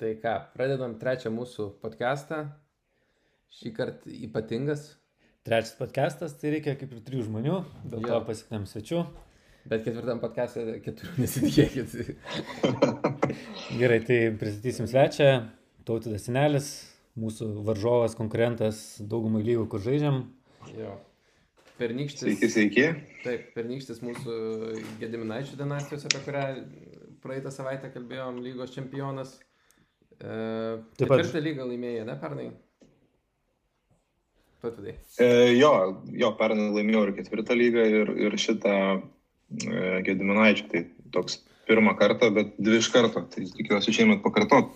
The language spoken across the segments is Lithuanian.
Tai ką, pradedam trečią mūsų podcastą. Šį kartą ypatingas, Trečias podcastas, tai reikia kaip ir trijų žmonių, dėl to Jo. pasiknėm svečių. bet ketvirtam podcast'e keturių nesitikėkit. Gerai, tai pristatysim svečią. Tautidas Senelis, mūsų varžovas, konkurentas daugumai lygų, kur žaidžiam. Jo. Pernykštis. Sveiki, sveiki. Taip, pernykštis mūsų Gediminaičių dinastijos, apie kurią praeitą savaitę kalbėjom, lygos čempionas. E, Taip pat- Ketvirtą lygą laimėjo, ne pernai? Tautvidai. E, jo, jo, pernai laimėjau ir ketvirtą lygą ir, ir šitą e, Gediminaičių. Tai toks pirmą kartą, bet dvi iš karto. Tai tikiuosi šiemet pakartot.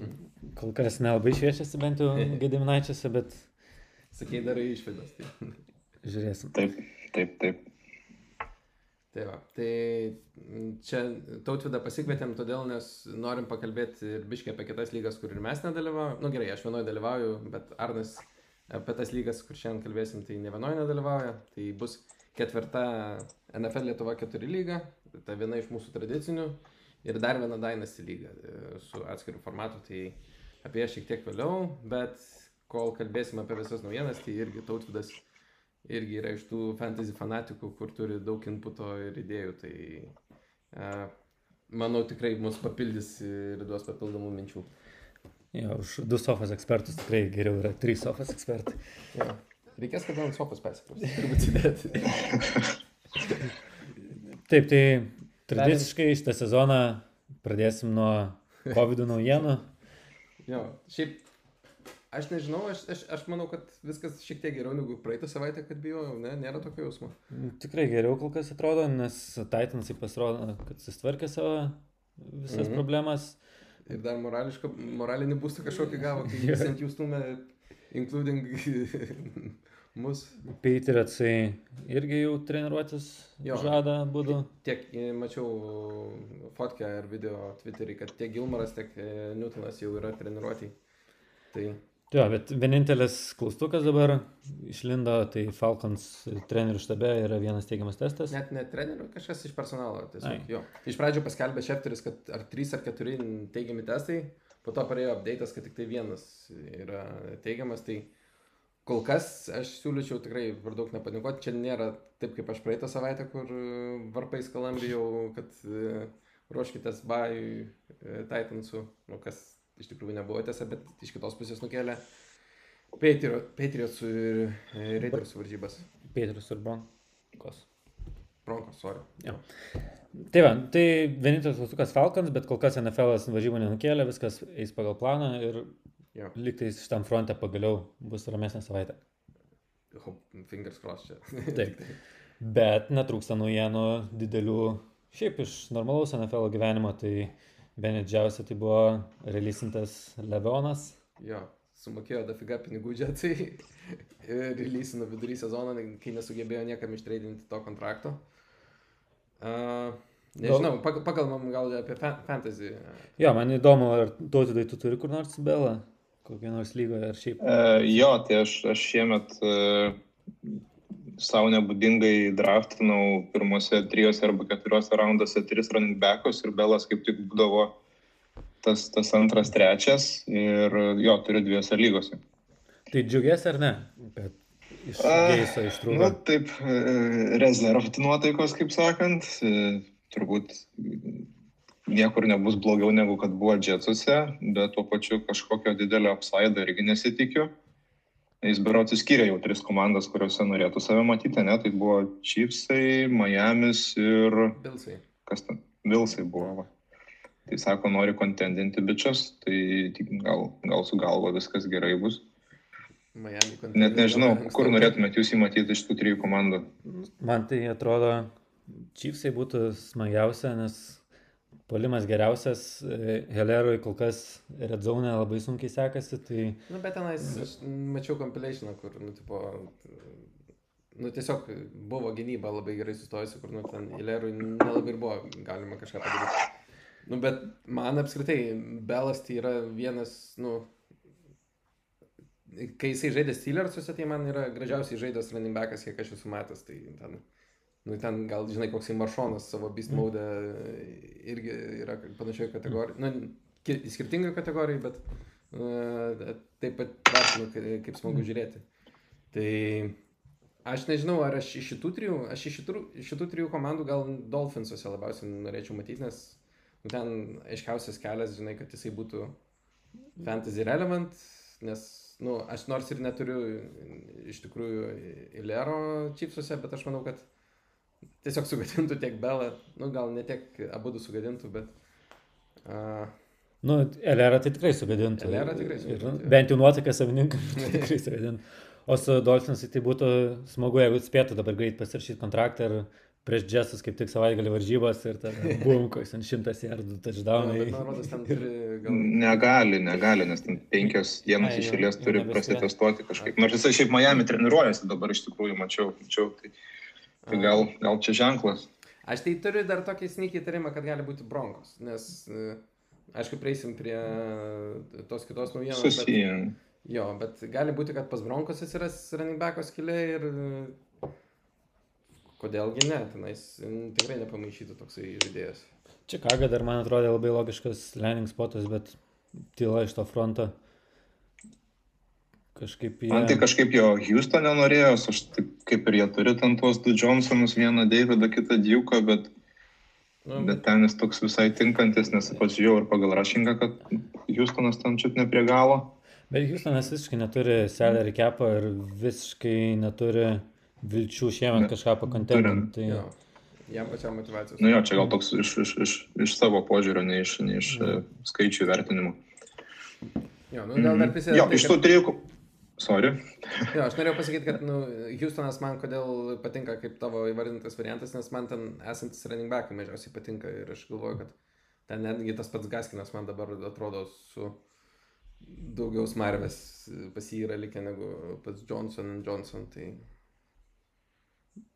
Kol kas nelabai šviečiasi bent jau Gediminaičiuose, bet Sakei, darai išvadas. Tai. žiūrėsim. Taip, taip, taip. Tai, va, tai čia tautvidą pasikvietėm todėl, nes norim pakalbėti ir biškai apie kitas lygas, kur ir mes nedalyvaujame. Na nu, gerai, aš vienoje dalyvauju, bet Arnas apie tas lygas, kur šiandien kalbėsim, tai ne vienoje nedalyvauja. Tai bus ketvirta NFL Lietuva 4 lyga, ta viena iš mūsų tradicinių. Ir dar viena Dynasty lyga e, su atskiriu formatu, tai apie ją šiek tiek vėliau, bet kol kalbėsim apie visas naujienas, tai irgi tautvidas irgi yra iš tų fantasy fanatikų, kur turi daug inputo ir idėjų, tai uh, manau tikrai mus papildys ir duos papildomų minčių. Jo, už du sofos ekspertus tikrai geriau yra trys sofos ekspertai. Jo. Reikės kada ant sofos persikrausti, turbūt sėdėti. Taip, tai tradiciškai šitą sezoną pradėsim nuo COVID naujienų. Jo, šiaip aš nežinau, aš, aš, aš manau, kad viskas šiek tiek geriau negu praeitą savaitę, kad bijojau, ne, nėra tokio jausmo. Tikrai geriau kol kas atrodo, nes Titansai pasirodo, kad sustvarkė savo visas Mhm. mhm. problemas. Ir dar moralinį būstą kažkokį gavo, kai Jo. visi ant jų stumė, including mus. Patriotsai irgi jau treniruotis Jo. žada būdu. Tiek e, mačiau fotkę ar video Twitter'į, kad tiek Gilmaras, tiek e, Newtonas jau yra treniruotėjai. Tai Jo, bet vienintelis klaustukas dabar išlindo, tai Falcons trenerių štabe yra vienas teigiamas testas. net ne trenerių, kažkas iš personalo. Ai. Tiesiog, jo. Iš pradžių paskelbė Šefteris, kad ar 3 ar 4 teigiami testai, po to parėjo update'as, kad tik tai vienas yra teigiamas. Tai kol kas aš siūlyčiau tikrai per daug nepanikuoti. Čia nėra taip kaip aš praeitą savaitę, kur e, varpais kalambijau, kad e, ruoškitės bajui e, Titansų, nu, kas iš tikrųjų nebuvo tiesa, bet iš kitos pusės nukėlė Patriotsų ir e, Raidersų varžybas. Petrus ir Bronkos. Bronkos, sorry. Jo. Tai va, tai vienintelis klaustukas Falcons, bet kol kas NFL varžybų nenukėlė, viskas eis pagal planą ir Jo. liktais šitam fronte pagaliau bus ramesnė savaitė. Fingers crossed čia. Taip. Bet netrūksta naujienų didelių, šiaip iš normalaus NFL gyvenimo, tai bene didžiausia tai buvo releasintas Levonas. jo, sumokėjo dafiga pinigų džetai ir releasino vidury sezono, kai nesugebėjo niekam ištreidinti to kontrakto. Uh, nežinau, pag- pakalbam gal apie fa fantasy. Jo, man įdomu, ar tautydai tu turi kur nors belą, kokią nors lygą ar šiaip. E, jo, tai aš, aš šiemet e, savo nebūdingai draftinau pirmose trijose arba keturiose raunduose tris running backus ir Belas kaip tik būdavo tas, tas antras, trečias ir jo, turiu dviejose lygose. Tai džiugės ar ne? Bet iš geiso Na, ištrūko. taip, e, rezervų nuotaikos, kaip sakant, e, turbūt niekur nebus blogiau negu kad buvo džetsuose, bet tuo pačiu kažkokio didelio upside irgi nesitikiu. Jis berots įskyrė jau tris komandas, kuriuose norėtų save matyti, ne? Tai buvo Chiefsai, Miami's ir Bilsai. kas ten, Vilsai buvo. Va. Tai sako, nori kontendinti bičias, tai gal, gal su galva viskas gerai bus. Miami Net nežinau, kur norėtumėt jūs įmatyti iš tų trijų komandų. Man tai atrodo, Chiefsai būtų smagiausia, nes polimas geriausias, e, Helerui kol kas Red Zone labai sunkiai sekasi, tai Nu, bet tenais aš mačiau compilationą, kur, nu, tipo, nu, tiesiog buvo gynyba labai gerai sustojusi, kur, nu, ten Ilerui nelabai ir buvo galima kažką padaryti. Nu, bet man apskritai Belas tai yra vienas, nu, kai jisai žaidė Steelersuose, tai man yra gražiausiai žaidęs running backas, kiek aš esu matęs, tai ten Nu, ten gal, žinai, koksai maršonas savo beast mode irgi yra panašioje kategorijoje. Nu, skirtingų kategorijų, bet uh, taip pat vertinu, kaip smagu žiūrėti. Tai aš nežinau, ar aš iš šitų trijų, aš iš šitų, šitų trijų komandų gal Dolphinsuose labiausiai norėčiau matyti, nes nu, ten aiškiausias kelias, žinai, kad jisai būtų fantasy relevant, nes, nu, aš nors ir neturiu iš tikrųjų Ilero čipsuose, bet aš manau, kad tiesiog sugadintų tiek Belą, nu gal ne tiek abu du sugadintų, bet... Uh, Nu, Elera tai tikrai sugadintų. Elera tikrai sugadintų. Ir, bent jau nuotaiką savininkam tikrai sugadintų. O su Dolphinsai tai būtų smagu, jeigu spėtų dabar greit pasirašyti kontraktą ir prieš Džesus kaip tik savaitgalį varžybos ir tada bum, koks ant šimtas jardų touchdownai. Negali, negali, nes ten penkios dienos iš eilės turi prasitestuoti kažkaip. Nors jisai šiaip Miami treniruojasi dabar iš tikrųjų, mačiau, mačiau. Tai... Tai gal, gal čia ženklas. Aš tai turiu dar tokį snikį įtarimą, kad gali būti bronkos, nes, e, aišku, prieisim prie tos kitos naujienos. Susiję. Bet, jo, bet gali būti, kad pas bronkos atsiras running backo skilė ir kodėlgi ne, tenais tikrai nepamaišytų toksai žaidėjas. Čikaga dar man atrodė labai logiškas landing spotas, bet tyla iš to fronto. Kažkaip jie... Man tai kažkaip jo Houstone norėjo, aš taip kaip ir jie turi ten tuos du Johnsonus, vieną Davidą, kitą Duke, bet, mm. bet ten jis toks visai tinkantis, nes pasižiūrėjau ir pagal rašingą, kad Houstonas ten čiut ne prie galo. Bet Houstonas visiškai neturi salary capą ir visiškai neturi vilčių šiemet kažką pakontentinti. Tai... Jam pačiam motivacijos. Nu jo, čia gal toks iš, iš, iš, iš savo požiūrio, ne iš, ne iš mm. skaičių vertinimo. Jo, nu, gal dar mhm. prisideda. Jo, iš tų trijų, Sorry. jo, aš norėjau pasakyti, kad nu, Houstonas man kodėl patinka kaip tavo įvardintas variantas, nes man ten esantis running backai mažiausiai patinka ir aš galvoju, kad ten netgi tas pats Gaskinas man dabar atrodo su daugiau smarvės pas jį yra likę negu pats Johnson Johnson. Tai...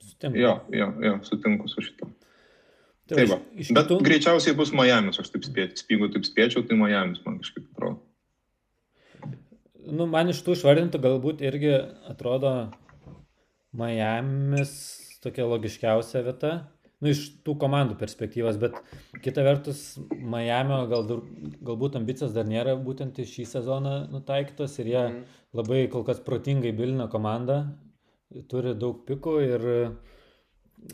Sutinku. Jo, jo, jo, sutinku su šito. Tai, tai va, bet kitų... greičiausiai bus Miami's, aš taip spėčiau, spygu taip spėčiau, tai Miami's man kažkaip atrodo nu, man iš tų išvardintų galbūt irgi atrodo Miami's tokia logiškiausia vieta. Nu, iš tų komandų perspektyvos, bet kita vertus, Miamio gal, galbūt ambicijos dar nėra būtent į šį sezoną nutaikytos ir jie mm. labai kol kas protingai bilina komandą, turi daug pikų ir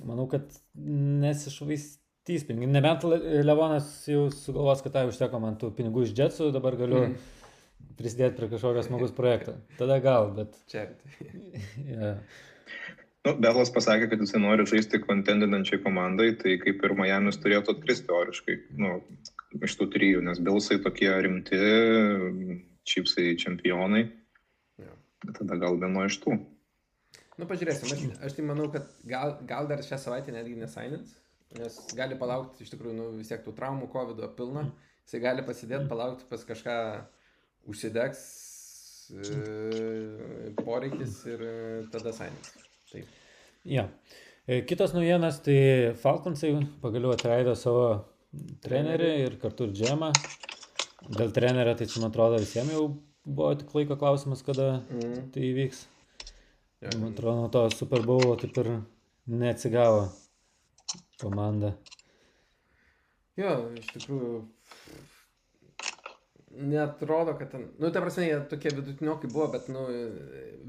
manau, kad nesišvaistys pinigų. Nebent Levonas jau sugalvos, kad tai užteko man tų pinigų iš džetsų, dabar galiu mm prisidėti prie kažkokio smagus projekto. Tada gal, bet. Čia. yeah. Nu, Belas pasakė, kad jisai nori žaisti kontendinančiai komandai, tai kaip ir Miami's turėtų atkristi teoriškai, nu, iš tų trijų, nes Bilsai tokie rimti, čipsai čempionai. Ja. Tada gal vieno iš tų. Nu, pažiūrėsim, aš, aš tai manau, kad gal, gal dar šią savaitę netgi nesainins, nes gali palaukti iš tikrųjų, nu, vis tiek tų traumų, COVID pilna, jisai gali pasidėti, palaukti pas kažką užsidegs e, poreikis ir e, tada sainis. Taip. Ja. E, kitos naujienas, tai Falconsai pagaliau atleido savo trenerį ir kartu ir džemą. Dėl trenerio, tai čia man atrodo visiems jau buvo tik laiko klausimas, kada mm. tai įvyks. Ja. Man atrodo, nuo to Super Bowl taip ir neatsigavo komanda. Jo, iš tikrųjų, netrodo, kad ten, nu, ta prasme, jie tokie vidutiniokai buvo, bet, nu,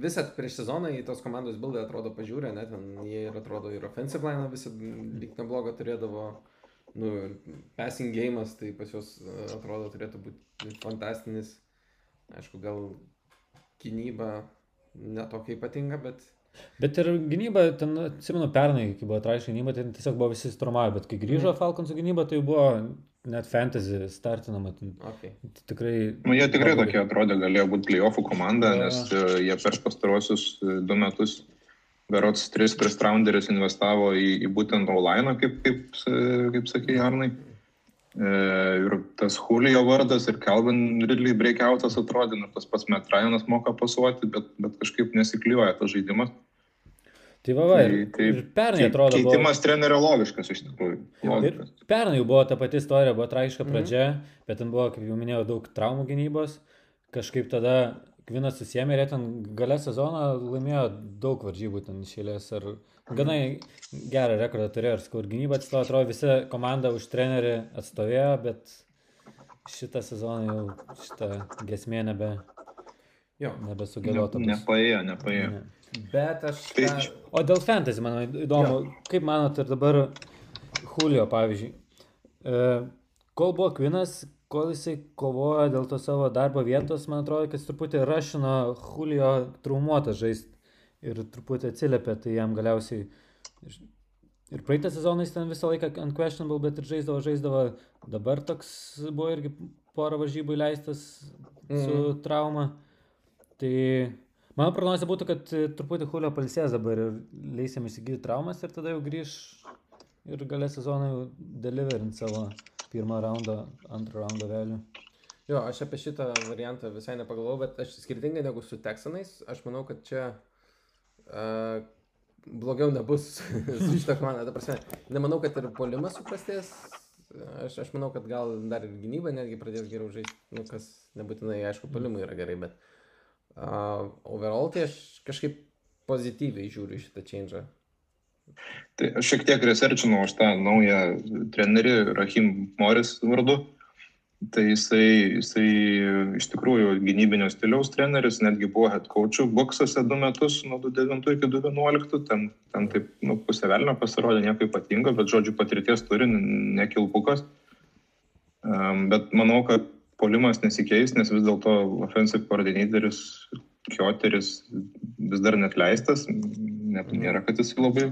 visat prieš sezoną į tos komandos bildai atrodo pažiūrė, net ten jie ir atrodo ir offensive line visą lyg neblogą turėdavo, nu, passing game'as, tai pas juos e, atrodo turėtų būti fantastinis, aišku, gal gynyba netokia ypatinga, bet Bet ir gynyba, ten, atsimenu, pernai, kai buvo traiška gynyba, ten tiesiog buvo visi stromavę, bet kai grįžo mm. Falconsų gynyba, tai buvo net fantasy startinama. Okay. Tikrai. Nu, jie tikrai tokie atrodė, galėjo būti playoffų komanda, ja. nes e, jie per pastarosius e, du metus, berots, tris first rounderius investavo į, į būtent Olaino, kaip, kaip, kaip sakė Arnai. E, ir tas Julio vardas ir Calvin Ridley breakoutas atrodė, nors tas pats Metrajonas moka pasuoti, bet, bet kažkaip nesikliuoja tas žaidimas. Tai va, va ir, tai, tai, ir pernai atrodo. Keitimas buvo... trenerio logiškas iš tikrųjų. Logiškas. Ir pernai jau buvo ta pati istorija, buvo tragiška mhm. pradžia, mm -hmm. bet ten buvo, kaip jau minėjau, daug traumų gynybos. Kažkaip tada Kvinas susėmė ir jie ten gale sezono laimėjo daug varžybų ten išėlės. Ir gana gerą rekordą turėjo ir skur gynybą atstovė. Atrodo, visa komanda už trenerį atstovėjo, bet šitą sezoną jau šitą gesmė nebe, Jo. nebesugėlota. bus. Nepaėjo, nepaėjo. Ne. Bet aš... Tai tą- O dėl fantasy, man įdomu, jo. kaip manot ir dabar Julio, pavyzdžiui, e, kol buvo Kvinas, kol jisai kovojo dėl to savo darbo vietos, man atrodo, kad jis truputį rašino Julio traumuotą žaisti ir truputį atsiliepė, tai jam galiausiai ir praeitą sezoną jis ten visą laiką unquestionable, bet ir žaisdavo, žaisdavo, dabar toks buvo irgi porą varžybų įleistas su trauma. Tai mano prognozija būtų, kad e, truputį Julio palsės dabar ir leisim įsigyti traumas ir tada jau grįž ir galės sezoną jau deliverint savo pirmą raundą, antrą raundą vėlių. Jo, aš apie šitą variantą visai nepagalvojau, bet aš skirtingai negu su Texanais, aš manau, kad čia uh, blogiau nebus su šitą komandą. Ta prasme, nemanau, kad ir polimas suprastės. Aš, aš manau, kad gal dar ir gynyba netgi pradės geriau žaisti, nu, kas nebūtinai, aišku, polimui yra gerai, bet uh, overall tai aš kažkaip pozityviai žiūriu šitą change. Tai aš šiek tiek researchinau už tą naują trenerį Rahim Morris vardu. Tai jisai, jisai iš tikrųjų gynybinio stiliaus treneris, netgi buvo head coachų boksose du metus, nuo 2009 iki 2011, ten, ten taip, nu, pusė velnio pasirodė nieko ypatingo, bet žodžiu patirties turi, nekilpukas. Um, bet manau, kad polimas nesikeis, nes vis dėlto offensive coordinatorius Kioteris vis dar net leistas, net nėra, kad jis labai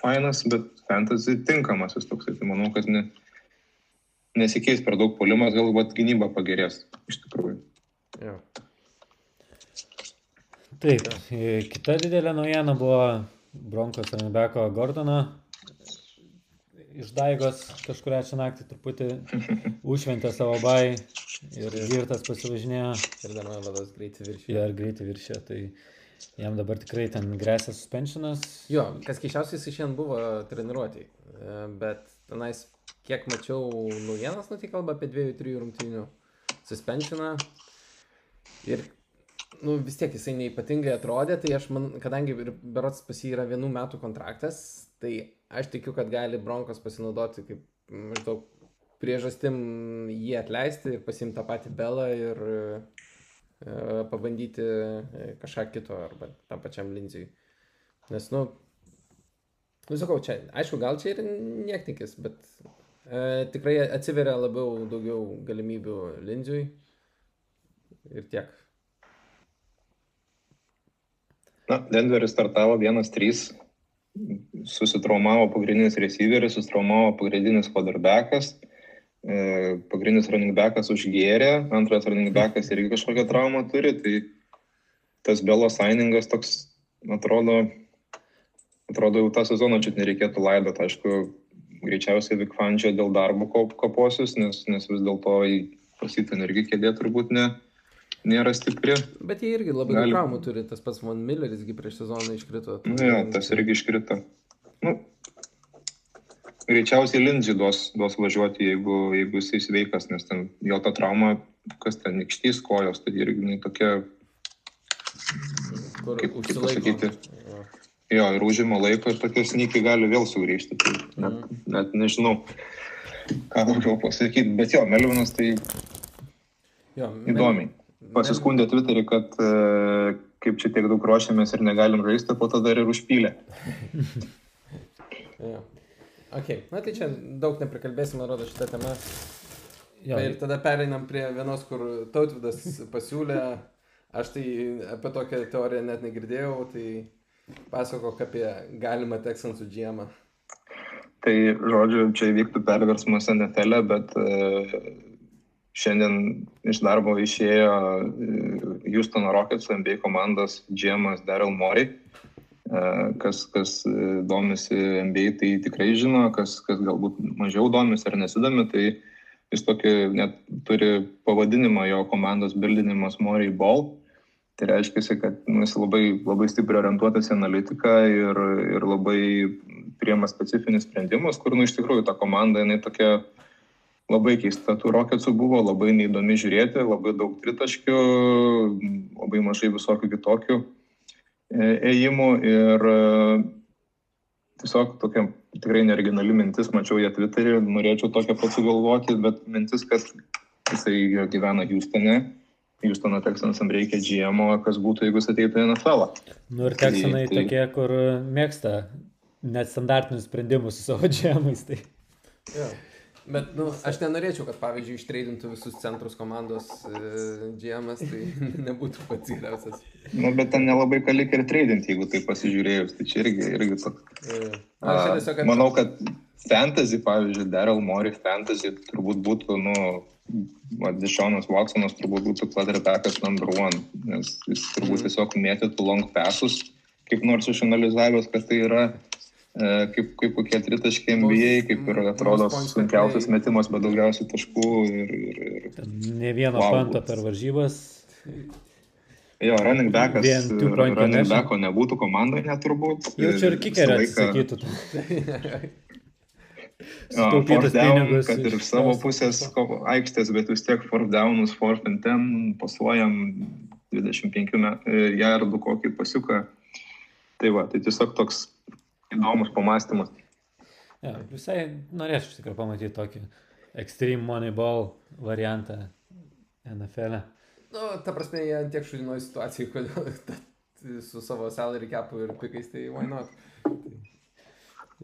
fainas, bet fantasy tinkamas jis toksai. Tai manau, kad ne, nesikeis per daug polimas, galbūt gynyba pagerės iš tikrųjų. Jo. Taip, e, kita didelė naujiena buvo Bronkos Ranbeko Gordono iš Daigos kažkuria čia naktį truputį užšventė savo bai ir girtas pasivažinėjo. Ir dar man vados greitai viršį. Jo, ir greitai viršė, tai jam dabar tikrai ten grėsia suspensionas. Jo, kas keiščiausiai jis šiandien buvo treniruotėjai. E, Bet tenais, kiek mačiau naujienas, nu tai kalba apie dviejų, trijų rungtynių suspensioną. Ir, nu vis tiek jisai neipatingai atrodė, tai aš man, kadangi berots pas jį yra vienų metų kontraktas, tai aš tikiu, kad gali Bronkos pasinaudoti kaip maždaug priežastim jį atleisti ir pasimti tą patį Belą ir e, pabandyti e, kažką kito arba tam pačiam Lindsijui. Nes, nu, nu sakau, čia, aišku, gal čia ir niektikis, bet e, tikrai atsiveria labiau daugiau galimybių Lindsijui ir tiek. Na, Denveris startavo 1-3, susitraumavo pagrindinis receiveris, susitraumavo pagrindinis quarterbackas, e, pagrindinis running backas užgėrė, antras running backas irgi kažkokią traumą turi, tai tas Belo signingas toks, atrodo, atrodo jau tą sezoną čia nereikėtų laidot, aišku, greičiausiai Vikfandžio dėl darbo kop- kaposius, nes, nes vis dėlto pasitin irgi kėdė turbūt ne, nėra stipri. Bet jie irgi labai Gali- traumų turi, tas pats Von Millerisgi prieš sezoną iškrito. Nu, jo, tas irgi iškrito. Nu, greičiausiai Lindžiai duos, duos važiuoti, jeigu, jeigu jisai sveikas, nes ten jo ta trauma, kas ten nikštys kojos, tai irgi tokia, kur kaip- kaip pasakyti? Jo. jo, ir užima laiko ir tokie snykiai gali vėl sugrįžti. Tai net, net nežinau, ką daugiau pasakyti, bet jo, Melvinas tai Jo, įdomiai. Pasiskundė Twitterį, kad e, kaip čia tiek daug ruošiamės ir negalim žaisti, po to dar ir užpylė. Jo. Ok, na tai čia daug neprikalbėsim, man rodo, šitą temą. Jo, Ir tada pereinam prie vienos, kur tautvidas pasiūlė, aš tai apie tokią teoriją net negirdėjau, tai pasakok apie galimą Texansų džiemą. Tai, žodžiu, čia įvyktų perversmas NFL, bet e, šiandien iš darbo išėjo e, Houstono Rockets NBA komandos džiemas Daryl Morey. E, Kas, kas e, domisi NBA, tai tikrai žino, kas, kas galbūt mažiau domisi ar nesidomi, tai jis tokį net turi pavadinimą jo komandos bildinimas Morey Ball. Tai reiškia, kad nu, jis labai, labai stipriai orientuotas į analitiką ir, ir labai priema specifinius sprendimus, kur, nu, iš tikrųjų, ta komanda, jinai tokia labai keista. Tų roketsų buvo labai neįdomi žiūrėti, labai daug tritaškių, labai mažai visokių kitokių e, ėjimų ir e, tiesiog tokia tikrai neoriginali mintis, mačiau ją Twitter'į, norėčiau tokią pat sugalvoti, bet mintis, kad jisai gyvena Houstone. Houstono Texansam reikia GM, kas būtų, jeigu jis ateitų į NFL. Nu ir Texanai Tai- tai- tokie, kur mėgsta nestandartinius sprendimus su savo džiamais. Tai. Jo. Bet, nu, aš nenorėčiau, kad, pavyzdžiui, ištreidintų visus centrus komandos e, GMS, tai nebūtų pats geriausias. Nu, bet ten nelabai ką lik ir treidinti, jeigu tai pasižiūrėjus. Tai čia irgi, irgi toks. Aš čia tiesiog. Manau, kad fantasy, pavyzdžiui, Daryl Mori fantasy turbūt būtų, nu, Dešonas Watsonas turbūt būtų quarterbackas number one, nes jis turbūt Mhm. tiesiog mėtytų long passus, kaip nors išanalizavęs, kad tai yra kaip, kaip kokie tritaškiai NBA, kaip ir atrodo sunkiausias metimas, bet daugiausiai taškų ir, ir, ir Ne vieno Wow. panto per varžybas. Jo, running backas. Vien running backo nebūtų komandoje neturbūt. Jaučiu ir Visą kikerį laiką- atsisakytų. Down, pinigus. Kad ir iš savo pusės aikštės, bet vis tiek fourth downus, fourth and ten, pasuojam 25 me- e, jardų kokį pasiuką. Tai va, tai tiesiog toks įdomus pamastymas. Ja, visai norėčiau iš tikrųjų pamatyti tokį Extreme Moneyball variantą NFL. -e. Nu, ta prasme, jie tiek šudinoja situacijų, kodėl su savo salary capu ir pikais, tai why not? Tai,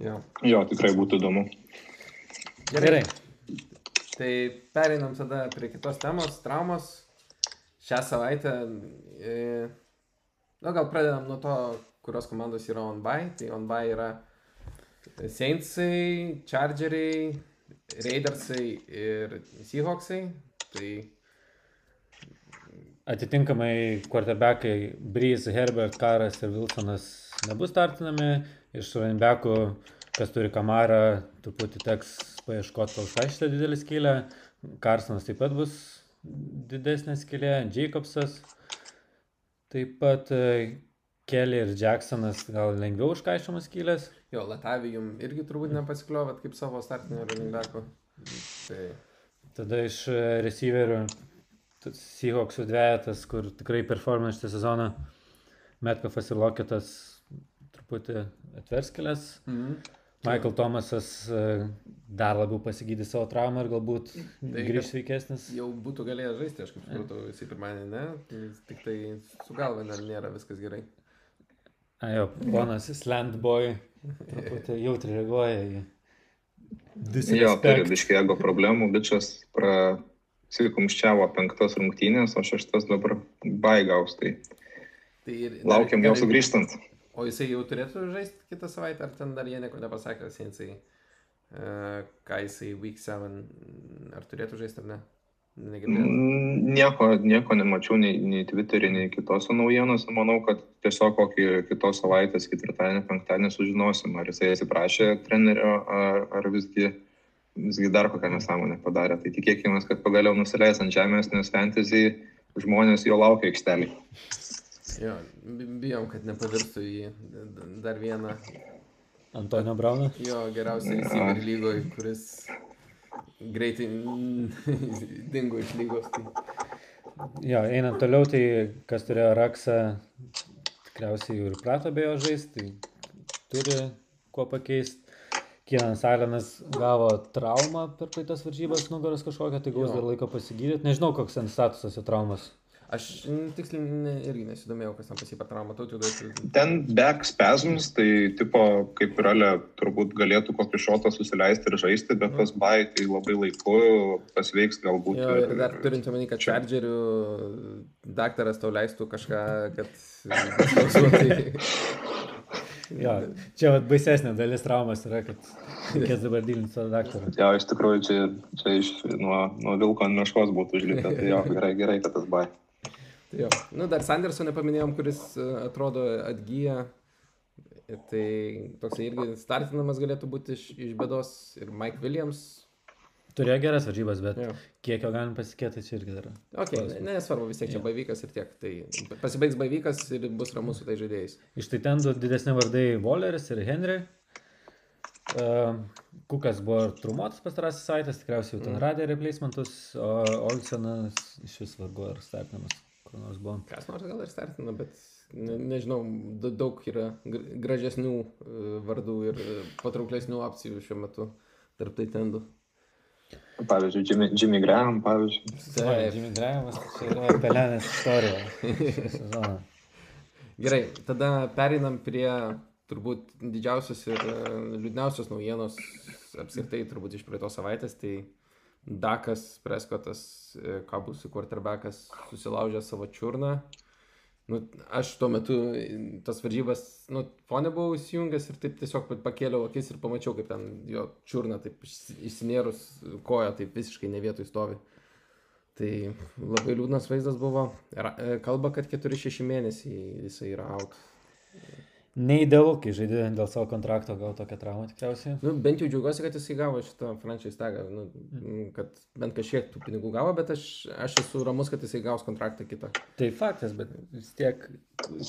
jo. Jo, tikrai būtų įdomu. Gerai. Tai pereinam tada prie kitos temos - traumos. Šią savaitę, e, nu gal pradedam nuo to, kurios komandos yra on by. Tai on by yra Saintsai, Chargeriai, Raidersai ir Seahawksai. Tai Atitinkamai quarterbackai Breeze, Herbert, Karas ir Wilsonas nebus startinami. Iš runbackų, kas turi kamarą, truputį teks paieškoti ką šitą didelį skylę. Karsonas taip pat bus didesnė skylė. Jacobsas. Taip pat e, Kelly ir Jacksonas gal lengviau užkaišomas skylės. jo, Latavijum irgi turbūt nepasikliovat kaip savo startinio running backo. Tai Tada iš e, receiverių Seahawksų dviejatas, kur tikrai performance šitą sezoną Metcalfas ir Loketas truputį atverskilės. mhm. Michael Thomasas e, dar labiau pasigydė savo traumą ir galbūt Tai grįž kad- sveikesnis. jau būtų galėjęs žaisti, aš kaip supratau, jisai pirmąjį ne, tai tik tai su galva nėra viskas gerai. A, jo, ponas Slandboy truputį jautri reaguoja į Jo, turi disrespect. biškai ego problemų, bičias prasikumščiavo penktas rungtynės, o šeštas dabar baigaus. Tai Tai ir, laukiam dar- jo sugrįžtant. O jisai jau turėtų žaisti kitą savaitę, ar ten dar jie nieko nepasakė, Sensai, uh, ką jisai Week 7, ar turėtų žaisti ar ne? Nieko, nieko nemačiau nei, nei Twitter'e, nei kitose naujienose. Manau, kad tiesiog kokį kitos savaitės, ketvirtadienį, penktadienį sužinosim, ar jisai atsiprašė trenerio, ar, ar visgi, visgi dar kokią nesąmonę padarė. Tai tikėkime, kad pagaliau nusileis ant žemės, nes fantasy žmonės jo laukia aikštelį. Jo, bi- bijom, kad nepavirstų į dar vieną Antonio Brauno. jo geriausią receiver lygoje, kuris greitai dingo iš lygos. Tai... Jo, einant toliau, tai kas turėjo Raksą, tikriausiai jau ir prato be jo žaisti, tai turi kuo pakeisti. Kienas Alenas gavo traumą per praeitas varžybas nugaros kažkokią, tai gaus dar laiko pasigydyti. Nežinau, koks ten statusas jo traumos. Aš tiksliai ne, irgi nesidomėjau, kas ten pasipar traumą, tautų duosiu. Ten back spasms, tai tipo, kaip ir Ale, turbūt galėtų kokį šotą susileisti ir žaisti, bet tas bai tai labai laiku pasveiks galbūt. Jo, ir dar turint omeny, kad Chargerių daktaras tau leistų kažką, kad... Tai... Jo, čia vat baisesnė dalis traumas yra, kad reikės dabar dylinti su daktaru. Jo, iš tikrųjų, čia, čia iš, nuo, nuo vilko ant meškos būtų užlipę. Tai jo, gerai, gerai, kad tas bai. Jo. Nu, dar Sanderso nepaminėjom, kuris e, atrodo atgyja. Tai toksai irgi startinamas galėtų būti iš, iš bėdos. Ir Mike Williams. Turėjo geras varžybas, bet Jo. kiek jo galim pasikėti, čia irgi dar. Ok, ne- nesvarbu, vis tiek čia baivykas ir tiek. Tai pasibaigs baivykas ir bus ramus su tai žaidėjais. Iš tai ten du didesni vardai Walleris ir Henry. Uh, Kukas buvo trumuotas pastarasis saitas, tikriausiai jau ten Mm. radė replacementus, o Olsenas iš vis vargu ar startinamas, kur nors buvo. Kas nors gal ir startina, bet ne, nežinau, da- daug yra gr- gražesnių e, vardų ir e, patrauklesnių opcijų šiuo metu tarp tai tendų. Pavyzdžiui, Jimmy, Jimmy Graham, pavyzdžiui. Taip, Jimmy Grahamas, čia yra pelenės istorija. Gerai, tada pereinam prie turbūt didžiausios ir e, liūdniausios naujienos apskritai turbūt iš praeitos savaitės. Tai Dakas Preskotas, kabusų quarterbackas, susilaužė savo čiurną. Nu, aš tuo metu tas varžybas, nu, fone buvau įsijungęs ir taip tiesiog pakėliau akis ir pamačiau, kaip ten jo čiurna taip išsi- išsinėrus koja, taip visiškai ne vietoj stovi. Tai labai liūdnas vaizdas buvo. E, Kalba, kad 4-6 mėnesiai jisai yra out. Neįdėlu, kai žaidė dėl savo kontrakto, gal tokią traumą tikriausiai. Nu, bent jau džiaugiuosi, kad jisai gavo šitą franchise tagą, nu, m, kad bent kažkiek tų pinigų gavo, bet aš, aš esu ramus, kad jisai gaus kontraktą kitą. Tai faktas, bet vis tiek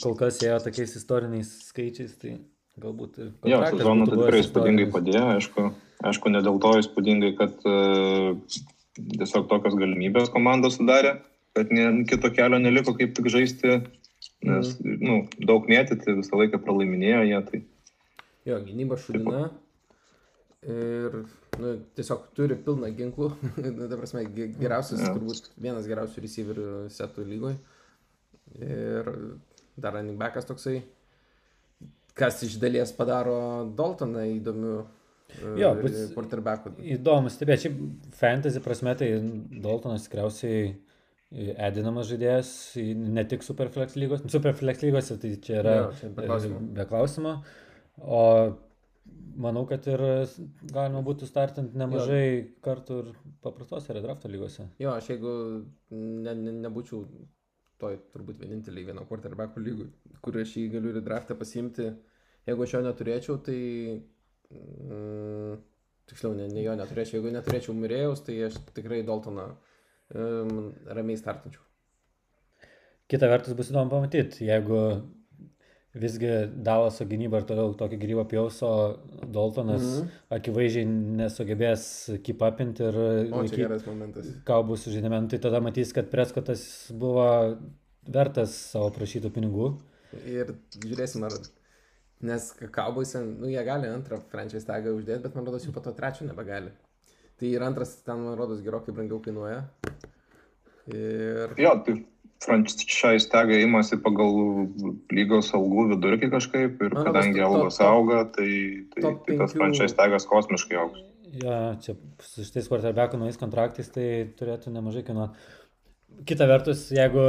kol kas ėjo tokiais istoriniais skaičiais, tai galbūt ir... Jo, sezoną tai tikrai įspūdingai padėjo, aišku, aišku, ne dėl to įspūdingai, kad uh, tiesiog tokios galimybės komandos sudarė, kad ne, kito kelio neliko kaip tik žaisti, nes, mm. nu, daug mėtyti visą laiką pralaiminėjo jie, tai Jo, gynyba šudina. Ir nu, tiesiog turi pilną ginklų. Nu, Ta prasme, ge- geriausias, Jo. turbūt vienas geriausių receiverių setų lygoje. Ir dar running backas toksai, kas iš dalies padaro Daltoną įdomiu e, Jo, quarterbacku. Įdomu stebėti, šiaip fantasy prasme, tai Daltonas tikriausiai edinamas žaidėjas, ne tik Superflex lygos. Superflex lygose tai čia yra Jo, čia be klausimo. e, be klausimo. O manau, kad ir galima būtų startinti nemažai kartų ir paprastose redrafto lygose. Jo, aš jeigu ne, ne, nebūčiau toj turbūt vieninteliai vieno quarterbackų lygų, kur aš jį galiu ir į draftą pasiimti, jeigu aš jo neturėčiau, tai... Mm, tiksliau, ne, ne jo neturėčiau. Jeigu neturėčiau Mirėjaus, tai aš tikrai Daltoną um, ramiai startinčiau. Kita vertus bus įdomu pamatyti, jeigu visgi Dalaso gynyba ir toliau tokį gyvybą pjaus, o Daltonas mm. akivaizdžiai nesugebės kipapinti ir O, čia geras momentas. kaubus žaidime, tai tada matys, kad Preskotas buvo vertas savo prašytų pinigų. Ir žiūrėsim, ar... Nes kauboise, nu, jie gali antrą franchise tagą uždėti, bet man rodos jų po to trečio nebegali. Tai ir antras ten, man rodos, gerokai brangiau kainuoja. Ir... jo, tai franchise tagą įmasi pagal lygos algų vidurkį kažkaip ir Man kadangi top- algos top- auga, tai, tai, top tai tas franchise tagas kosmiškai augs. Jo, čia su šitais quarterbackų naujais kontraktais tai turėtų nemažai kainuoti. Kita vertus, jeigu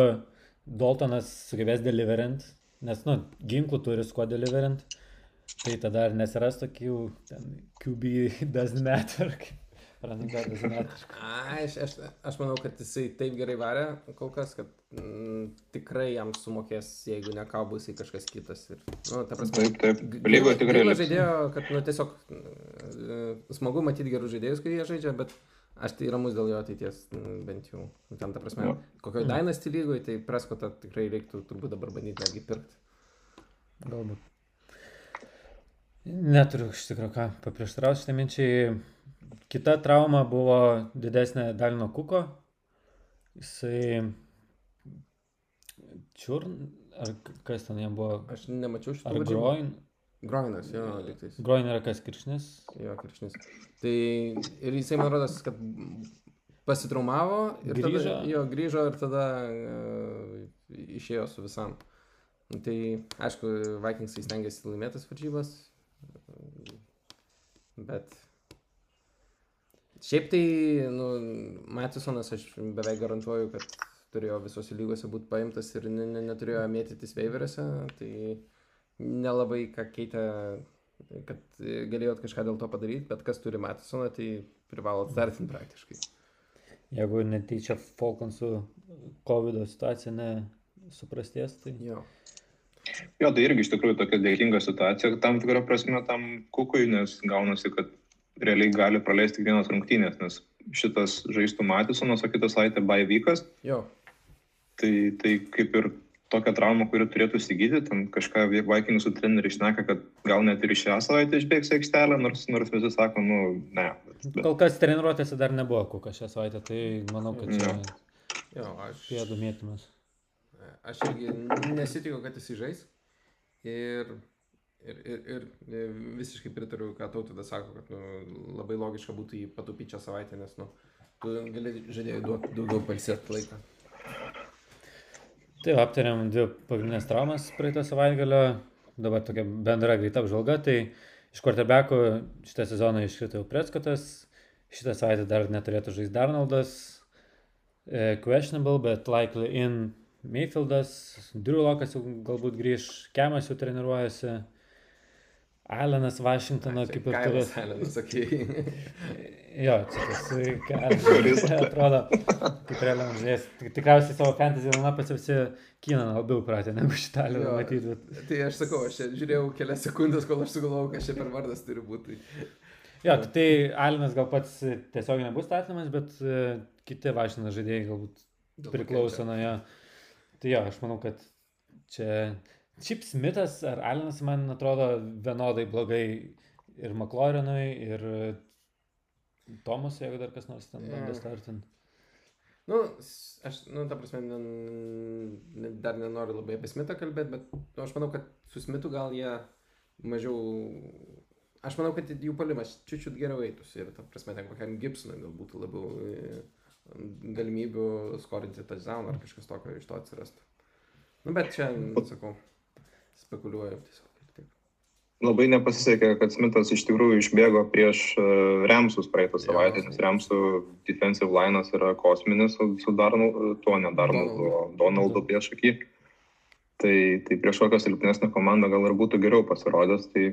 Daltonas sugebės deliverint, nes, nu, ginklų turi su kuo deliverint, tai tada ar nesiras tokių, ten, QB doesn't matter, kaip running back doesn't matter. Ai, Aš, aš, aš manau, kad jisai taip gerai varė kol kas, kad mm, tikrai jam sumokės, jeigu ne kaubusai kažkas kitas. Ir, nu, ta prasme, Taip, taip. Lygoje tikrai liks. žaidėjo, kad nu, tiesiog e, smagu matyti gerus žaidėjus, kai jie žaidžia, bet aš tai ramus dėl jo ateities, mm, bent jau. Ten, ta prasme, Jo. kokioje Dynasty lygoje, tai Preskotą tikrai reiktų turbūt dabar bandyti netgi pirkti. Galbūt. Neturiu iš tikrųjų ką paprieštarauti šitą minčiai. Kita trauma buvo didesnė Dalino Kuko. Jisai čiurn, ar kas ten jam buvo? Aš nemačiau šito. Ar groin? Groinas, jo, liktais. Groin yra kas kiršnis? Jo, kiršnis. Tai ir jisai, man rodos, kad pasitraumavo ir Grįžo. tada, jo, grįžo ir tada uh, išėjo su visam. Nu, Tai aišku, Vikingsai stengiasi laimėti tas varžybas, bet šiaip tai, nu, Matisonas aš beveik garantuoju, kad turėjo visose lygose būti paimtas ir ne, ne, neturėjo mėtytis veiveriuose, tai nelabai ką keitė, kad galėjot kažką dėl to padaryti, bet kas turi Matisoną, tai privalo startinti praktiškai. Jeigu netyčia Falconsų COVID situacija nesuprastės, tai... Jo. Jo, tai irgi iš tikrųjų tokia dėkinga situacija tam tikrą prasme tam kukui, nes gaunasi, kad realiai gali praleisti tik vienas rungtynės, nes šitas žaistų Matisonas, o kitas savaitė Baivykas, Jo. tai, tai kaip ir tokia trauma, kuri turėtų įsigyti, ten kažką Vikingsų treneriai išneka, kad gal net ir šią savaitę išbėgs į aikštelę, nors, nors visi sako, nu, ne. Bet, bet, Kol kas treniruotėse dar nebuvo Kukas šią savaitę, tai manau, kad čia Jo. Aš, pėdų mėtymas. aš irgi nesitikiu, kad jis įžais. Ir, ir, ir, ir, ir visiškai pritariu, ką tautvydas sako, kad nu, labai logiška būtų jį patupyti šią savaitę, nes nu, tu gali žaidėjai duoti daugiau palsėti laiką. Tai aptarėm dvi pagrindinės traumas praeitą savaitgalio, dabar tokia bendra greita apžvalga, tai iš quarterbackų šitą sezoną iškrito jau Preskotas, šitą savaitę dar neturėtų žaisti Darnoldas, e, questionable, bet likely in Mayfieldas, Drew Lokas jau galbūt grįž, Kemas jau treniruojasi, Alenas Vašingtono kaip ir turės. Alenas, sakėjai. Jo, čia tas kuris atrodo, kaip realiam žais. Tikriausiai savo fantasy linapas visi Kynaną labiau pratė negu šitą Jo, matyti. Bet... Tai aš sakau, aš žiūrėjau kelias sekundės, kol aš sugalvojau, kas čia per vardas turi būti. Jo, tai Alinas gal pats tiesiog nebus statomas, bet e, kiti Vašingtono žaidėjai galbūt priklauso nuo jo. Tai jo, aš manau, kad čia Čip Smithas ar Alinas man atrodo vienodai blogai ir McLaurinui, ir Tomas, jeigu dar kas nors ten Jo. bandė startinti. Nu, aš, nu, ta prasme, ne, ne, dar nenoriu labai apie Smitą kalbėti, bet nu, aš manau, kad su Smitu gal jie mažiau... Aš manau, kad jų palimas čiūčiut geriau eitųsi ir, ta prasme, ten kokiam Gibsonui gal būtų labiau e, galimybių skorinti touchdown ar kažkas tokio iš to atsirastų. Nu, bet čia, sakau, spekuliuoju tiesiog. Labai nepasisekė, kad Smithas iš tikrųjų išbėgo prieš e, Remsus praeitą savaitę, nes Remsų defensive linas yra kosminis su, su Darnoldu, tuo ne Darnoldu, o Donaldu prieš akį. Tai, tai prieš kokią silpnesnę komandą gal ir būtų geriau pasirodęs. Tai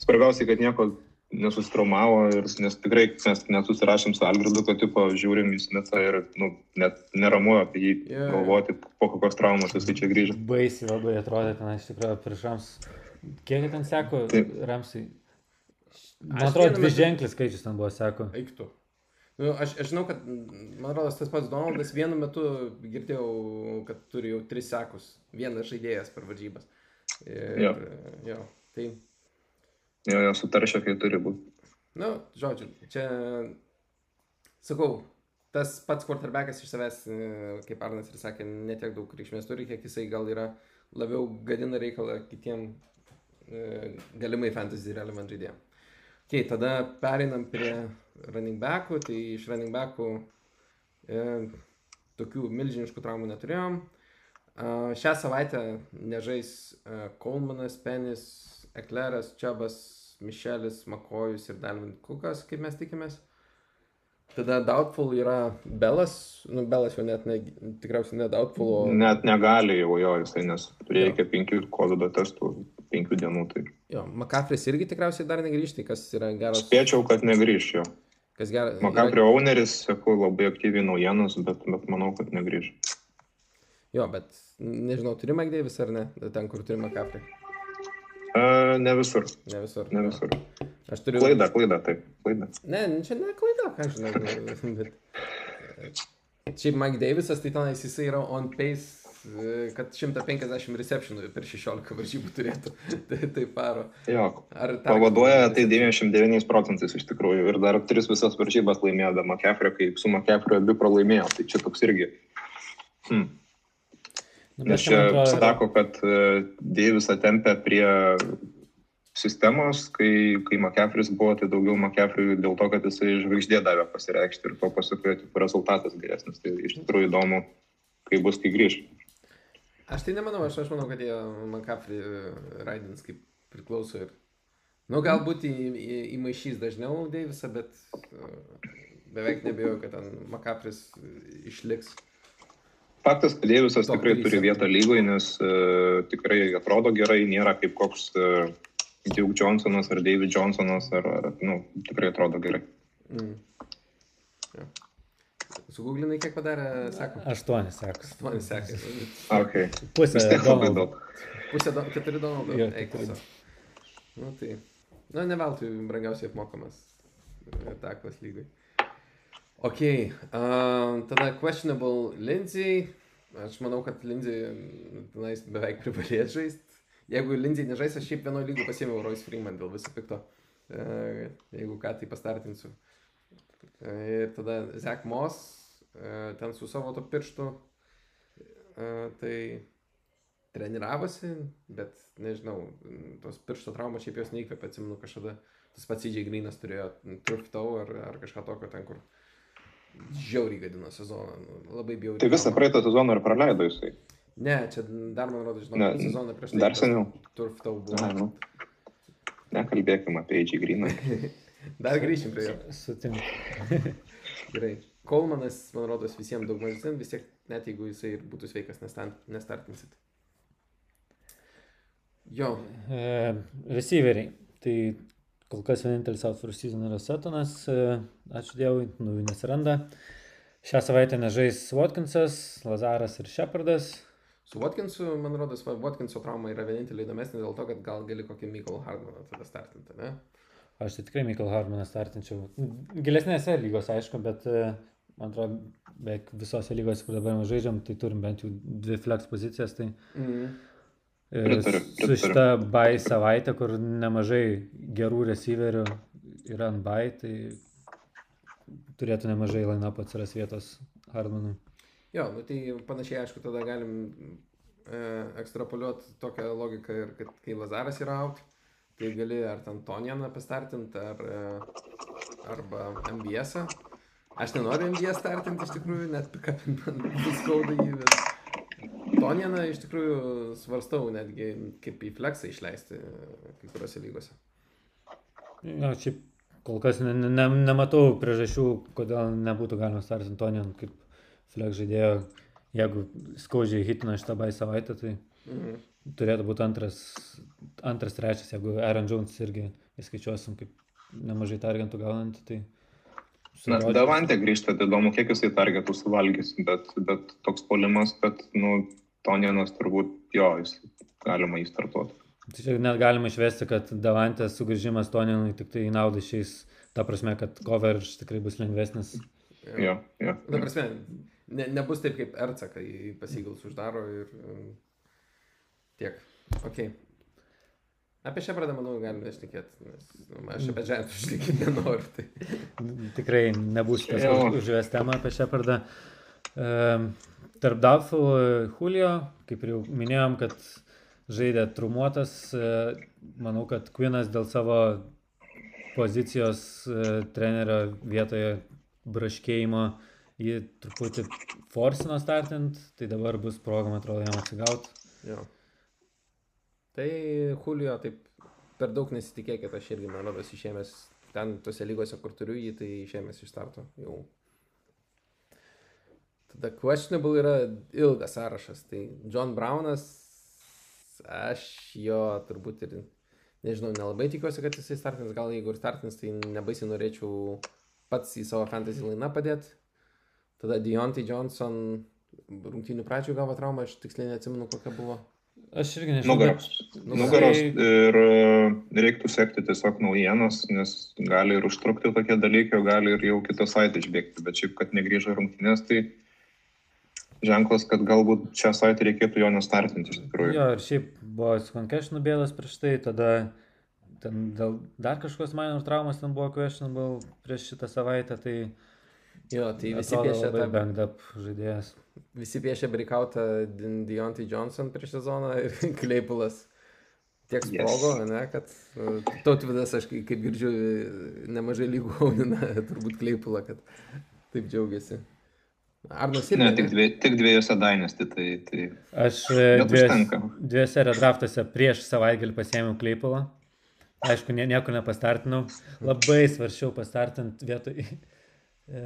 svarbiausia, kad nieko nesustraumavo ir nes tikrai mes nesusirašėm su Algirdu, kad tipo žiūrim į Smithą ir nu, net neramu apie jį jo. galvoti, po kokios traumos jisai čia grįžo. Baisiai labai atrodė ten iš tikrųjų prieš Rams. Kiek ten seko Taip. Ramsai? Man Aš atrodo, dvi ženklis skaičius ten buvo seko. Eiktų. Nu, aš, aš žinau, kad, man rodos, tas pats Donaldas vienu metu girdėjau, kad turi jau tris sekus. Vienas žaidėjas per varžybas. Ir, Jo. jo. Tai, Jo, jo sutaršia, kai turi būti. nu, žodžiu, čia, sakau, tas pats quarterbackas iš savęs, e, kaip Arnas ir sakė, netiek daug reikšmės turi, kiek jisai gal yra labiau gadina reikalą kitiem e, galimai fantasy relevant žaidėjim. Ok, tada pereinam prie running backų, tai iš running backų e, tokių milžiniškų traumų neturėjom. A, šią savaitę nežais e, Kolmanas, Penis, Ekleras, Čiabas, Mišelis, Makojus ir Dalvin Kukas, kaip mes tikimės. Tada Doubtful yra Belas, nu Belas jau net ne, tikriausiai ne Doubtful, o... Net negali jau jo jisai, nes reikia penkių COVID testų, penkių dienų. Tai Jo, Makafris irgi tikriausiai dar negrįžti, kas yra geras. spėčiau, kad negrįž jo. Kas geras. Makaprio owneris, sakau, labai aktyviai naujienos, bet, bet manau, kad negrįž. Jo, bet nežinau, turi McDavis ar ne, ten kur turi Makafri. E, ne visur, Ne visur. ne visur. Aš turiu. Klaida, klaida, taip, klaida. Ne, čia ne klaida, ką žinau. nu, Bet... Šiaip Mike Davisas, tai tenais jisai yra on pace, e, kad 150 receptionų per 16 varžybų turėtų. Tai, tai paro. Jo, Ar teko- pavaduoja tai 99 procentais iš tikrųjų ir dar tris visas varžybas laimėjo McCaffrey, kaip su McCaffrey abi pralaimėjo, tai čia toks irgi. Hmm. Nes čia, sako, kad e, Deivisą tempė prie sistemos, kai, kai McCaffrey buvo, tai daugiau McCaffrey dėl to, kad jisai žvaigždė davė pasireikšti ir to pasakojo, tik rezultatas geresnis. Tai iš tikrųjų įdomu, kai bus, kai grįž. Aš tai nemanau, aš, aš manau, kad jie McCaffrey raidins kaip priklauso ir... Nu, galbūt į, į, įmaišys dažniau Deivisą, bet e, beveik nebejoju, kad ten McCaffrey išliks. Faktas, kad Deivisas tikrai turi vietą lygoje, nes uh, tikrai atrodo gerai, nėra kaip koks uh, Duke Johnsonas ar David Johnsonas, ar, ar nu, tikrai atrodo gerai. Mm. Ja. Suguglinai, kiek padarė, sako, Aštuonis sekas. man sekė. Okay. Pusė labai Donaldo. daug. Pusė, do, keturi Donaldo. Jo, Eik tiesiog. Nu tai, nu ne veltui brangiausiai apmokamas e, taklas lygai. Ok, um, tada questionable Lindsay. Aš manau, kad Lindsay mm, tenais beveik privalės žaisti. Jeigu Lindsay nežais, aš šiaip vienoje lygoje pasiėmiau Royce Freeman dėl viso pikto. Uh, jeigu ką, tai pastartinsiu. E, Ir tada Zach Moss, uh, ten su savo to pirštu. Uh, tai treniravosi, bet nežinau, tos piršto traumos šiaip jos neįkvėpė, atsimenu kažkada tas pats įdžiai Grinas turėjo turf tau ar, ar kažką tokio ten, kur žiauriai gadino sezoną, nu, labai bjauriai. Tai visą praeitą sezoną ir praleido jisai. Ne, čia dar man rodo, žinau, Ne, sezoną prieš tai. Dar seniau. Turf tau buvo. Na, nu. Nekalbėkime apie Eidžį Griną. Dar grįšim prie jo. Sutinku. Gerai. Kolmanas, man rodos, visiems daug mažesnė, vis tiek, net jeigu jisai ir būtų sveikas, nestartinsit. Jo, E, receiveriai. Tai kol kas vienintelis out for season yra Setonas. E, ačiū Dievui, naujų nesiranda. Šią savaitę nežais Watkinsas, Lazaras ir Shepardas. su Watkinsu, man rodos, Watkinso trauma yra vienintelė įdomesnė dėl to, kad gal gali kokį Michael Hardmaną tada startinti, ne? Aš tai tikrai Michael Harmaną startinčiau. Gilesnėse lygose, aišku, bet e, man atrodo, beveik visose lygose, kur dabar mes žaidžiam, tai turim bent jau dvi flex pozicijas. Tai Mm. E, Pritariu, su pritariu. šita bai savaitė, kur nemažai gerų receiverių yra ant bai, tai turėtų nemažai line-up atsiras vietos Harmanui. Jo, nu tai panašiai, aišku, tada galim e, ekstrapoliuoti tokią logiką ir kad kai Lazaras yra out, tai gali ar ten Tonjaną pastartinti, ar, e, arba MBS. -ą. Aš nenoriu MBS startinti iš tikrųjų, net pikapin man skauda jį, bet Tonjaną iš tikrųjų svarstau netgi kaip į flexą išleisti e, kai kuriuose lygose. Na, šiaip kol kas ne, ne, nematau priežasčių, kodėl nebūtų galima startinti Tonian kaip flex žaidėjo. Jeigu skaudžiai hitina šitą bai savaitę, tai Mhm. turėtų būti antras, antras trečias, jeigu Aaron Jones irgi įskaičiuosim kaip nemažai targentų gaunantį, tai... Na, Davantė grįžta, tai įdomu, kiek jisai targetų suvalgys, bet, bet toks polimas, kad, nu, Tonjanas turbūt jo, jis galima įstartuoti. Tai čia net galima išvesti, kad Davantės sugrįžimas Toninui tik tai į naudą šiais, ta prasme, kad coverage tikrai bus lengvesnis. Jo, jo. Na, prasme, ne, nebus taip kaip Erca, kai pasigals uždaro ir um, tiek. Ok. Apie šią pradą, manau, galime išnekėti, nes nu, aš apie žemę išnekėti nenoriu. Tai. Tikrai nebus tas Jo. už- užvest temą apie šią pardą. Tarp Dafų Julio, kaip jau minėjom, kad žaidė trumuotas, e, manau, kad Quinas dėl savo pozicijos e, trenerio vietoje braškėjimo jį truputį forsino startint, tai dabar bus proga, man atrodo, jam atsigauti. Jo. Tai Julio, taip per daug nesitikėkit, aš irgi, man rodos, išėmęs ten tose lygose, kur turiu jį, tai išėmęs iš starto jau. Tada questionable yra ilgas sąrašas. Tai John Brownas, aš jo turbūt ir, nežinau, nelabai tikiuosi, kad jisai startins, gal jeigu ir startins, tai nebaisiai norėčiau pats į savo fantasy lainą padėti. Tada Deontay Johnson rungtynių pradžioje gavo traumą, aš tiksliai neatsimenu, kokia buvo. Aš irgi nežinau. Nugaros. Nu, Nugaros tai- ir e, reiktų sekti tiesiog naujienas, nes gali ir užtrukti tokie dalykai, o gali ir jau kitą savaitę išbėgti. Bet šiaip, kad negrįžo į rungtynės, tai ženklas, kad galbūt šią savaitę reikėtų jo nestartinti iš tikrųjų. Jo, ir šiaip buvo su concussion bėdas prieš tai, tada ten dėl dar kažkokios minor traumos ten buvo questionable prieš šitą savaitę, tai Jo, tai visi piešia, tą, banged up žaidėjas. visi piešia breakoutą Deontay Johnson prieš sezoną ir Kleipulas tiek Yes. sprogo, ne, kad uh, tautvidas, aš kai- kaip girdžiu, nemažai lygų aunina, turbūt Kleipulą, kad taip džiaugiasi. Arnas irgi. Ne, tik, dvie, tik dviejose dainėsti, tai, tai Aš e, dvies, dviese redraftuose prieš savaitgalį pasėmiau Kleipulą. Aišku, nie, nieko nepastartinau. Labai svaršiau pastartint vietoj. E,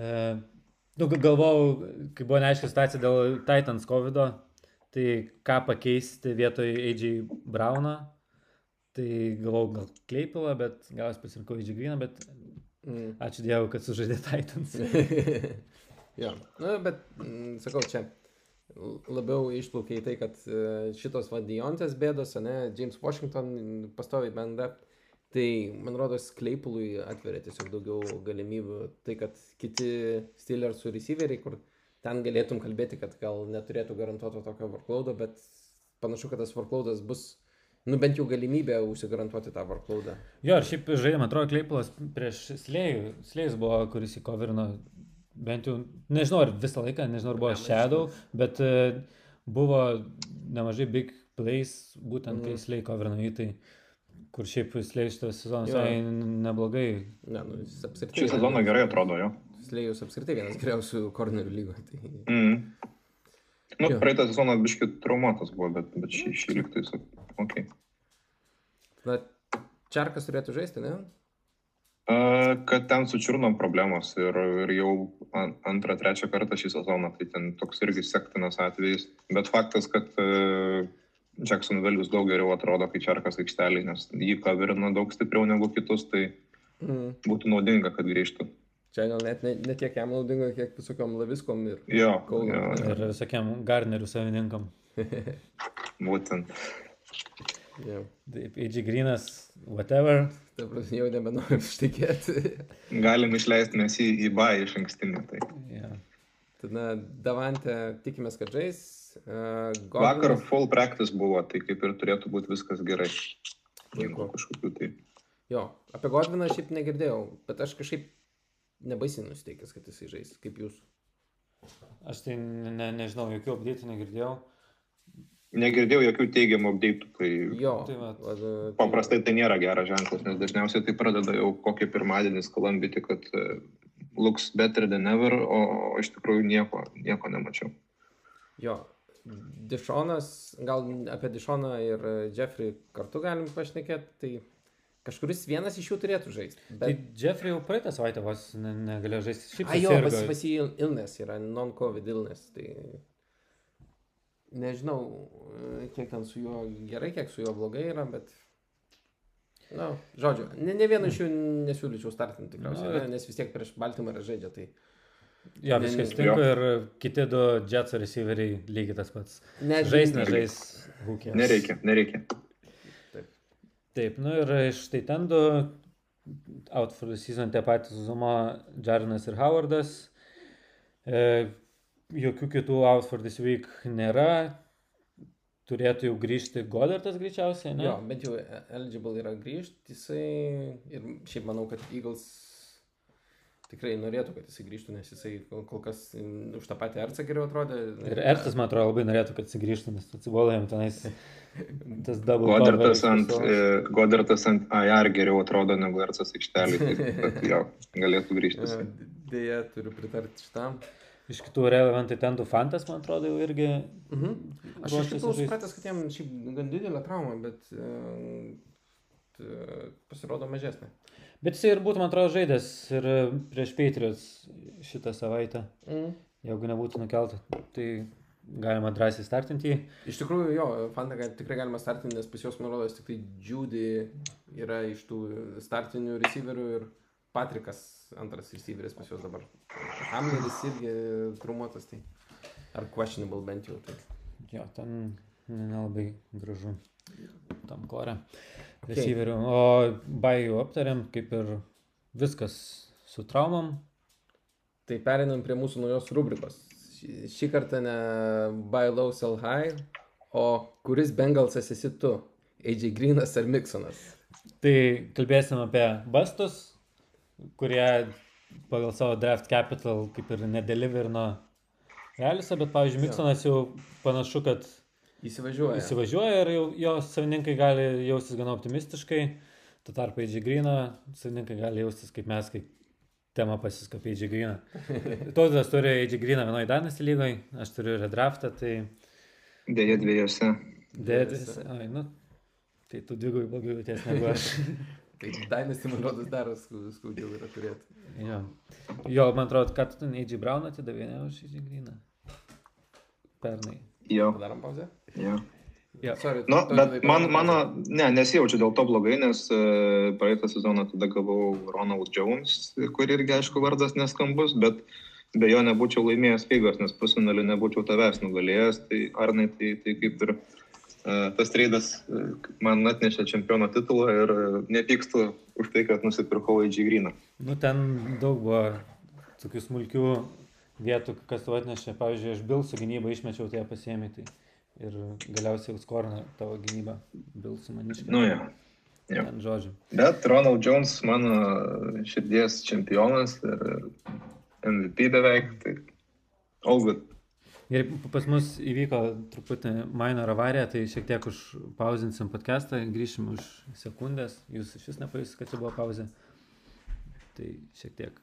nu, ga- galvojau, kai buvo neaiški situacija dėl Titans COVID, tai ką pakeisti vietoj AJ Browno. Tai galvojau, gal Kleipulą, bet gal aš pasirinkau AJ Greeną, bet Mm. ačiū Dievui, kad sužaidė Titans. jo, nu, bet, mm, sakau, čia labiau išplaukia į tai, kad e, šitos vadiontės bėdos, ne, James Washington pastoviai benda, tai, man rodos, Kleipului atveria tiesiog daugiau galimybių. Tai, kad kiti Steelers receiveriai, kur ten galėtum kalbėti, kad gal neturėtų garantuoto tokio workloado, bet panašu, kad tas workloadas bus, nu bent jau galimybė užsigarantuoti tą workloadą. Jo, ir šiaip žaidė, man atrodo, Kleipulas prieš Slėjų. Slėjus buvo, kuris įkovirino bent jau, nežinau, ar visą laiką, nežinau, ar buvo Shadow, bet e, buvo nemažai big plays, būtent kai Mhm. Slėjų kovirino jį, tai kur šiaip Slėjus šitas sezonas neblogai. Ne, nu, jis apsirtai. šį sezoną gerai atrodo jo. Slėjus apskritai vienas geriausių kornerių lygoje. Tai... Mm. Nu, Jo. praeitą sezoną biški traumuotas buvo, bet, bet šį, šį lygtai jis. Ok. Na, Čarkas turėtų žaisti, ne? Kad ten su čiurnom problemos ir, ir jau an- antrą, trečią kartą šį sezoną, tai ten toks irgi sektinas atvejis. Bet faktas, kad uh, Jacksonville vis daug geriau atrodo, kai Čarkas aikštelį, nes jį kaverina daug stipriau negu kitus, tai Mm. būtų naudinga, kad grįžtų. Čia gal net ne, ne tiek jam naudinga, kiek visokiam laviskom ir... Jo, Kauno. jo Ir visokiam Garnerių savininkam. būtent. Jau. Taip, AG Greenas, whatever. Ta prasme, jau nebenoriu ištikėti. Galim išleisti mes į, į bą iš ankstinį. Tai. Yeah. Tada Davantė tikimės, kad žais. Uh, Vakar full practice buvo, tai kaip ir turėtų būti viskas gerai. Jeigu kažkokių tai. Jo, apie Godviną šiaip negirdėjau, bet aš kažkaip nebaisiai nusteikęs, kad jisai žais, kaip jūs. Aš tai ne, ne, nežinau, jokių update negirdėjau. Negirdėjau jokių teigiamų update'ų, tai Jo, Tai vat. va, tai- paprastai tai nėra geras ženklas, nes dažniausiai tai pradeda jau kokį pirmadienį skalambyti, kad e, looks better than ever, o, o iš tikrųjų nieko, nieko nemačiau. Jo, Dišonas, gal apie Dišoną ir Jeffrey kartu galim pašnekėti, tai kažkuris vienas iš jų turėtų žaisti. Tai Bet... Jeffrey jau praeitą savaitę vos ne, negalėjo žaisti. Šiaip A jo, susirgo. pas, pas jį illness yra, non-covid illness, tai nežinau, e, kiek ten su juo gerai, kiek su juo blogai yra, bet... Na, žodžiu, ne, ne vienu iš jų nesiūlyčiau startinti tikriausiai, Na, ne, nes vis tiek prieš Baltimorą žaidžia, tai... Jo, viskas ne- tinka ir kiti du Jetso receiveriai lygiai tas pats. Ne, Žais, nežais, hūkė. Nereikia, nereikia. Taip, nu ir iš tai ten du out for the season tie patys Zumo, Jarinas ir Howardas. E, jokių kitų out for this week nėra. Turėtų jau grįžti Godartas greičiausiai, ne? Jo, bent jau eligible yra grįžti, jisai ir šiaip manau, kad Eagles tikrai norėtų, kad jisai grįžtų, nes jisai kol kas už tą patį Ercą geriau atrodė. Ir Ertas, man atrodo, labai norėtų, kad sugrįžtų, nes atsibolė jam tenais tas double Godartas ant, e, Godartas ant AR geriau atrodo negu Ercas aikštelį, tai jo, galėtų grįžti. jisai. Dėja, turiu pritarti šitam. Iš kitų relevantai ten du fantas, man atrodo, jau irgi. Mhm. Aš iš tikrųjų supratęs, kad jam šiaip gan didelė trauma, bet t- pasirodo mažesnė. Bet jisai ir būtų, man atrodo, žaidęs ir prieš Patriots šitą savaitę, Mm. jeigu nebūtų nukelta. Tai galima drąsiai startinti jį. Iš tikrųjų, jo, Fanta gal tikrai galima startinti, nes pas juos, man rodos, tik tai Judy yra iš tų startinių receiverių ir Patrikas antras receiveris pas juos dabar. Hamleris irgi trumuotas, tai ar questionable bent jau. Tai. Jo, ten ne- nelabai gražu tam korė. Okay. Receiverių. O baijų aptariam, kaip ir viskas su traumom. tai perinam prie mūsų naujos rubrikos. Šį, šį kartą ne buy low, sell high, o kuris Bengalsas esi tu? AJ Greenas ar Miksonas? Tai kalbėsim apie bastus, kurie pagal savo draft capital kaip ir nedeliverino realisą, bet, pavyzdžiui, Miksonas jau panašu, kad Įsivažiuoja. įsivažiuoja ir jau jo savininkai gali jaustis gana optimistiškai. Tuo tarpu AJ Greeną savininkai gali jaustis kaip mes, kai tema pasiskapė AJ Greeną. Tautas turi AJ Greeną vienoje Dynasty lygoje, aš turiu redraftą, tai Dėja dviejose. dėdis. Ai, nu, tai tu dvigubai blogiau jauties negu aš. Tai Dynasty, man rodos, dar skau- skaudžiau yra turėti. jo. jo, man atrodo, kad tu AJ Brown atidavė, ne už AJ Greeną. Pernai. Jo, Padarom pauzę? jo. Jo. Sorry, Nu, tu- bet tu- man, mano, ne, nesijaučiu dėl to blogai, nes e, praeitą sezoną tada gavau Ronald Jones, kur irgi, aišku, vardas neskambus, bet be jo nebūčiau laimėjęs figos, nes pusinalį nebūčiau tavęs nugalėjęs, tai Arnai, tai, tai kaip ir e, tas treidas e, man atnešė čempiono titulą ir e, nepykstu už tai, kad nusipirkau AG Greeną. Nu, ten daug buvo tokių smulkių vietų, kas tu atnešė. Pavyzdžiui, aš Bilsų gynybą išmečiau, tai ją pasiemi. Tai ir galiausiai jau skorina tavo gynybą Bilsų maniškai. Nu, jo. jo. Ten žodžiu. Bet Ronald Jones mano širdies čempionas ir MVP beveik, tai all good. Ir pas mus įvyko truputį minor avarija, tai šiek tiek užpauzinsim podcastą, grįšim už sekundės. Jūs iš vis nepajusit, kad čia buvo pauzė. Tai šiek tiek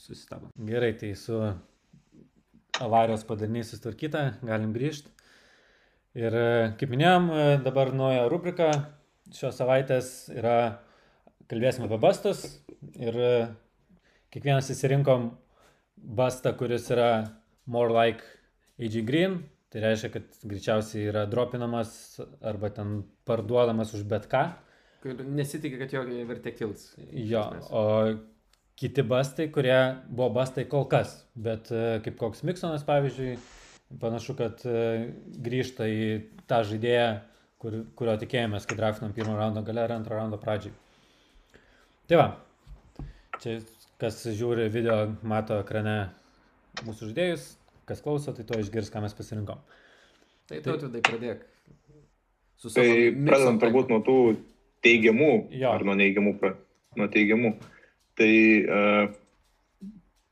susitabo. Gerai, tai su avarijos padariniais sustvarkyta, galim grįžti. Ir e, kaip minėjom, e, dabar nauja rubrika šios savaitės yra kalbėsime apie bastus ir e, kiekvienas įsirinkom bastą, kuris yra more like AG Green, tai reiškia, kad greičiausiai yra dropinamas arba ten parduodamas už bet ką. Kur nesitikė, kad jo vertė kils. Jo, o kiti bastai, kurie buvo bastai kol kas, bet kaip koks Miksonas, pavyzdžiui, panašu, kad e, grįžta į tą žaidėją, kur, kurio tikėjomės, kai draftinam pirmo raundo gale ar antro raundo pradžiai. Tai va, čia kas žiūri video, mato ekrane mūsų žaidėjus, kas klauso, tai to išgirs, ką mes pasirinkom. Tai tu tai pradėk. Tai pradedam turbūt nuo tų teigiamų, jo. ar nuo neigiamų, nuo teigiamų. Tai uh,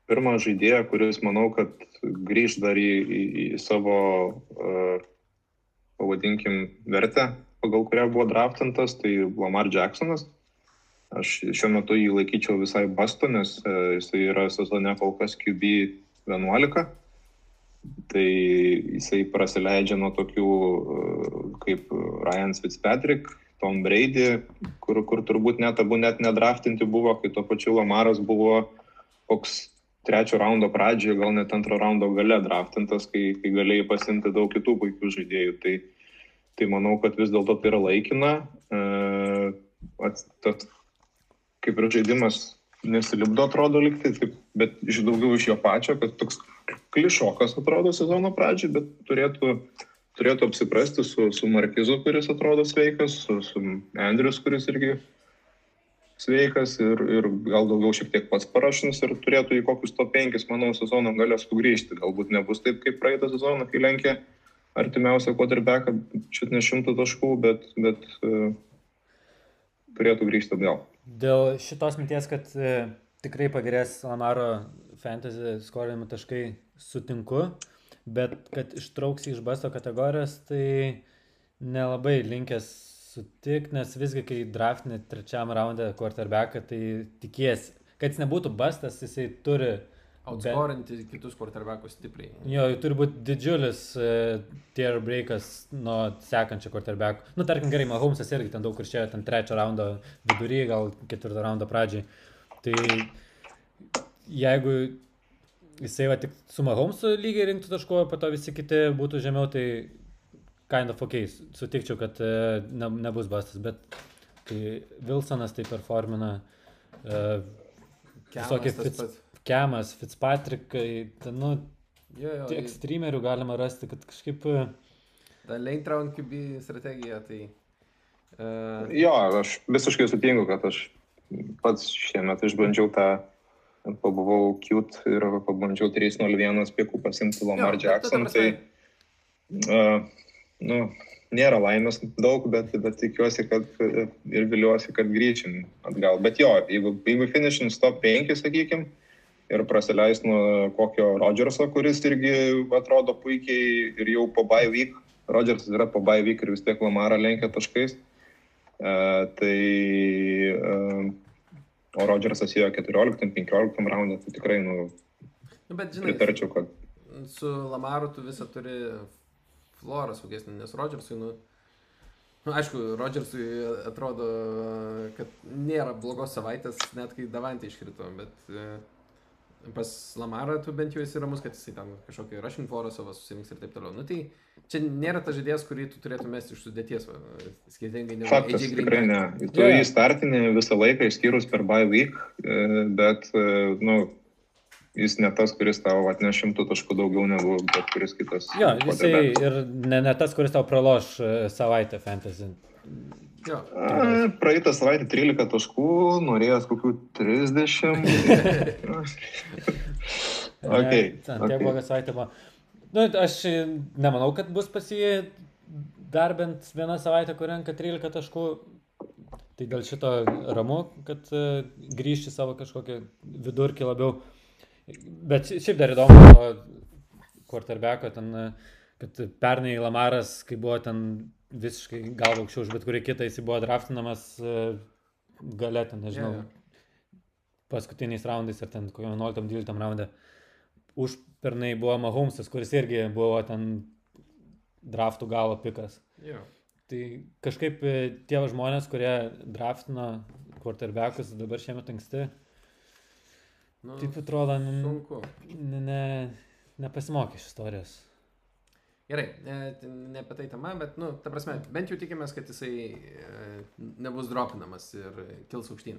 pirmą žaidėją, kuris manau, kad grįž dar į, į, į savo, uh, pavadinkim, vertę, pagal kurią buvo draftintas, tai Lamar Jacksonas. Aš šiuo metu jį laikyčiau visai bastu, nes uh, jisai yra sezone kol kas QB 11. Tai jisai prasileidžia nuo tokių uh, kaip Ryan Fitzpatrick, Tom Brady, kur, kur turbūt net abu net nedraftinti buvo, kai tuo pačiu Lamaras buvo koks trečio raundo pradžioje, gal net antro raundo gale draftintas, kai, kai galėjai pasimti daug kitų puikių žaidėjų. Tai, tai manau, kad vis dėlto tai yra laikina. E, at, kaip ir žaidimas nesilipdo atrodo likti, taip, bet iš daugiau iš jo pačio, kad toks klišokas atrodo sezono pradžiai, bet turėtų, turėtų apsiprasti su, su Markizu, kuris atrodo sveikas, su, su Andrius, kuris irgi sveikas ir, ir gal daugiau šiek tiek pats parašins ir turėtų į kokius to penkis, manau, sezono galės sugrįžti. Galbūt nebus taip kaip praeitą sezoną, kai lenkė artimiausią quarterbacką šit ne šimtų taškų, bet, bet uh, turėtų grįžti atgal. Dėl šitos minties, kad uh, tikrai pagerės Lamaro fantasy skorinimo taškai, sutinku, bet kad ištrauks iš basto kategorijos, tai nelabai linkęs sutikti, nes visgi, kai draftini trečiam raundą quarterbacką, tai tikiesi, kad jis nebūtų bastas, jisai turi Outscorinti bet... kitus quarterbackus stipriai. Jo, turi būti didžiulis uh, tier breakas nuo sekančio quarterback. Nu, tarkim, gerai, Mahomesas irgi ten daug kur išėjo, ten trečio raundo vidury, gal ketvirto raundo pradžiai. Tai jeigu jisai va tik su Mahomesu lygiai rinktų taško, po to visi kiti būtų žemiau, tai kind of ok, sutikčiau, kad e, ne, nebus bastas, bet kai Wilsonas tai performina, uh, visokie Fitz, Kemas, Fitzpatrickai, ten, nu, jo, jo, tiek streamerių galima rasti, kad kažkaip... E, Ta late round QB strategija, tai... Uh... Jo, aš visiškai sutinku, kad aš pats šiemet išbandžiau tą pabuvau cute ir pabandžiau 301 piekų pasimti Lamar jo, Jackson. Tai, uh, nu, nėra laimės daug, bet, bet tikiuosi, kad ir viliuosi, kad grįšim atgal. Bet jo, jeigu, jeigu finishing stop 5, sakykime, ir praleis nuo kokio Rodžerso, kuris irgi atrodo puikiai ir jau po bye week, Rodžersas yra po bye week ir vis tiek Lamarą lenkia taškais, uh, tai uh, o Rodžersas jo 14-15 raundą, tai tikrai, nu, nu bet, žinai, pritarčiau, kad... Su Lamaru tu visą turi florą saugesnį, nes Rodžersui, nu, nu, aišku, Rodžersui atrodo, kad nėra blogos savaitės, net kai Davantė iškrito, bet e, pas Lamarą tu bent jau esi ramus, kad jisai ten kažkokį rushing florą savo susirinks ir taip toliau. Nu, tai čia nėra ta žaidėjas, kurį tu turėtum mesti iš sudėties, va, skirtingai negu Faktas, tikrai ne. Tu yeah. jį startinį visą laiką, išskyrus per bye week, e, bet, e, nu, jis ne tas, kuris tau atneš šimtų taškų daugiau negu bet kuris kitas. Jo, jisai ir ne, ne tas, kuris tau praloš e, savaitę fantasy. Jo. Praeitą savaitę 13 taškų, norėjęs kokių 30. okay, Ten okay. bloga savaitė buvo. Nu, aš nemanau, kad bus pas jį dar bent vieną savaitę, kur renka 13 taškų. Tai dėl šito ramu, kad uh, grįžti savo kažkokį vidurkį labiau. Bet šiaip dar įdomu, quarterbacko ten, kad pernai Lamaras, kai buvo ten visiškai galva aukščiau už bet kurį kitą, jis buvo draftinamas e, galėtų, nežinau. Yeah. paskutiniais raundais, ar ten kokio 11-12 raunde. Už pernai buvo Mahomesas, kuris irgi buvo ten draftų galo pikas. Jo. Tai kažkaip e, tie žmonės, kurie draftino quarterbackus dabar šiemet anksti, Nu, taip atrodo, sunku. ne, ne, nepasimokė iš istorijos. Gerai, e, ne apie tai tema, bet, nu, ta prasme, bent jau tikimės, kad jisai e, nebus dropinamas ir kils aukštyn.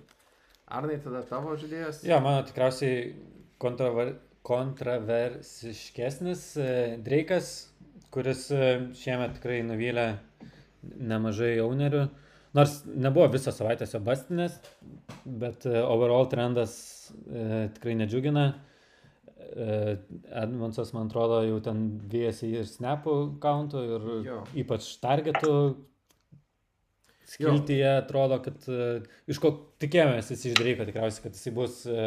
Arnai, tada tavo žaidėjas? Jo, mano tikriausiai kontraver, kontroversiškesnis e, Dreikas, kuris šiemet tikrai nuvylė nemažai jaunerių. Nors nebuvo visą savaitę jo bastinės, bet overall trendas e, tikrai nedžiugina. E, Edmondsas, man atrodo, jau ten vėjasi ir snapų countų ir Jo. ypač targetų skiltyje atrodo, kad e, iš ko tikėjomės jis iš Dreiko tikriausiai, kad jisai bus e,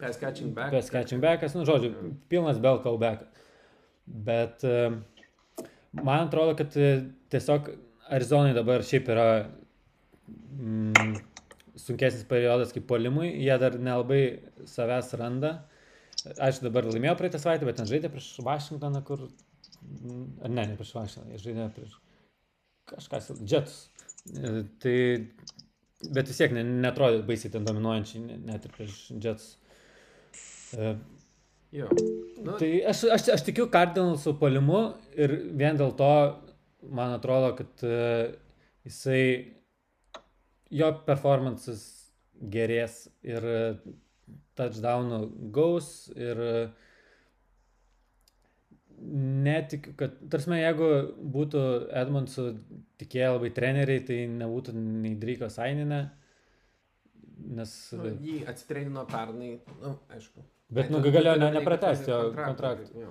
Pass catching back. Pass catching backas, nu, žodžiu, pilnas bell callback. Bet man atrodo, kad tiesiog Arizonai dabar šiaip yra mm, sunkesnis periodas kaip polimui, jie dar nelabai savęs randa. Aš dabar laimėjau praeitą savaitę, bet ten žaidė prieš Vašingtoną, kur... ne, ne prieš Vašingtoną, jie žaidė prieš kažkas, Jets. E, Tai, bet vis tiek ne, netrodė baisiai ten dominuojančiai, ne- net ir prieš Jets. E, Jo. Nu, Tai aš, aš, aš tikiu Cardinalsų polimu ir vien dėl to man atrodo, kad uh, jisai, jo performances gerės ir uh, touchdownų gaus ir uh, netikiu, kad, tarsi, jeigu būtų Edmondsų tikėję labai treneriai, tai nebūtų nei Dryko Saininė, nes... nu, jį atsitreidino pernai, nu, aišku. Bet, nu, Ai, tu- galėjo ne, nepratesti jo kontraktą.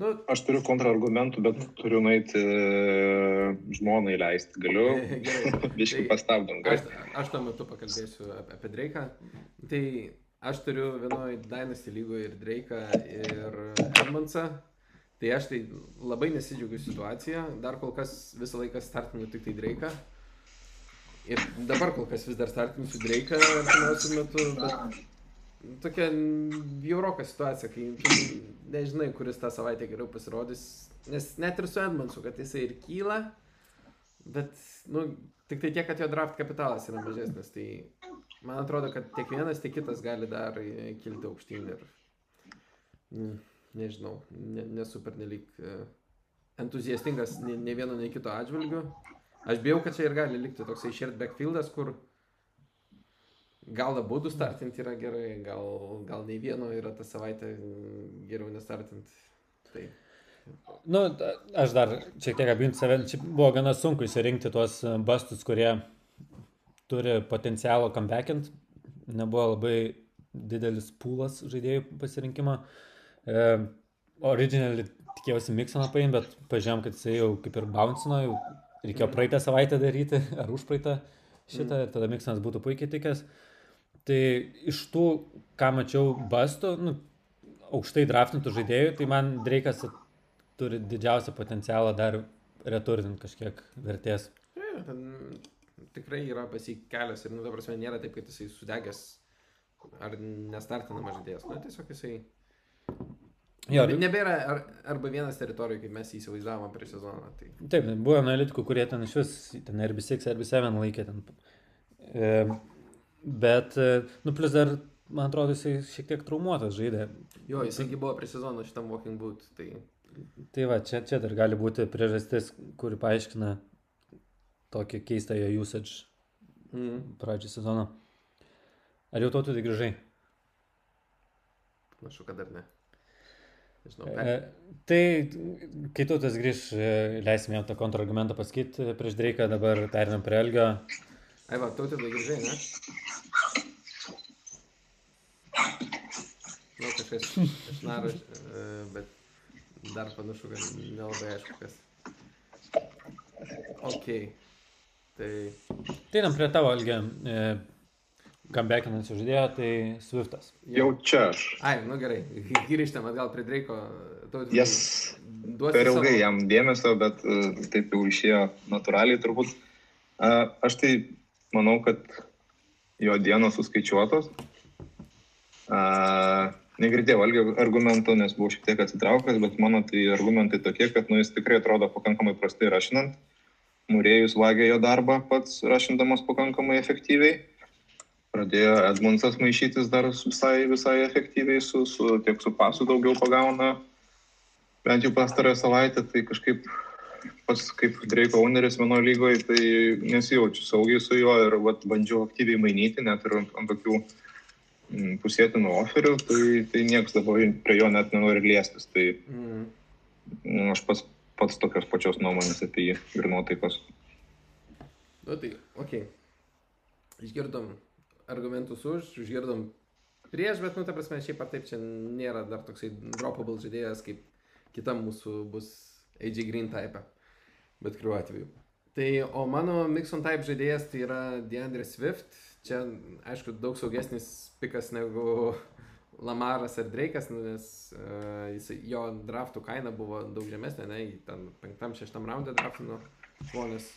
Nu, Aš turiu kontrargumentų, bet turiu nueiti e, žmonai leisti. Galiu Tai- pastabdant. Aš, aš tuo metu pakalbėsiu apie, apie Dreiką. Tai aš turiu vienoje Dynasty lygoje ir Dreiką, ir Edmondsą. Tai aš tai labai nesidžiaugiu situaciją. Dar kol kas visą laiką startinu tik tai Dreiką. Ir dabar kol kas vis dar startinsiu Dreiką artimiausiu metu. Bet tokia bjauroka situacija, kai nežinai, kuris tą savaitę geriau pasirodys. Nes net ir su Edmondsu, kad jisai ir kyla, bet, nu, tik tai tiek, kad jo draft kapitalas yra mažesnis. Tai man atrodo, kad tiek vienas, tiek kitas gali dar e, kilti aukštyn ir, mm, nežinau, ne, nesu pernelyg e, entuziastingas nei, nei vieno, nei kito atžvilgiu. Aš bijau, kad čia ir gali likti toksai shared backfieldas, kur gal abu du startinti yra gerai, gal, gal nei vieno yra tą savaitę mm, geriau nestartinti. Tai Nu, aš dar šiek tiek apginti save. Čia buvo gana sunku įsirinkti tuos e, bustus, kurie turi potencialo comebackinti. Nebuvo labai didelis pūlas žaidėjų pasirinkimo. E, originally tikėjausi Miksoną paimti, bet pažiūrėjom, kad jisai jau kaip ir bouncino, jau reikėjo praeitą savaitę daryti, ar užpraeitą šitą, ir tada Miksonas būtų puikiai tikęs. Tai iš tų, ką mačiau, bustų, nu, aukštai draftintų žaidėjų, tai man Dreikas turi didžiausią potencialą dar returninti kažkiek vertės. Ja, ten tikrai yra pasikelias ir, nu, ta prasme, nėra taip, kad jisai sudegęs ar nestartinamas žaidėjas. Na, tiesiog jisai... Jo, Ne- Nebėra ar, arba vienas teritorijų, kaip mes įsivaizdavome prieš sezoną. Tai... taip, buvo analitikų, kurie ten iš vis, ten RB6, RB7 laikė ten. E, bet, e, nu, plus dar, man atrodo, jisai šiek tiek traumuotas žaidė. Jo, jisai buvo prieš sezoną šitam walking boot. Tai... Tai va, čia, čia dar gali būti priežastis, kuri paaiškina tokį keistą jo usage Mm. pradžią sezono. Ar jau tautų tai grįžai? Panašu, kad dar ne. Nežinau, E, per... tai kai tu tas grįž, e, leisime jam tą kontrargumentą pasakyti e, prieš Dreiką, dabar perinam prie Elgio. Ai, va, tautai tai grįžai, ne? Nu, kažkas išnaro, e, bet dar panašu, kad nelabai aišku, kas. Ok. Tai Tai einam prie tavo Elgio. E, Comeback'inančio žaidėjo, tai Swiftas. Jau čia aš. Ai, nu gerai, grįžtam atgal prie Dreiko. Jas duosi per ilgai savo- jam dėmesio, bet e, taip jau išėjo natūraliai turbūt. E, Aš tai manau, kad jo dienos suskaičiuotos. Uh, negirdėjau valgio argumentų, nes buvau šiek tiek atsitraukęs, bet mano tai argumentai tokie, kad nu, jis tikrai atrodo pakankamai prastai rašinant. Murėjus vagė jo darbą pats rašindamas pakankamai efektyviai. Pradėjo Edmundsas maišytis dar visai, visai efektyviai, su, su, tiek su pasu daugiau pagauna, bent jau pastarąją savaitę, tai kažkaip pats kaip Dreiko owneris vienoje lygoje, tai nesijaučiu saugiai su juo ir vat, bandžiau aktyviai mainyti, net ir ant, ant tokių mm, pusėtinų oferių, tai, tai niekas dabar prie jo net nenori liestis. Tai mm. aš pats, pats tokios pačios nuomonės apie jį ir nuotaikos. Nu tai, okei. Okay. Išgirdom argumentus už, išgirdom prieš, bet, nu, ta prasme, šiaip ar taip čia nėra dar toksai dropable žaidėjas, kaip kitam mūsų bus AJ Green type, bet kuriuo atveju. Tai, o mano Mixon type žaidėjas tai yra DeAndre Swift. Čia, aišku, daug saugesnis pikas negu Lamaras ar Drake'as, nes uh, jis, jo draftų kaina buvo daug žemesnė, ne, ten penktam, šeštam raundė draftino žmonės.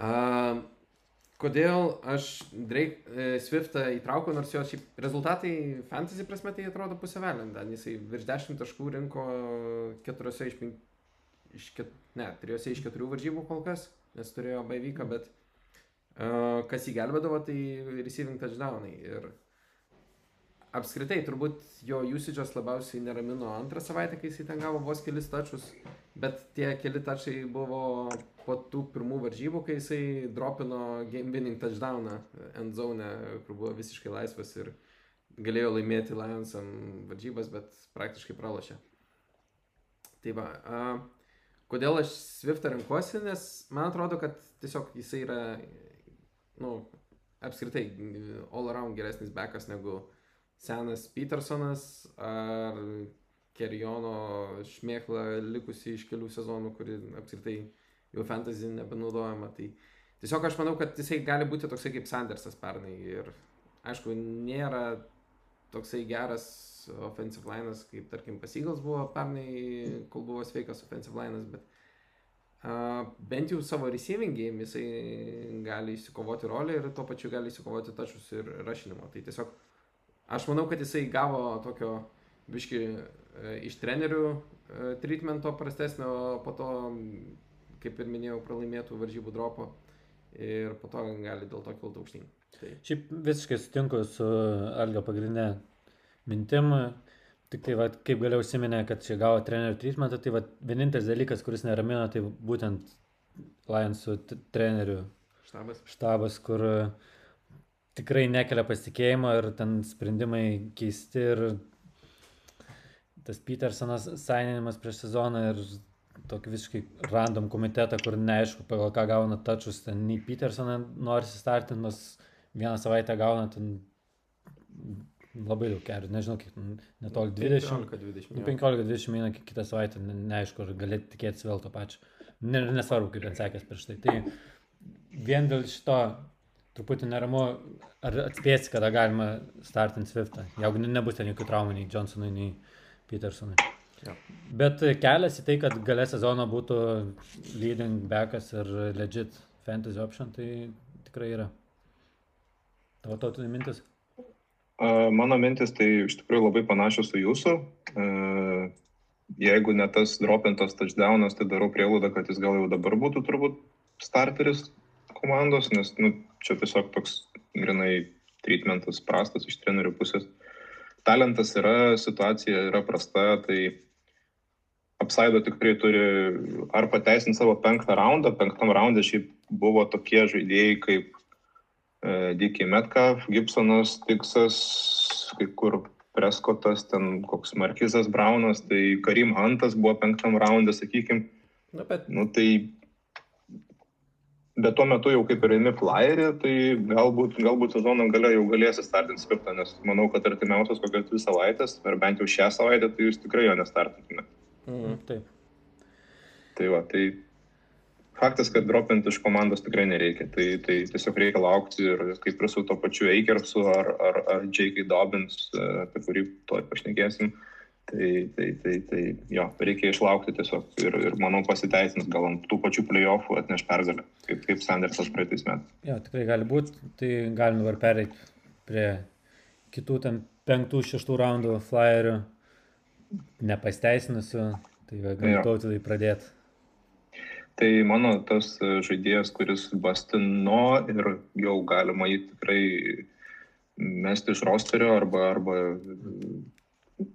Uh, kodėl aš Drake, uh, Swiftą įtraukiau, nors jo šiaip rezultatai fantasy prasme tai atrodo pusę valandą. Jisai virš 10 taškų rinko keturiose iš, penk... iš ket... ne, trijose iš keturių varžybų kol kas, nes turėjo baivyką, bet uh, kas jį gelbėdavo, tai receiving touchdownai. Ir apskritai turbūt jo usage'as labiausiai neramino antrą savaitę, kai jisai ten gavo vos kelis tačius, bet tie keli tačiai buvo po tų pirmų varžybų, kai jisai dropino game winning touchdowną end zone, kur buvo visiškai laisvas ir galėjo laimėti Lionsam varžybas, bet praktiškai pralošė. Tai va, a, kodėl aš Swiftą renkuosi, nes man atrodo, kad tiesiog jisai yra, nu, apskritai all around geresnis bekas negu uh, senas Petersonas ar Kerjono šmėkla likusi iš kelių sezonų, kuri apskritai jau fantasy nebenaudojama. Tai tiesiog aš manau, kad jisai gali būti toksai kaip Sandersas pernai. Ir aišku, nėra toksai geras offensive linas, kaip tarkim pasigals buvo pernai, kol buvo sveikas offensive linas, bet uh, bent jau savo receiving game jisai gali įsikovoti rolę ir tuo pačiu gali įsikovoti tačius ir rašinimo. Tai tiesiog Aš manau, kad jisai gavo tokio biški e, iš trenerių e, treatmento prastesnio, po to, kaip ir minėjau, pralaimėtų varžybų dropo ir po to gali dėl to kilti aukštyn. Tai. Šiaip visiškai sutinku su Algio pagrindinė mintim. Tik tai, va, kaip galiau užsiminė, kad čia gavo trenerių treatmentą, tai va, vienintelis dalykas, kuris neramina, tai būtent Lionsų trenerių štabas. štabas, kur uh, tikrai nekelia pasitikėjimo ir ten sprendimai keisti ir tas Petersonas saininimas prieš sezoną ir tokį visiškai random komitetą, kur neaišku, pagal ką gauna tačius, ten nei Petersoną nori startinti, nors vieną savaitę gauna ten labai daug kerių, nežinau, kiek, netoli 20. 15-20 15 mėnesių, kitą savaitę, neaišku, ar galėtų tikėtis vėl to pačio. Nesvarbu, kaip ten sekės prieš tai. Tai vien dėl šito truputį neramu, ar atspėsi, kada galima startinti Swiftą, jeigu nebus ten jokių traumų nei Johnsonui, nei Petersonui. Ja. Bet kelias į tai, kad galę sezono būtų leading backas ir legit fantasy option, tai tikrai yra. Tavo tautų mintis? Mano mintis tai iš tikrųjų labai panašios su jūsų. Jeigu ne tas dropintas touchdownas, tai darau prielaidą, kad jis gal jau dabar būtų turbūt starteris komandos, nes nu, čia tiesiog toks grinai treatmentas prastas iš trenerių pusės. Talentas yra, situacija yra prasta, tai apsaido tikrai turi ar pateisinti savo penktą raundą. Penktam raundė šiaip buvo tokie žaidėjai kaip e, Dicky Metcalf, Gibsonas, Tiksas, kai kur Preskotas, ten koks Markizas Braunas, tai Karim Hantas buvo penktam raundė, sakykime. Na, bet... Nu, tai bet tuo metu jau kaip ir eini flyerį, tai galbūt, galbūt sezono gale jau galėsi startinti Swiftą, nes manau, kad artimiausios kokios dvi savaitės, ar bent jau šią savaitę, tai jūs tikrai jo nestartintumėte. Mm, taip. Tai va, tai faktas, kad dropinti iš komandos tikrai nereikia, tai, tai tiesiog reikia laukti ir kaip ir su to pačiu Eikersu ar, ar, ar J.K. Dobbins, apie kurį toj pašnekėsim, Tai, tai, tai, tai jo, reikia išlaukti tiesiog ir, ir manau pasiteisins, gal ant tų pačių playoffų atneš pergalę, kaip, kaip Sandersas praeitais metais. Jo, tikrai gali būti, tai galim dabar pereiti prie kitų ten penktų, šeštų raundų flyerių, nepasteisinusių, tai gal tautai pradėti. Tai mano tas žaidėjas, kuris bastino ir jau galima jį tikrai mesti iš rosterio arba, arba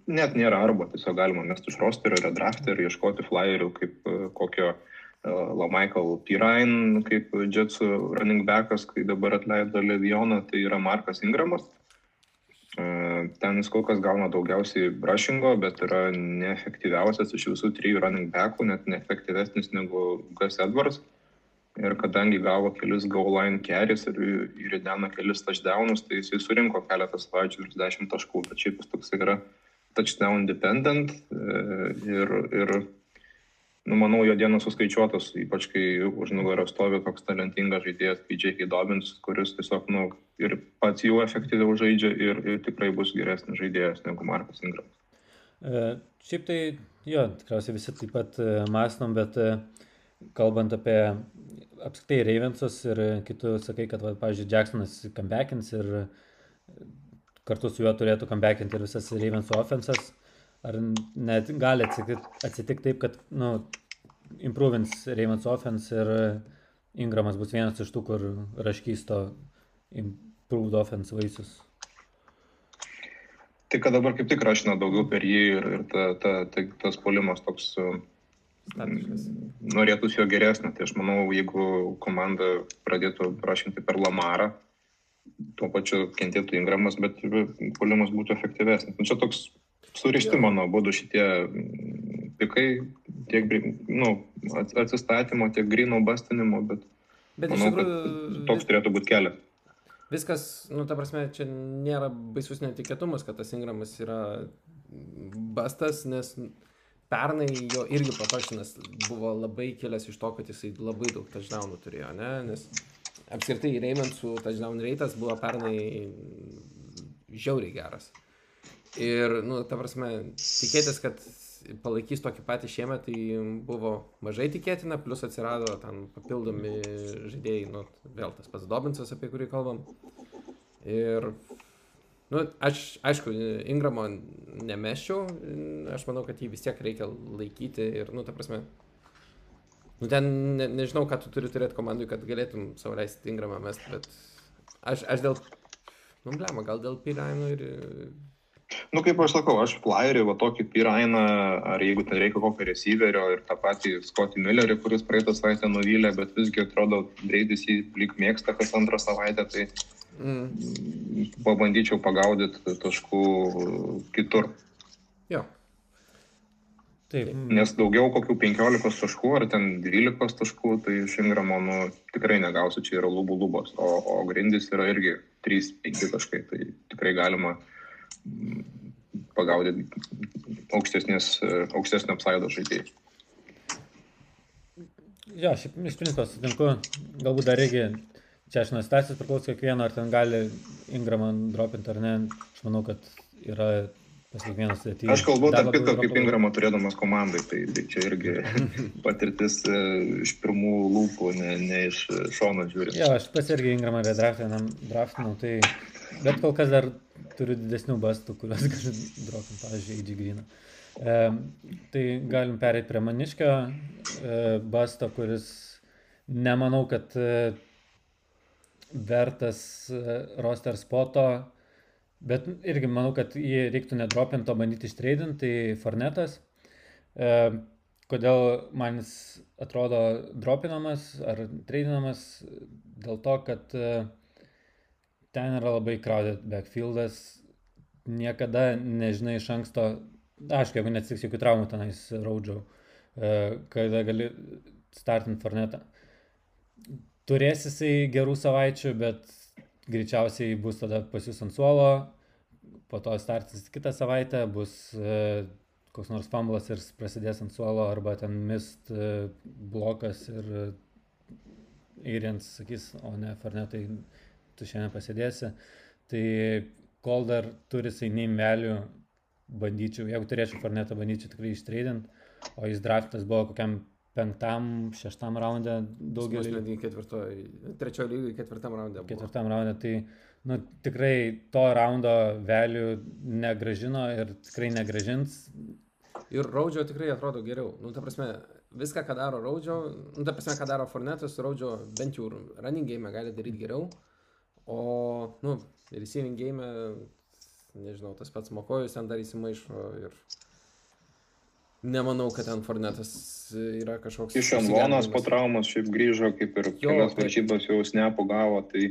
net nėra arba, tiesiog galima mesti iš rosterio, redraftį ir ieškoti flyerių kaip e, kokio uh, LaMichael Pirain, kaip Jetsų running backas, kai dabar atleido Levioną, tai yra Markas Ingramas. Uh, ten jis kol kas gauna daugiausiai brushingo, bet yra neefektyviausias iš visų trijų running backų, net neefektyvesnis negu Gus Edwards. Ir kadangi gavo kelis goal line carries ir įrideno kelis touchdownus, tai jisai surinko keletą savaičių virš 10 taškų. Bet šiaip jis toks yra touchdown dependent e, ir, ir nu, manau, jo dienos suskaičiuotos, ypač kai už nugaros stovi toks talentingas žaidėjas J.K. Dobbins, kuris tiesiog nu, ir pats jau efektyviau žaidžia ir, ir tikrai bus geresnis žaidėjas negu Markas Ingramas. E, šiaip tai, jo, tikriausiai visi taip pat e, mąstom, bet e, kalbant apie apskritai Ravensus ir kitus, sakai, kad, va, pavyzdžiui, Jacksonas comebacks ir kartu su juo turėtų comebackinti ir visas Ravens offensas. Ar net gali atsitikti atsitik taip, kad, nu, improvins Ravens offense ir Ingramas bus vienas iš tų, kur raškys to improved offense vaisius. Tai kad dabar kaip tik rašina daugiau per jį ir, ir ta, ta, ta, tas polimas toks norėtųsi jo geresnio. Tai aš manau, jeigu komanda pradėtų rašinti per Lamarą, tuo pačiu kentėtų Ingramas, bet puolimas būtų efektyvesnis. Nu, čia toks surišti mano būdų šitie mm, pikai, tiek nu, atsistatymo, tiek grino bastinimo, bet, bet manau, tikrųjų, toks turėtų būti kelias. Viskas, nu, ta prasme, čia nėra baisus netikėtumas, kad tas Ingramas yra bastas, nes pernai jo irgi proporcinas buvo labai kilęs iš to, kad jisai labai daug taždaunų turėjo, ne? nes apskritai Reimensų touchdown reitas buvo pernai žiauriai geras. Ir, nu, ta prasme, tikėtis, kad palaikys tokį patį šiemet, tai buvo mažai tikėtina, plus atsirado ten papildomi žaidėjai, nu, vėl tas pats Dobinsas, apie kurį kalbam. Ir, nu, aš, aišku, Ingramo nemeščiau, aš manau, kad jį vis tiek reikia laikyti ir, nu, ta prasme, Nu, ten ne, nežinau, ką tu turi turėti komandai, kad galėtum savo leisti Ingramą mest, bet aš, aš dėl, nu, blema, gal dėl Piraino ir... Nu, kaip aš sakau, aš flyerį, va tokį Pirainą, ar jeigu ten reikia kokio receiverio ir tą patį Scotty Millerį, kuris praeitą savaitę nuvylė, bet visgi atrodo, Breidis jį lyg mėgsta kas antrą savaitę, tai mm. pabandyčiau pagaudyti taškų kitur. Jo, Taip. Nes daugiau kokių 15 taškų ar ten 12 taškų, tai iš Ingramo nu, tikrai negausiu, čia yra lubų lubos, o, o grindis yra irgi 3-5 taškai, tai tikrai galima mm, pagaudyti aukštesnio apsaido žaidėjai. Jo, šiaip iš principo sutinku, galbūt dar irgi čia aš nuo situacijos priklauso kiekvieno, ar ten gali Ingramą dropinti ar ne, aš manau, kad yra Pas kiekvienas atėjo. Aš kalbu tarp kitko kaip Ingramo turėdamas komandai, tai, tai čia irgi patirtis e, iš pirmų lūpų, ne, ne iš šono žiūrint. Jo, aš pats irgi Ingramą redraftinau, tai bet kol kas dar turiu didesnių bastų, kuriuos galiu dropinti, pavyzdžiui, AG Green. E, tai galim pereiti prie maniškio e, basto, kuris nemanau, kad e, vertas e, roster spoto Bet irgi manau, kad jį reiktų nedropinti, o bandyti ištreidinti, tai Fornetas. E, kodėl man jis atrodo dropinamas ar treidinamas? Dėl to, kad e, ten yra labai crowded backfieldas, niekada nežinai iš anksto, aišku, jeigu neatsitiks jokių traumų tenais raudžiau, e, kada gali startinti Fornetą. Turės jisai gerų savaičių, bet greičiausiai bus tada pas jūs ant suolo, po to startis kitą savaitę, bus e, koks nors fumblas ir prasidės ant suolo, arba ten mist e, blokas ir Eirians sakys, o ne, Farnetai, tu šiandien pasėdėsi. Tai kol dar turi jisai neimelių, bandyčiau, jeigu turėčiau Fornetą, bandyčiau tikrai ištreidint, o jis draftas buvo kokiam penktam, šeštam raunde Daugelis daugelį. netgi ketvirtoje, trečioje lygoje ketvirtam raunde. buvo. Ketvirtam raunde, tai nu, tikrai to raundo velių negražino ir tikrai negražins. Ir Raudžio tikrai atrodo geriau. Nu, ta prasme, viską, ką daro Raudžio, nu, ta prasme, ką daro Fornetas, Raudžio bent jau running game gali daryti geriau. O, nu, receiving game, nežinau, tas pats Mokojus ten dar įsimaišo ir nemanau, kad ten Fornetas yra kažkoks... Iš Anvonas po traumos šiaip grįžo, kaip ir Jo, kelias taip. varžybas jau snapų gavo, tai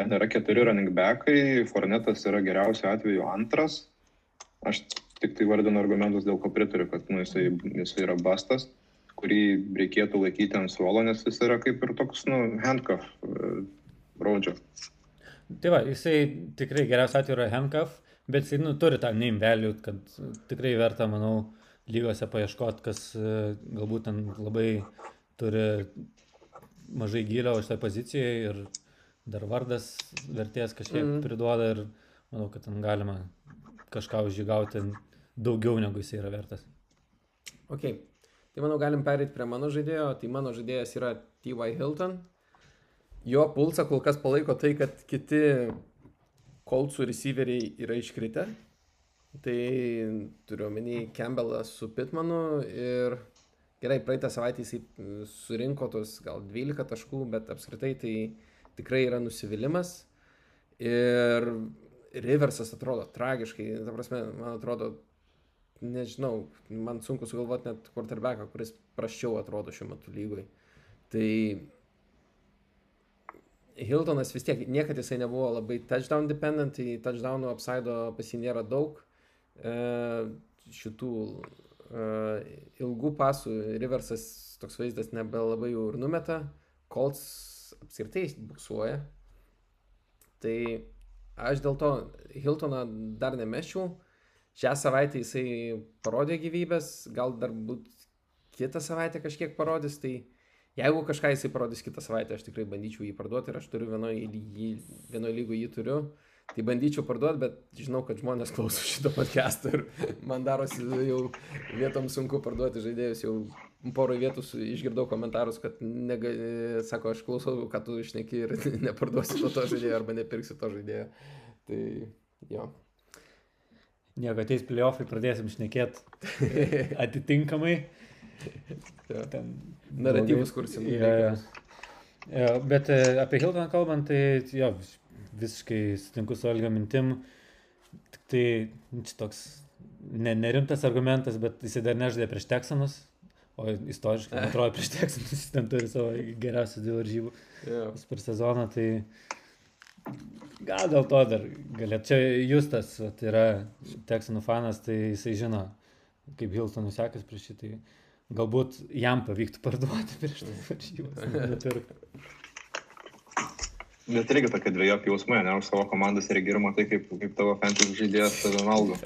ten yra keturi running backai, Fornetas yra geriausiu atveju antras. Aš tik tai vardinu argumentus, dėl ko pritariu, kad nu, jisai, jisai yra bastas, kurį reikėtų laikyti ant suolo, nes jis yra kaip ir toks, nu, handcuff e, rodžio. Tai va, jisai tikrai geriausiu atveju yra handcuff, bet jisai nu, turi tą name value, kad tikrai verta, manau, lygose paieškoti, kas e, galbūt ten labai turi mažai gilio šitoje pozicijoje ir dar vardas vertės kažkiek mm. priduoda ir manau, kad ten galima kažką už jį gauti daugiau negu jisai yra vertas. Ok, tai manau galim perėti prie mano žaidėjo. Tai mano žaidėjas yra T.Y. Hilton. Jo pulsą kol kas palaiko tai, kad kiti Coltsų receiveriai yra iškritę. Tai turiu omeny Campbellą su Pitmanu ir gerai, praeitą savaitę mm, surinko tos gal 12 taškų, bet apskritai tai tikrai yra nusivylimas. Ir Riversas atrodo tragiškai, ta prasme, man atrodo, nežinau, man sunku sugalvoti net quarterbacką, kuris praščiau atrodo šiuo metu lygoj. Tai Hiltonas vis tiek, niekad jisai nebuvo labai touchdown dependent, tai touchdownų upside pas jį nėra daug. E, šitų e, ilgų pasų Riversas toks vaizdas nebelabai jau ir numeta. Colts apskritai buksuoja. Tai aš dėl to Hiltoną dar nemeščiau. Šią savaitę jisai parodė gyvybės, gal dar būt kitą savaitę kažkiek parodys, tai jeigu kažką jisai parodys kitą savaitę, aš tikrai bandyčiau jį parduoti ir aš turiu vienoje vieno lygų jį turiu, tai bandyčiau parduoti, bet žinau, kad žmonės klauso šito podcast'o ir man darosi jau vietom sunku parduoti žaidėjus, jau porą vietų išgirdau komentarus, kad nega, sako, aš klausau, ką tu išneki ir neparduosiu to, to žaidėjo arba nepirksiu to žaidėjo. Tai jo. Nieko, ateis playoffai, pradėsim šnekėti atitinkamai. Ten Naratyvus kursim. Jo. Jo, bet e, apie Hiltoną kalbant, tai jo, visiškai sutinku su Olga mintim. Tik tai čia toks ne, nerimtas argumentas, bet jis dar nežaidė prieš Teksanus, o istoriškai, man atrodo, prieš Teksanus jis ten turi savo geriausias dėl varžybų Jo. per sezoną, tai gal dėl to dar galėtų. Čia Justas vat, yra Teksanų fanas, tai jisai žino, kaip Hiltonui sekas prieš šitai. Galbūt jam pavyktų parduoti prieš tai varžybas. Bet irgi tokie dviejopi jausmai, ne už savo komandas ir girma, tai kaip, kaip tavo fantasy žaidėjas tave valgo.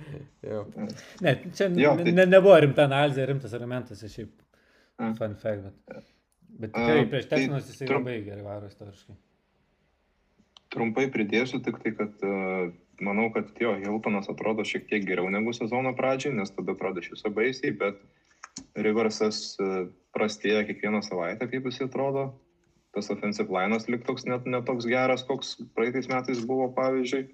Jo. Ne, čia Jo, tai- ne, nebuvo rimta analizė, rimtas argumentas, šiaip A. fun fact, bet, bet tikrai prieš tai Teksanus jisai trum- labai gerai varo istoriškai. Trumpai pridėsiu tik tai, kad uh, manau, kad jo, Hiltonas atrodo šiek tiek geriau negu sezono pradžiai, nes tada atrodo iš viso baisiai, bet Riversas uh, prastėja kiekvieną savaitę, kaip jis atrodo. Tas offensive linas lik toks net netoks geras, koks praeitais metais buvo, pavyzdžiui.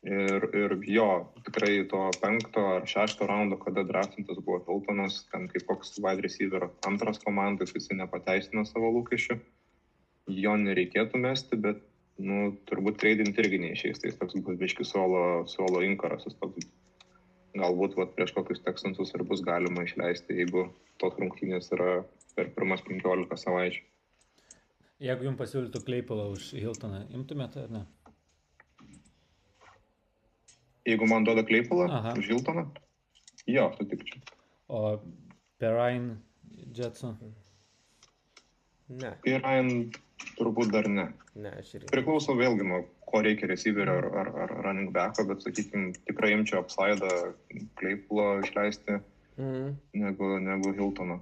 Ir, ir jo, tikrai to penkto ar šešto raundo, kada draftintas buvo Hiltonas, ten kaip koks wide receiver antras komandas, jisai nepateisino savo lūkesčių. Jo nereikėtų mesti, bet nu, turbūt treidinti irgi neišeis, tai toks bus biški solo, solo inkaras, toks galbūt vat, prieš kokius tekstantus ir bus galima išleisti, jeigu tos rungtynės yra per pirmas 15 savaičių. Jeigu jums pasiūlytų Kleipalą už Hiltoną, imtumėte ar ne? Jeigu man duoda Kleipalą už Hiltoną, jo, sutikčiau. O Perrine Jetsu? Ne, Ryan turbūt dar ne. ne, aš irgi. Priklauso vėlgi nuo ko reikia receiverio ar, ar, ar running backo, bet sakykime, tikrai imčiau apsaidą Kleipalą išleisti Mhm. negu, negu Hiltoną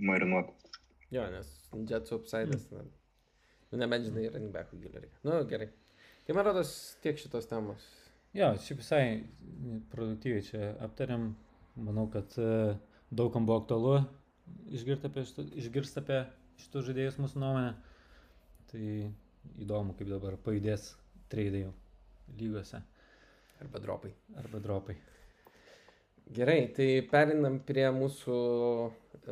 marinuoti. Jo, nes Jetsų upside'as. Mm. Nu, nebent žinai, running backų gilį reikia. Nu, gerai. Tai man rodos tiek šitos temos. Jo, šiaip visai produktyviai čia aptariam. Manau, kad e, daugam buvo aktualu išgirsti apie, šitu, išgirst apie šitus žaidėjus mūsų nuomonę. Tai įdomu, kaip dabar pajudės treidai lygose. Arba dropai. Arba dropai. Gerai, tai perinam prie mūsų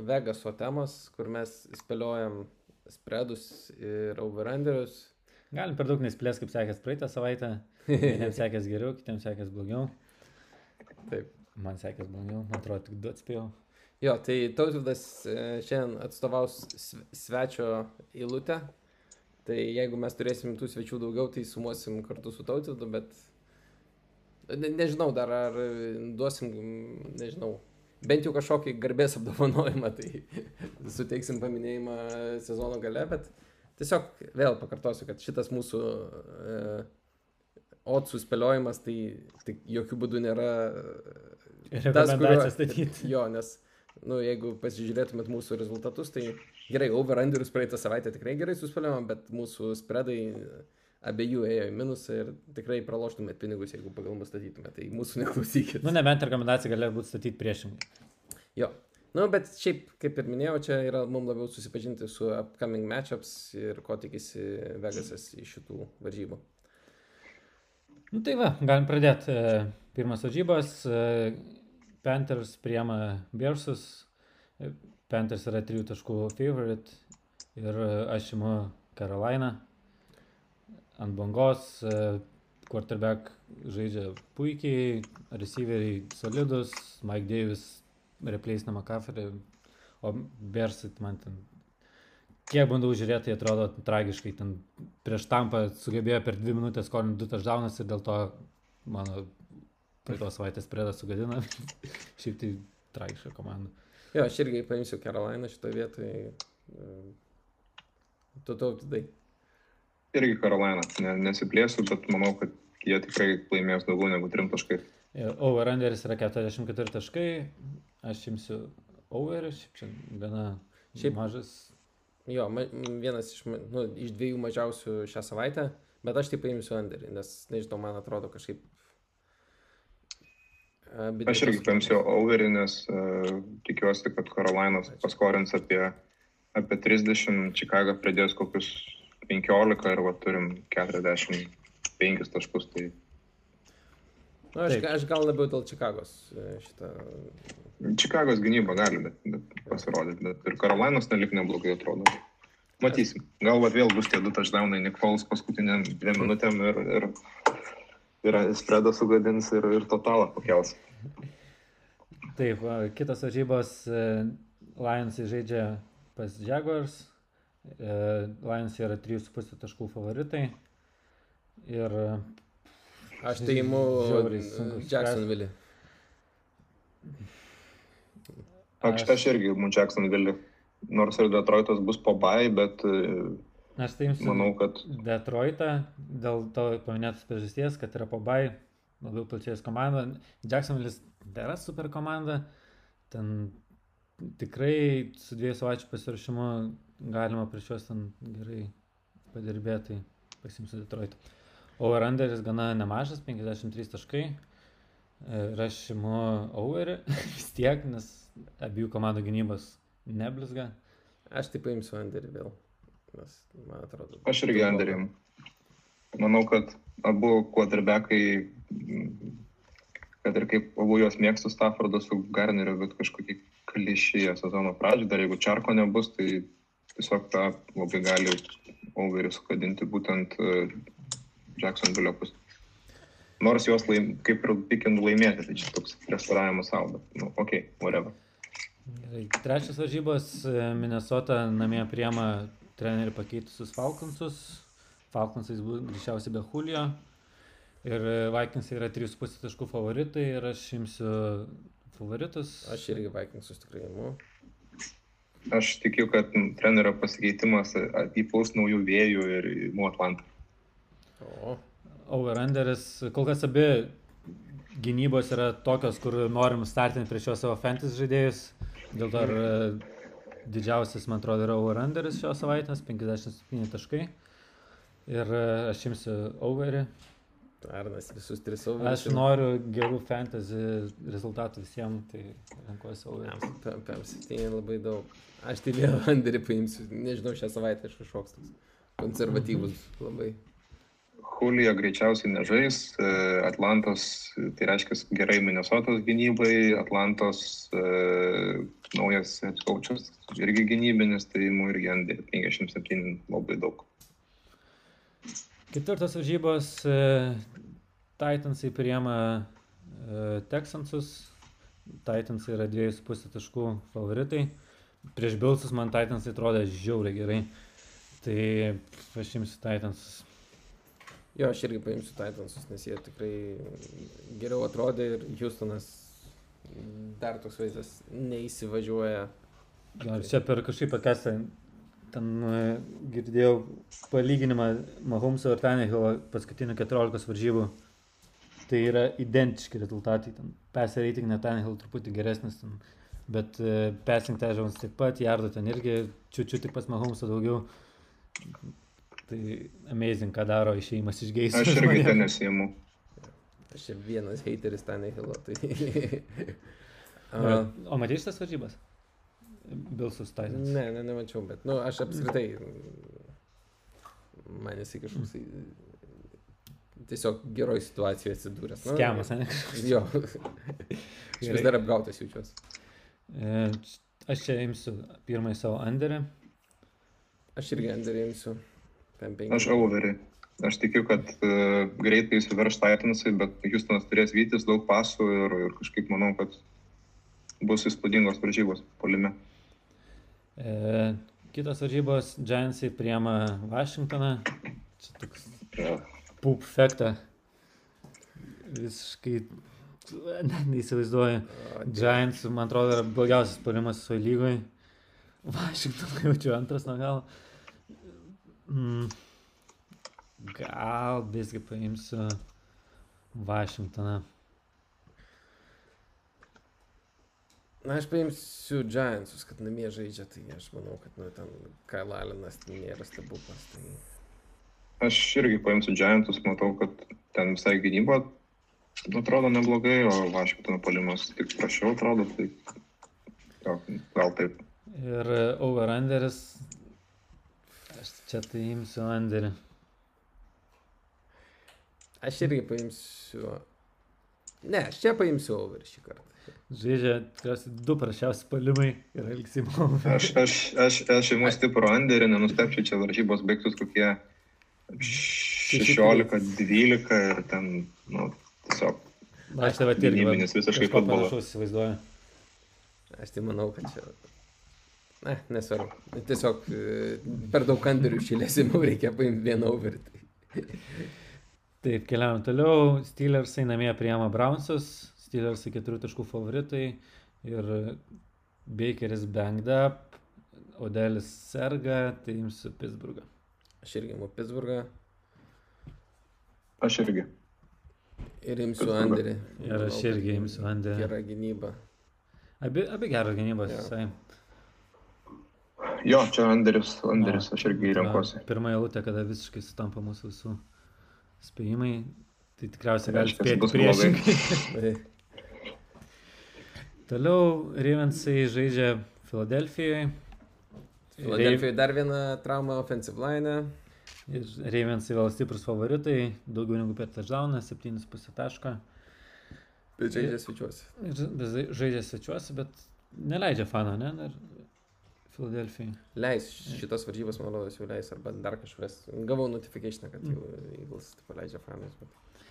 Vegaso temos, kur mes spėliojam spreadus ir overrunderius. Galim per daug nesplės, kaip sekės praeitą savaitę. Vieniems sekės geriau, kitiems sekės blogiau. Taip. Man sekės blogiau, man atrodo, tik du atspėjau. Jo, tai Tautvydas e, šiandien atstovaus svečio eilutę. Tai jeigu mes turėsim tų svečių daugiau, tai sumuosim kartu su Tautvydu, bet ne, nežinau dar, ar duosim, nežinau, bent jau kažkokį garbės apdovanojimą, tai suteiksim paminėjimą sezono gale, bet tiesiog vėl pakartosiu, kad šitas mūsų e, otsų spėliojimas, tai, tai jokių būdų nėra tas, kurio statyti. Jo, nes, nu, jeigu pasižiūrėtumėt mūsų rezultatus, tai gerai, over-underus praeitą savaitę tikrai gerai suspėliojom, bet mūsų spredai abiejų ėjo į minusą ir tikrai praloštumėt pinigus, jeigu pagal mus statytumėt, tai mūsų neklausykit. Nu, nebent rekomendacija galėjo būti statyti priešingai. Jo. Nu, bet šiaip, kaip ir minėjau, čia yra mums labiau susipažinti su upcoming matchups ir ko tikisi Vegasas iš šitų varžybų. Nu tai va, galim pradėti. Pirmas varžybos. Panthers priema Bersus. Panthers yra 3 taškų favorite ir aš imu Carolina. Ant bangos quarterback žaidžia puikiai, receiveriai solidus, Mike Davis replace McCaffrey, o Bersit man ten kiek bandau žiūrėti, tai atrodo tragiškai. Ten prieš tampą sugebėjo per dvi minutės skolinti du taždaunus ir dėl to mano praeitos savaitės priedas sugadina. Šiaip tai tragiška komanda. Jo, aš irgi paimsiu Carolina šitoje vietoje. Tu tautydai. Irgi Carolina. Ne, nesiplėsiu, bet manau, kad jie tikrai laimės daugiau negu 3 taškai. Overunderis yra 44 taškai. Aš imsiu overį, šiaip čia gana šiaip mažas. Jo, ma, vienas iš, nu, iš dviejų mažiausių šią savaitę, bet aš tai paimsiu underį, nes, nežinau, man atrodo kažkaip Aš irgi paimsiu overį, nes uh, tikiuosi, kad Karolainas paskorins apie, apie 30, Čikaga pridės kokius 15 ir va, turim 45 taškus. Tai... Nu, aš, aš gal labiau dėl Čikagos šitą. Čikagos gynyba gali bet, bet pasirodyti, bet ir Karolainas nelik neblogai atrodo. Matysim. Gal vėl bus tie du touchdownai, Nick Foles paskutiniam dviem minutėm ir, ir ir spredą sugadins ir, ir totalą pakels. Taip, kitas varžybos e, Lions žaidžia pas Jaguars. E, Lions yra 3,5 taškų favoritai. Ir Aš tai imu Jacksonville. Aš, aš irgi imu Jacksonville. Nors ir Detroitas bus po bai, bet Aš tai jums manau, kad Detroitą dėl to paminėtos priežasties, kad yra pabai, labiau plačiais komanda. Jacksonville'is nėra super komanda, ten tikrai su dviejų savaičių pasirašymu galima prieš juos ten gerai padirbėti, tai pasimsiu Detroitą. Overunderis gana nemažas, 53 taškai. Ir aš imu overį vis tiek, nes abiejų komandų gynybos neblizga. Aš taip paimsiu underį vėl. Nes, man atrodo. Aš irgi Anderim. Manau, kad abu quarterbackai, kad ir kaip abu juos mėgstu Staffordą su Garneriu, bet kažkokį klišyje sezono pradžią, dar jeigu Čarko nebus, tai tiesiog tą labai gali overį sukadinti būtent e, Jacksonville pusė. Nors juos laim, kaip ir pikindų laimėti, tai čia toks prieštaravimas savo, bet, nu, okay, whatever. Gerai, trečias varžybos, e, Minnesota namie priema trenerių pakeitusius Falkonsus. Falkonsais bus greičiausiai be Julio. Ir Vikingsai yra 3,5 taškų favoritai ir aš imsiu favoritus. Aš irgi Vikingsus tikrai imu. Aš tikiu, kad trenerio pasikeitimas įpūs naujų vėjų ir imu Atlantą. O. Overunderis, kol kas abi gynybos yra tokios, kur norim startinti prieš šios savo fantasy žaidėjus. Dėl to ir didžiausias, man atrodo, yra overunderis šios savaitės, 57 taškai. Ir e, aš imsiu overį. Arnas visus tris savo. Aš noriu gerų fantasy rezultatų visiems, tai renkuosi overį. PM7 labai daug. Aš tai vėl Anderį paimsiu. Nežinau, šią savaitę aš kažkoks toks konservatyvus labai. Julija greičiausiai nežais, e, Atlantos, tai reiškia gerai Minnesotos gynybai, Atlantos e, naujas coachas irgi gynybinis, tai mūsų irgi ant 57 labai daug. Ketvirtas varžybos e, Titansai priema e, Texansus, Titansai yra 2,5 taškų favoritai, prieš Bilsus man Titansai atrodė žiauriai gerai, tai aš imsiu Titansus. Jo, aš irgi paimsiu Titansus, nes jie tikrai geriau atrodė ir Houstonas dar toks vaizdas neįsivažiuoja. Ar čia per kažkaip pakestą, ten e, girdėjau palyginimą Mahumso ir Tanehilo paskutinių 14 varžybų. Tai yra identiški rezultatai. Ten passer net Tanehil truputį geresnis, ten, bet uh, passing touchdowns taip pat, Jardo ten irgi čiūčiu tik pas Mahumso daugiau. Tai amazing, ką daro išėjimas iš geismo. Aš irgi ten nesiimu. Aš ir vienas hateris Tanehilo. Tai... uh, o matai šitas varžybas? Bilsus Titans. Ne, ne, nemačiau, bet, nu, aš apskritai, man jisai kažkoks tiesiog geroj situacijoje atsidūręs. Nu, Skemas, ne? Jo. aš vis dar apgautas jaučiuosi. E, aš čia imsiu pirmąjį savo underį. Aš irgi underį imsiu. Aš overį. Aš tikiu, kad uh, greitai įsiverš Titansai, bet Houstonas turės vytis daug pasų ir, ir kažkaip manau, kad bus įspūdingos varžybos polime. E, kitos varžybos Giantsai priema Vašingtoną. Čia toks pup fektą. Visiškai ne, neįsivaizduoju. Giants, man atrodo, yra blogiausias polimas su lygoje. Vašingtoną jaučiu antras nuo galo. Mm. Gal visgi paimsiu Vašingtoną. Na, aš paimsiu Giantsus, kad namie žaidžia, tai aš manau, kad, nu, ten Kyle Allenas tai nėra stebuklas. Tai... Aš irgi paimsiu Giantus, matau, kad ten visai gynyba atrodo neblogai, o Vašingtono palimas tik prašiau atrodo, tai jo, gal taip. Ir over-underis. Aš čia tai imsiu underį. Aš irgi paimsiu. Ne, aš čia paimsiu over šį kartą. Žaidžia tikriausiai du prašiausi palimai ir Elksimo. Aš, aš, aš, aš imu stiprų anderį, nenustepčiau, čia varžybos baigtus kokie 16-12 ir ten, nu, tiesiog Aš tave irgi. gynybinis visiškai futbolas. panašaus įsivaizduoju. Aš tai manau, kad čia... Ne, nesvarbu. Tiesiog e, per daug kanderių šilėsim, reikia paimti vieną over. Tai... Taip, keliaujam toliau. Steelersai namie priema Brownsus. Steelersai keturių taškų favoritai. Ir Bakeris banged up. Odelis serga, tai imsiu Pittsburghą. Aš irgi imu Pittsburghą Aš irgi. ir imsiu Pittsburghą. Anderį. Ir aš irgi imsiu Andę. Gera gynyba. Abi, abi geros gynybos. Jo. visai. Jo, čia anderis, O, aš irgi renkuosi. Pirmą eilutę, kada visiškai sutampa mūsų visų spėjimai, tai tikriausiai gali spėti priešingai. Toliau Ravensai žaidžia Filadelfijoje. Filadelfijoje dar viena trauma offensive line. Ir Ravensai vėl stiprus favoritai, daugiau negu per touchdowną, 7,5 tašką. Bet žaidžia svečiuosi. Ir ža- žaidžia svečiuosi, bet neleidžia fano, ne? Dar Filadelfijai. Leis šitas varžybas, man rodos, jau leis, arba dar kažkas. Gavau notification, kad jau Eagles paleidžia fanus. Bet...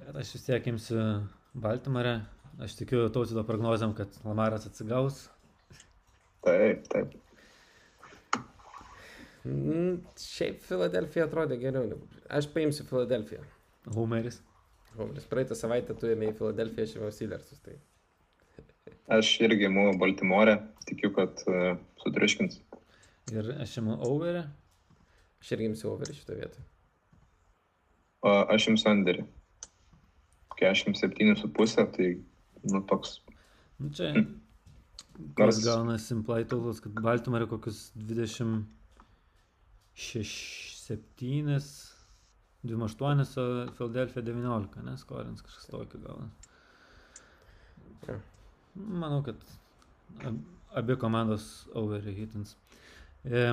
Bet aš vis tiek imsiu Baltimore. Aš tikiu tautvydo prognozėm, kad Lamaras atsigaus. Taip, taip. Mm, šiaip Filadelfija atrodė geriau. Aš paimsiu Filadelfiją. Homeris. Homeris, praeitą savaitę turėjome į Filadelfiją šeimos Steelersus. Tai... Aš irgi imu Baltimore, tikiu, kad uh, sutriškins. Ir aš imu overį. Aš irgi imsiu overį šitą vietą. O aš jums anderį. 47,5, tai, nu, toks. Nu, čia Nors- kas gauna simplai tautos, kad Baltimore kokius 26, 28, o Philadelphia 19, neskorins kažkas tokio gal. Jo. Manau, kad ab- abi komandos overhitins. E,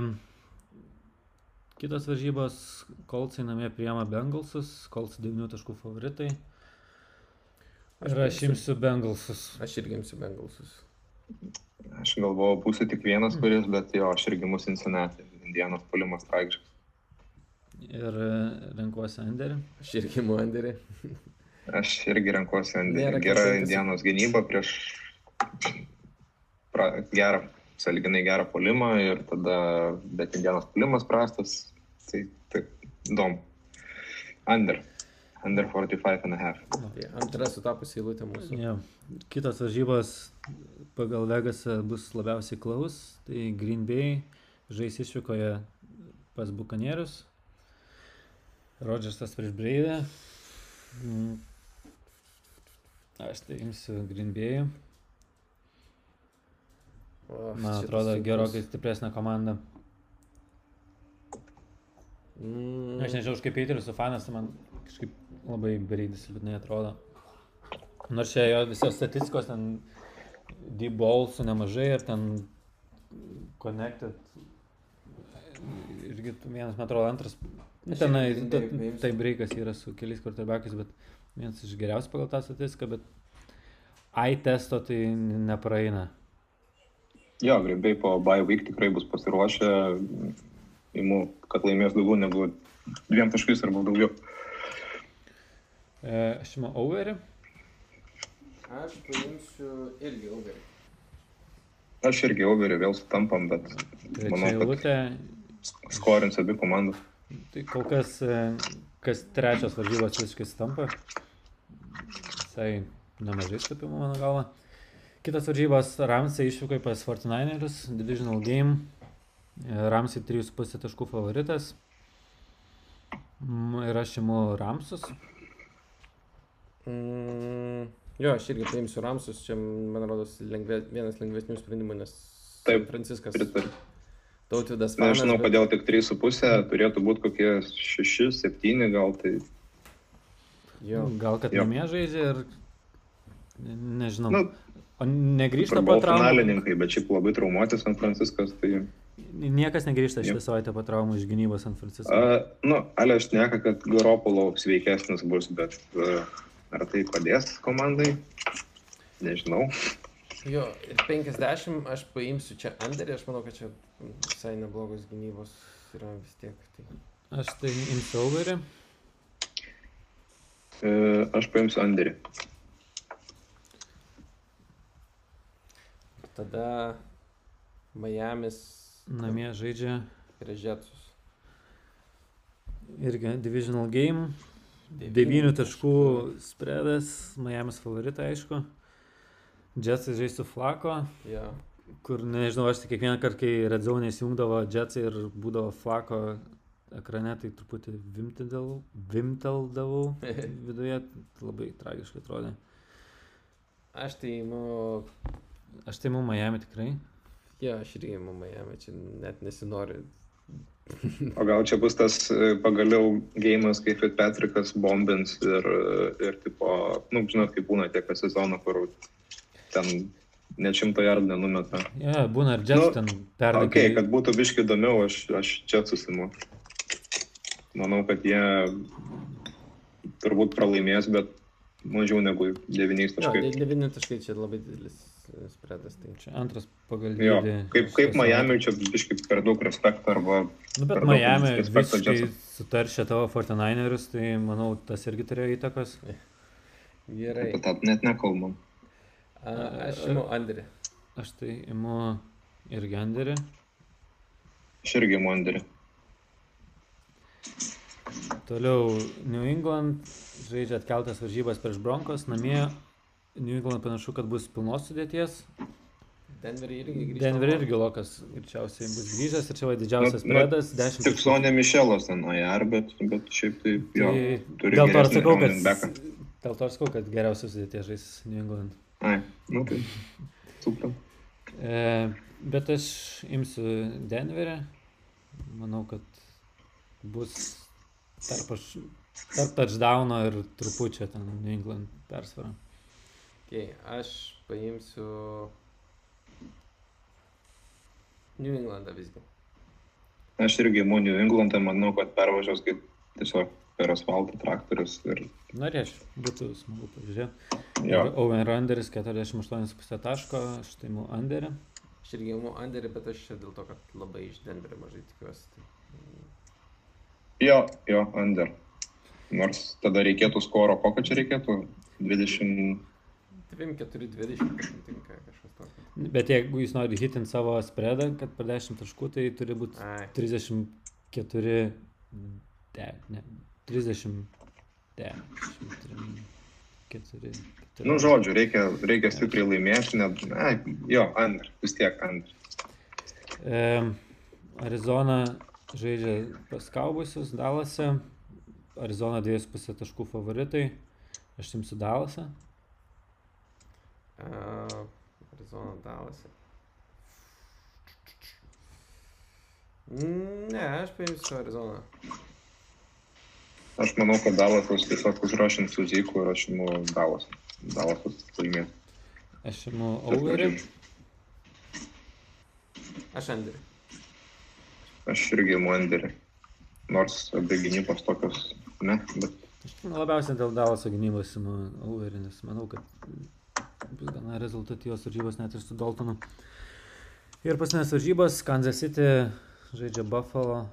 kitos varžybos, Kolcai namie priema Bengalsus, Kolcai 9 taškų favoritai. Ir aš imsiu Bengalsus. Aš irgi imsiu Bengalsus. Aš galvojau, būsiu tik vienas kuris, bet jo, aš irgi mūsų Cincinnati. Indienos pulimas tragiškas. Ir e, renkuosi Anderį. Aš irgi imu Anderį. Aš irgi renkuosi gerą rinktis. Indienos gynybą prieš pra, gerą, saliginai gerą pulimą ir tada, bet Indienos pulimas prastas, tai taip, įdomu. Under. Under 45 and a half. Tai antra sutapusi eilutė mūsų. Ja. Kitos varžybos pagal Vegasą bus labiausiai klaus. Tai Green Bay žais išvykoje pas Bukanierius. Rodžersas prieš Breidą. Mm. Aš tai imsiu Green Bay. O, Man atrodo gerokai stipresnė komanda. Mm, Aš nežinau, aš kaip Peteris fanas, tai man kažkaip labai Breidis liūdnai atrodo. Nors čia jo visos statistikos ten deep ballsų nemažai ir ten connected. Irgi vienas, man atrodo, antras. Nu, tenai, tai breikas yra su keliais quarterbackais, bet vienas iš geriausių pagal tą statistiką, bet I testo tai nepraeina. Jo, Gribai po bye week tikrai bus pasiruošę, imu, kad laimės daugiau negu dviem taškais arba daugiau. E, aš imu overį. Aš paimsiu irgi overį. Aš irgi overį vėl sutampam, bet Trečia manau, kad eilutė. skorins abi komandos. Tai kol kas, e, kas trečias varžybos visiškai stampa. Visai nemažai stapimų, mano galva. Kitas varžybos Ramsai išvykai pas 49ers, Divisional Game. Ramsai 3,5 taškų favoritas. Mm, Ir aš imu Ramsus. Mm, jo, aš irgi paimsiu Ramsus, čia, man rodos, lengvė, vienas lengvesnių sprendimų, nes Taip, Franciskas Pritariu. tautvidas fanas. Nežinau, bet- kodėl tik 3,5, turėtų būti kokie 6, 7 gal tai. Jo, Gal kad namie žaidžia ir ne- nežinau. Nu, O negrįžta po traumų. finalininkai, bet šiaip labai traumuoti San Franciskas. Tai, Niekas negrįžta šitą Jo. savaitę po traumų iš gynybos San Francisco. uh, nu, Ale aš neka, kad Garopolo sveikesnis bus, bet uh, ar tai padės komandai? Nežinau. jo, ir 50 aš paimsiu čia Anderį, aš manau, kad čia visai neblogos gynybos yra vis tiek. Tai... Aš tai imsiu overį. Uh, aš paimsiu Anderį. Tada Miami's Namie žaidžia prieš Jetsus. irgi Divisional Game. 9 taškų spredas, Miami's favoritai aišku. Jetsai žais su Flako, Jo. kur nežinau, aš tik kiekvieną kartą, kai Red Zone įsijungdavo Jetsai ir būdavo Flako ekrane, tai truputį vimteldavau viduje, labai tragiškai atrodė. Aš tai imu, Aš tai mūsų Miami tikrai. jo, aš irgi imu Miami, čia net nesinori. O gal čia bus tas e, pagaliau gėjimas, kai Fitzpatrickas bombins ir, e, ir tipo, nu, žinot, kaip būna tiek sezono, kur ten net šimto jardų nenumeta. Ja, būna ir Jets Nu, ten perdavė. kad būtų biški įdomiau, aš, aš čia susimu. Manau, kad jie turbūt pralaimės, bet mažiau negu 9 Jo, taškai. 9 taškai čia labai didelis spredas. Tai. Čia antras pagal Jo, dydį. kaip, kaip šią Miami čia biški per daug respekto arba Nu, bet Miami visiškai sutaršė tavo 49ers, tai manau, tas irgi turėjo įtakos. Gerai. Apie tą net nekalbam. A, aš imu Anderį. Aš tai imu ir Genderį. Aš irgi Monderį. Toliau New England žaidžia atkeltas varžybas prieš Broncos. Namie New England panašu, kad bus pilnos sudėties. Denverį irgi grįžta. Denver irgi lokas greičiausiai bus grįžęs ir čia va didžiausias. 10 Tik Sonė Mišelas ten AR, bet, bet šiaip tai jo. Tai turi dėl to geresnį sakau, kad, dėl to ir sakau, kad geriausias sudėties žais New England. Ai, nu tai. Super. E, bet aš imsiu Denverį. Manau, kad bus tarp aš Tarp touchdowno ir trupučio ten New England persvarą. Okay, aš paimsiu New Englandą visgi. Aš irgi imu New Englandą, manau, kad pervažiuos kaip tiesiog per asfaltą traktorius ir Norėčiau, būtų smagu pažiūrėti. jo. Owen Runderis 48,5 taško, aš tai mu Underį. Aš irgi imu Anderį, bet aš čia dėl to, kad labai iš Denverio mažai tikiuosi. Tai... Jo, jo, under. Nors tada reikėtų skoro, kokio čia reikėtų? 20. 3-4-20 tinka kažkas tokio. Bet jeigu jis nori hitinti savo spredą, kad per 10 taškų, tai turi būti Ai, 34, de, ne, 30, de, 4, Nu, žodžiu, reikia, reikia stipriai laimėti, net, ai, jo, under, vis tiek under. E, Arizona žaidžia pas Kaubusius Dalase. Arizona 2,5 taškų favoritai. Aš imsiu Dalasą. Uh, Arizona Dallas. Ne, aš paimsiu Arizoną. Aš manau, kad Dalasas tiesiog užrašins su Zyku ir aš imu Dalas. Dalasas laimės. Aš imu Overį. Aš Anderį. Aš irgi imu Anderį. Nors abi gynybos tokios, ne, bet Aš labiausiai dėl Dalaso gynybos imu Overį, nes manau, kad bus gana rezultatyvos varžybos net ir su Daltonu. Ir pasinės varžybos, Kansas City žaidžia Buffalo.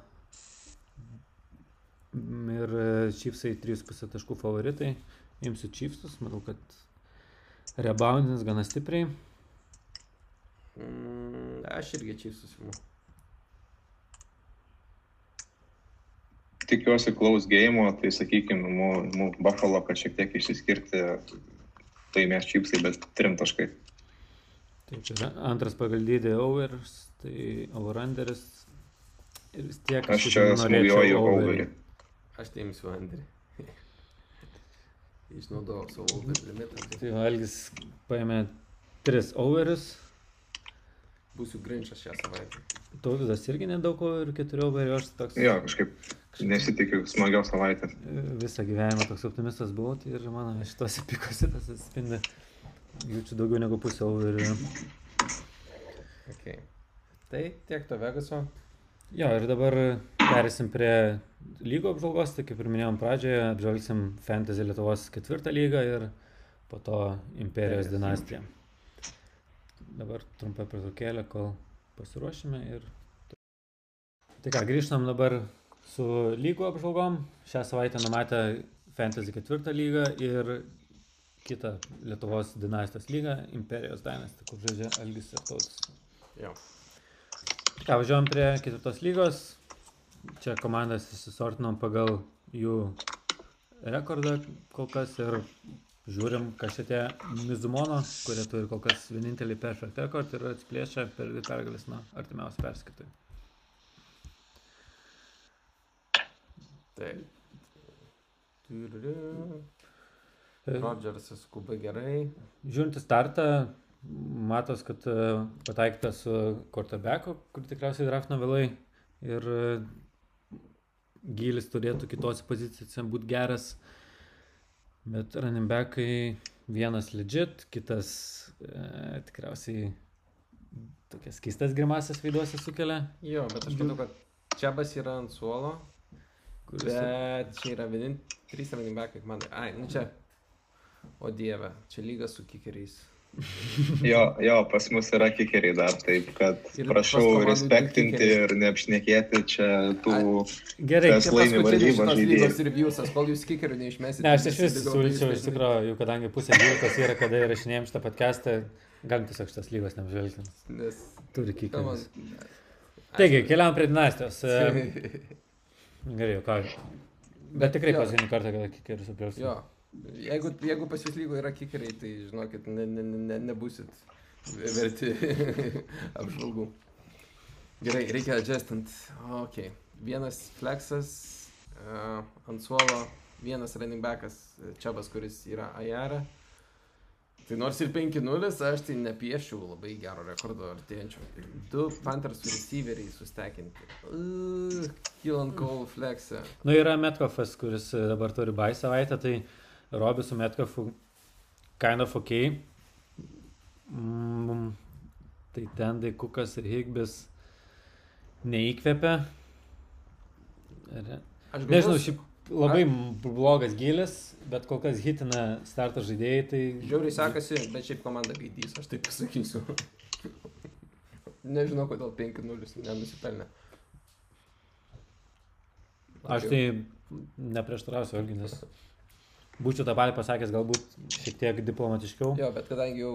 Ir e, Chiefsai 3,5 taškų favoritai. Imsiu Chiefsus, manau, kad reboundins gana stipriai. Mm, aš irgi čia susimu. tikiuosi close game, tai sakykime, imu, imu Buffalo, kad šiek tiek išsiskirti, laimės čipsai, bet trim taškai. Taip, yra antras pagal dydį overs, tai overunderis. Ir vis tiek Aš čia smūgiuoju overį. overį. Aš tai imsiu Anderį. Išnaudojau savo over limitą. Tai Tai Algis paėmė tris overius. Būsiu grinčas šią savaitę. Tauvidas irgi nedaug overių, keturi overių, aš toks Jo, kažkaip nesitikiu smagios savaitės. visą gyvenimą toks optimistas buvau tai ir mano šitose pikose tas atspindi. Jaučiu daugiau negu pusę overių. Okay. Tai tiek to Vegaso. Jo, ir dabar perėsim prie lygo apžvalgos, tai kaip ir minėjom pradžioje, apžvelgsim Fantasy Lietuvos ketvirtą lygą ir po to Imperijos Imperijos. dinastiją. Dabar trumpa pertraukėlė, kol pasiruošime ir... Tai ką, grįžtam dabar su lygų apžvalgom. Šią savaitę numatę Fantasy ketvirtą lygą ir kitą Lietuvos dinastijos lygą, Imperijos dinastiją, kur žaidžia Algis ir Tautas. Jo. Ką, važiuojam prie ketvirtos lygos. Čia komandas įsisortinom pagal jų rekordą kol kas ir žiūrim, kas šitie Mizumono, kurie turi kol kas vienintelį perfect record ir atsiplėšia per dvi pergalės nuo artimiausių perskaitų. Taip. Turiu. Rodžersas skuba gerai. Žiūrint į startą, matos, kad e, pataikyta su quarterbacku, kur tikriausiai draftino vėlai ir e, gylis turėtų kitose pozicijose būti geras. Bet running backai vienas legit, kitas e, tikriausiai tokias keistas grimasas veiduose sukelia. Jo, bet aš manau, kad Čiabas yra ant suolo, Kuris, bet čia yra vienintelis trys running backai man. Ai, nu čia. O dieve, čia lyga su kikeriais. Jo, jo, pas mus yra kikeriai dar, taip kad Ir prašau respektinti ir neapšnekėti čia tų... Gerai, Kas Čia laimi žaidėjas. lygos reviewsas, kol jūs kikerių neišmesite. Ne, aš iš vis siūlyčiau, iš tikrųjų, jau kadangi pusė dvylikos yra, kada įrašinėjom šitą podcastą, galim tiesiog šitas lygos neapžvelgti. Nes... Turi kikerius. Taigi, keliam prie dinastijos. Gerai, jau ką. Bet tikrai paskutinį kartą, kada kikerius apžvelgsim. Jeigu, jeigu pas jūs lygo yra kikeriai, tai žinokit, ne, ne, ne, ne, nebusit verti apžvalgų. Gerai, reikia adjustant. Ok. Vienas flexas uh, ant suolo, vienas running backas, Čiabas, kuris yra Ajara. Tai nors ir 5-0, aš tai nepiešiau labai gero rekordo artėjančio. Du Panthers receiveriai sustekinti. Uh, Killant Cole flexą. Nu, yra Metcalfas, kuris dabar turi bai savaitę, tai Robi su Metcalfu kind of ok. Mm, tai ten Daikukas ir Higbis neįkvepia. Ir- Aš Nežinau, šiaip labai blogas gilis, bet kol kas hitina starto žaidėjai, tai... Žiauriai sekasi, bet šiaip komanda gaidys, aš taip pasakysiu. Nežinau, kodėl 5-0 nenusipelnė. Aš tai neprieštarausiu, vėlgi, nes būčiau tą patį pasakęs galbūt šiek tiek diplomatiškiau. Jo, bet kadangi jau,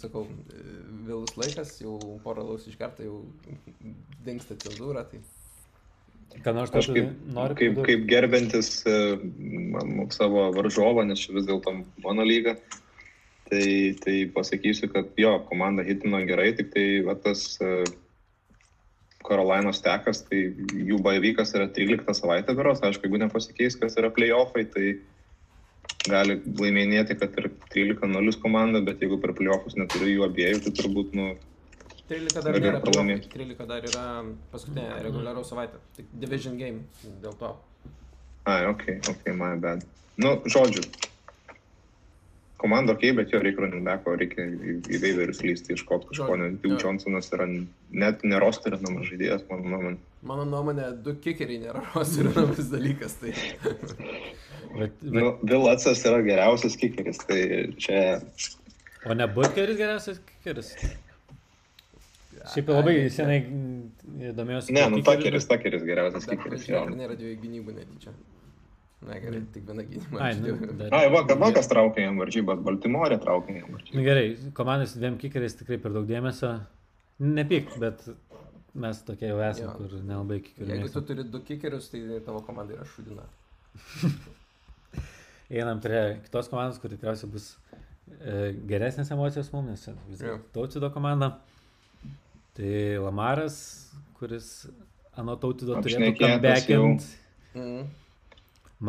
sakau, vėlus laikas, jau porą laus iškartą jau dinksta cenzūra, tai... Ką nors Kažkaip, tokio noriu kaip, pridurt? kaip gerbintis e, m- savo varžovą, nes čia vis dėlto mano lyga, tai, tai pasakysiu, kad jo, komanda hitino gerai, tik tai va, tas e, Karolainos tekas, tai jų baivykas yra 13 savaitę beros, aišku, jeigu nepasikeis, kas yra playoffai, tai gali laiminėti, kad ir 13-0 komanda, bet jeigu per playoffus neturi jų abiejų, tai turbūt, nu, 13 dar nėra, pralaimėt. 13 dar yra paskutinė reguliaraus savaitė. Tik division game dėl to. ai, ok, ok, my bad. Nu, žodžiu, komanda ok, bet jo reikia running backo, reikia į, veiverius lysti, iškopti kažko, jo. Johnsonas yra net nerosterinama žaidėjas, mano nuomonė. Mano nuomonė, du kikeriai nėra rosterinamas dalykas. Tai... Bet, bet, Nu, Bill Atsas yra geriausias kikeris, tai čia o ne Butkeris geriausias kikeris? Šiaip labai senai mm, domėjausi. Ne, nu takeris, takeris geriausias kikeris. vakar nėra dviejų gynybų netyčia. Na gerai, tik viena gynyba. Ai, nu, dar- Ai, vakar, vakar traukė jam varžybas, Baltimorė traukė jam Nu varžybas. gerai, komandos dviem kikeriais tikrai per daug dėmesio. Nepyk, bet mes tokie jau esame, kur nelabai kikeriai. Jeigu tu turi du kikerius, tai tavo komanda yra šudina. Einam prie kitos komandos, kur tikriausiai bus e, geresnės emocijos mums, nes vis dėlto tautido komanda. Tai Lamaras, kuris anot tautido turėtų Apšnekėtas comebackinti. Mm.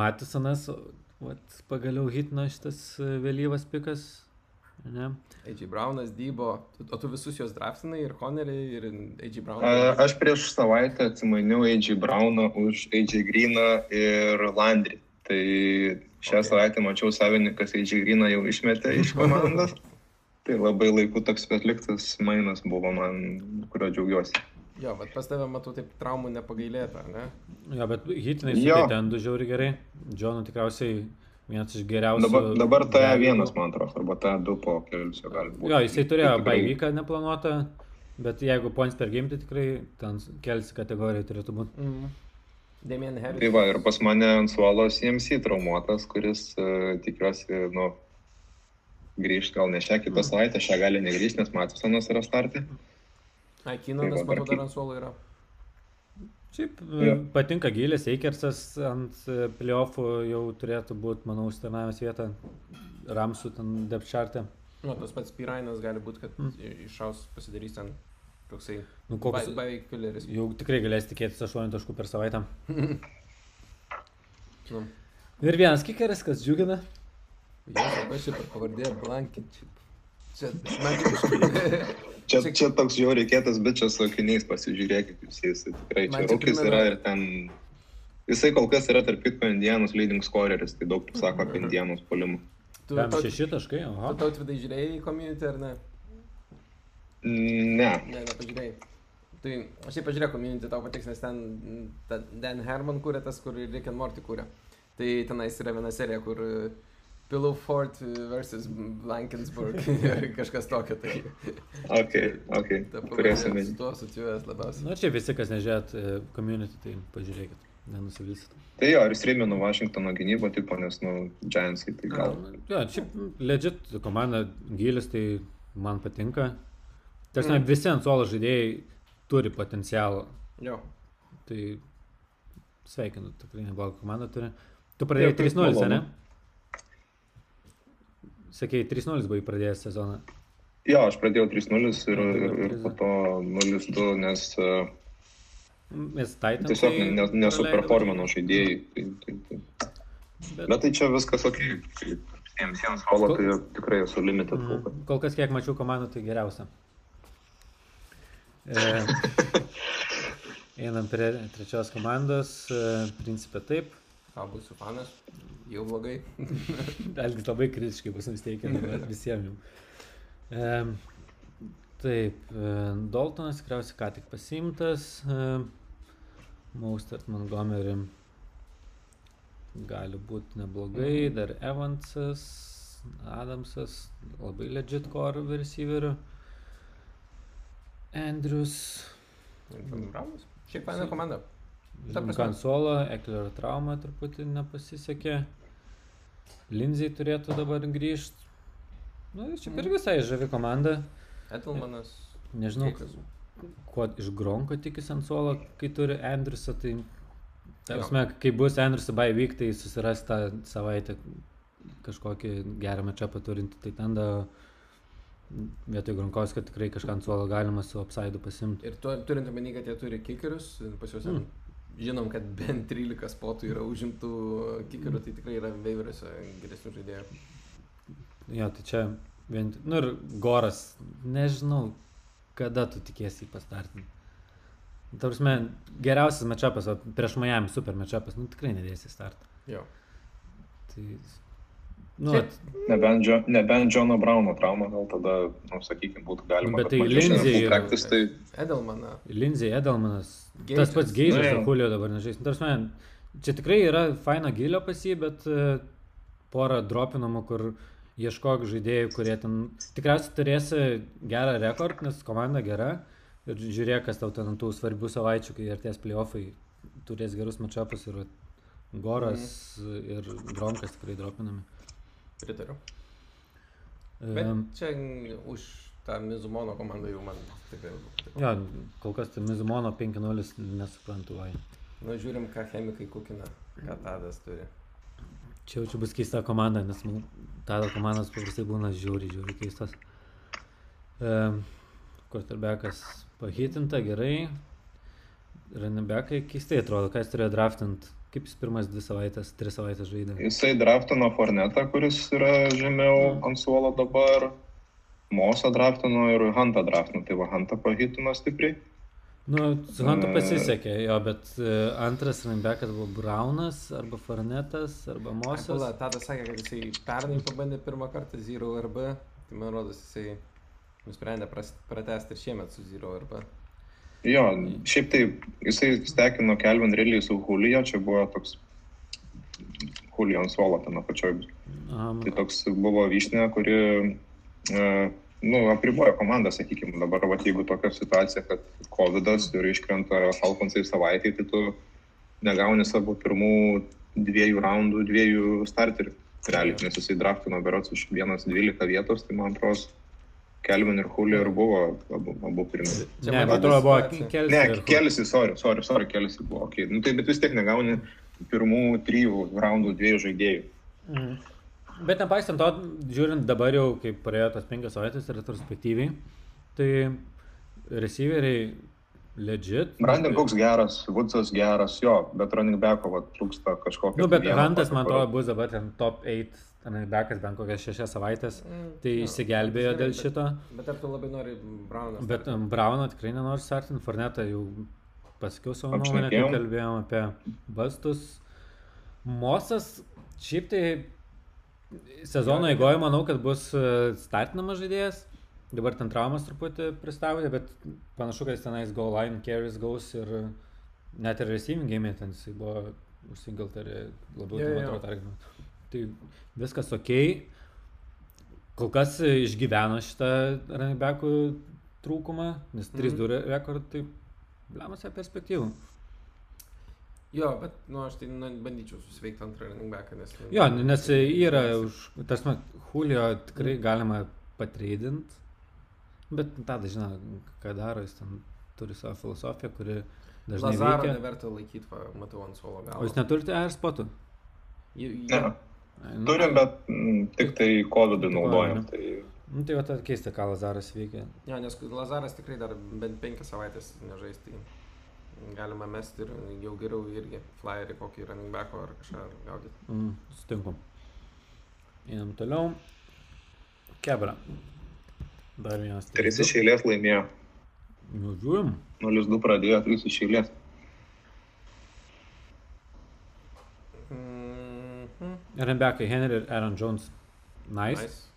Matisonas, vat, pagaliau hitino šitas e, vėlyvas pikas. Ne? AJ Brownas, Dybo, o tu visus juos draftinai ir Connerį, ir AJ Browną. Aš prieš savaitę atsimainiau AJ Browną už AJ Greeną ir Landry. Tai šią Ok. savaitę mačiau savininkas AJ Greeną jau išmetė iš komandos. Tai labai laiku toks atliktas mainas buvo man, kurio džiaugiuosi. Jo, bet pas tave matau taip traumų nepagailėta, ne? Jo, bet hitinai su Jo. Taitendu žiauri gerai. Džonu tikriausiai vienas iš geriausių. Dabar, dabar ta vienas, man atrodo, arba ta du po kelius gali būti. Jo, jisai turėjo Tai tikrai- baivyką neplanuotą, bet jeigu points per game, tai tikrai ten kelsi kategorijai turėtų būti. Mm. Damien Harris. Tai va, ir pas mane ant suolo CMC traumuotas, kuris uh, tikiuosi, nu, grįžti gal ne šią kitą savaitę, šią gali negrįžti, nes Matisonas yra startė. Ai, Kinonas, Tai va, dar ant suolo yra. Šiaip Jo. jo. patinka gilės, Eikersas ant e, playoffų jau turėtų būti, manau, užtarnavęs vietą Ramsų ten depšartė. Nu, tas pats Pirainas gali būti, kad Mm. mm. iššaus pasidarys ten toksai Nu, be, koks, beveik killeris. jau tikrai galės tikėtis 8 taškų per savaitę. Nu, Ir vienas kikeris, kas džiugina. Jėzus, labai šiaip ir pavardė Blankinčiai. Čia, Čia, čia toks jau reikėtas bičias su akiniais, pasižiūrėkit, jūs jis tikrai čia čia rūkis yra ir ten... Jisai kol kas yra tarp kitko Indianos leading scoreris, tai daug sako apie Indianos polimą. Tu, Tam tau, šeši taškai, tu oho. tautvidai žiūrėjai į community ar ne? Ne, Ne, nepažiūrėjai. Tai aš taip pažiūrėjau community, tau patiks, nes ten ta Dan Herman kūrė tas, kur Rick and Morty kūrė. Tai tenais yra viena serija, kur uh, Pillow Fort versus Blankensburg ir kažkas tokio. Tai ok, ok, ta turėsim. pavardė su tuo asociuojas labiausiai. Na, čia visi, kas nežiūrėt e, community, tai pažiūrėkit, nenusivysit. Tai jo, ir streaminu Washingtono gynybą, tipo, nes, nu, Giantsai, tai gal. Jo, šiaip legit komanda gilis, tai man patinka. Tarsi Mm. visi ant suolo žaidėjai turi potencialą. Jo. Tai sveikinu, tikrai neblogą komandą turi. Tu pradėjai Jo, kaip 3-0, malonu. ne? Sakėjai, 3-0 buvai pradėjęs sezoną. Jo, aš pradėjau 3-0 ir, Nu, tai ir, ir po to 0-2, nes uh, Mes Titan. tiesiog ne, nesuperformino žaidėjai. Tai, tai, tai. Bet, Bet tai čia viskas ok. Tai ant suolo, tai tikrai esu limited kol kas. Mm, kol kas kiek mačiau komandų, tai geriausia. E, einam prie trečios komandos, e, principė taip. Ką būsiu fanas, jau blogai. Algis labai kritiškai bus nusteikę dabar visiems jau. E, taip, e, Daltonas tikriausiai ką tik pasimtas. E, Maustart Montgomery gali būti neblogai. Dar Evansas, Adamsas, labai legit core receiverių. Andrews, Braunas. Šiaip faina komanda. Kansolo, Eklerio trauma truputį nepasisekė. Lindsay turėtų dabar grįžti. Nu, čia ir visai žavi komanda. Edelmanas. Nežinau, Keikas. ko iš Gronko tikisi ant suolo, kai turi Andrusą, tai... Tarsi, kai bus Andrusą by week, tai susiras tą savaitę kažkokį gerą matchupą turinti, tai ten da vietoj Gronkauskio tikrai kažką ant suolo galima su upside pasimti. Ir tu, turint omeny, kad jie turi kikerius, pas juos mm. žinom, kad bent 13 spotų yra užimtų kikerių, tai tikrai yra veiveriuose geresnių žaidėjų. Jo, tai čia vien... Nu ir Goras, nežinau, kada tu tikėsi jį pastartinti. Tarsi, geriausias matchupas, o prieš Miami super matchupas, nu tikrai nedėsi startą. Jo. Tai... Nu, at, Nebent, Džo, nebent Džono Brauno trauma, gal tada, nu, sakykime, būtų galima. Bet tai full yra- practice, tai Edelmaną. Lindsay Edelmanas, Gage'as. tas pats Nu, Geidžas jo. ir Julio dabar nežais. Tarsi, čia tikrai yra faina gilio pas jį, bet e, pora dropinamų, kur ieškok žaidėjų, kurie ten tikriausiai turėsi gerą rekordą, nes komanda gera. Ir žiūrėk, kas tau ten tų svarbių savaičių, kai artės playoffai, turės gerus matšapus ir Goras ir Gronkas tikrai dropinami. Pritariu. Bet čia už tą Mizumono komandą jau man tikrai jo, kol kas tai Mizumono 5-0 nesuprantu. Vai. Nu, žiūrim, ką chemikai kukina, ką Tadas turi. Čia jau čia bus keista komanda, nes man tada komandos paprastai būna žiūri, žiūri keistas. Um, Quarterbackas pahitinta gerai. Ranebekai keistai atrodo, ką jis turėjo draftint. Kaip jis pirmas dvi savaitės, tris savaitės žaidė. jisai draftino Fornetą, kuris yra žemiau ant suolo dabar. Mosa draftino ir Hantą draftino, tai va Hantą pahitino stipriai. Nu, su Hantu E. pasisekė, jo, bet uh, antras ranebekas buvo Braunas, arba Farnetas, arba Pala, Mosas. Tadas sakė, kad jisai pernai pabandė pirmą kartą Zero RB, tai man rodos jisai nusprendė pratęsti ir šiemet su Zero RB. Jo, šiaip tai jisai stekino Kelvin Rilly su Julio, čia buvo toks Julio ant suolo ten apačioj. Um, Tai toks buvo vyšnė, kuri, e, nu, apribojo komandą, sakykime, dabar, va, jeigu tokia situacija, kad COVID ir iškrenta Falconsai savaitėje, tai tu negauni savo pirmų dviejų raundų, dviejų starterių. Realiai, nes jisai draftino berots iš 1-12 vietos, tai man atrodo, Kelvin ir Julio ir buvo abu, abu pirmi. Čia ne, man atrodo, buvo. Kelsi. Ne, kelsi, sorry, sorry, sorry, kelsi buvo, okay. nu, tai bet vis tiek negauni pirmų trijų raundų dviejų žaidėjų. Mhm. Bet nepaisant to, žiūrint dabar jau, kaip praėjo tos penkios savaitės retrospektyviai, tai receiveriai legit. Brandon Cooks geras, Woodsas geras, jo, bet running backo trūksta kažkokio. Nu, bet tokio, man atrodo, bus dabar ten top 8, running backas bent kokias šešias savaitės. Mm, Tai jo, išsigelbėjo dėl bet- šito. Bet ar tu labai nori Brauną? Bet um, Brauno tikrai nenoriu startinti, Fornetą jau pasakiau savo nuomonę, kai kalbėjom apie bastus. Mosas, šiaip tai sezono eigoje manau, kad bus e, startinamas žaidėjas. Dabar ten traumas truputį pristabdė, bet panašu, kad jis tenais go line carries gaus ir net ir receiving game ten jisai buvo užsingaltarė labiau, Jo, tai man atrodo, tarkim. Tai viskas ok. Kol kas išgyveno šitą running backų trūkumą, nes 3-2 rekordai, tai blemas apie perspektyvų. Jo, bet, nu, aš tai nu, bandyčiau susiveikti antrą running backą, nes... nu, Jo, nes yra už, tarsi, Julio tikrai galima patreidinti, bet tada žino, ką daro, jis ten turi savo filosofiją, kuri dažnai Lazaro neverta laikyti, va, matau ant suolo O galo. jūs neturite airspotų? Ne, turim, bet mm, tik tai COVID naudojam. Tai Nu, tai va, tad keista, ką Lazaras veikia. Jo, nes Lazaras tikrai dar bent penkias savaitės nežais, tai galima mesti ir jau geriau irgi flyerį kokį running backo ar kažką gaudyti. Mm, sutinku. Einam toliau. Kebra. Dar vienas. Tris iš eilės laimėjo. Nu, žiūrim. 0-2 pradėjo, 3 iš eilės. Mhm. Rembekai Henry ir Aaron Jones. Nice. Nice.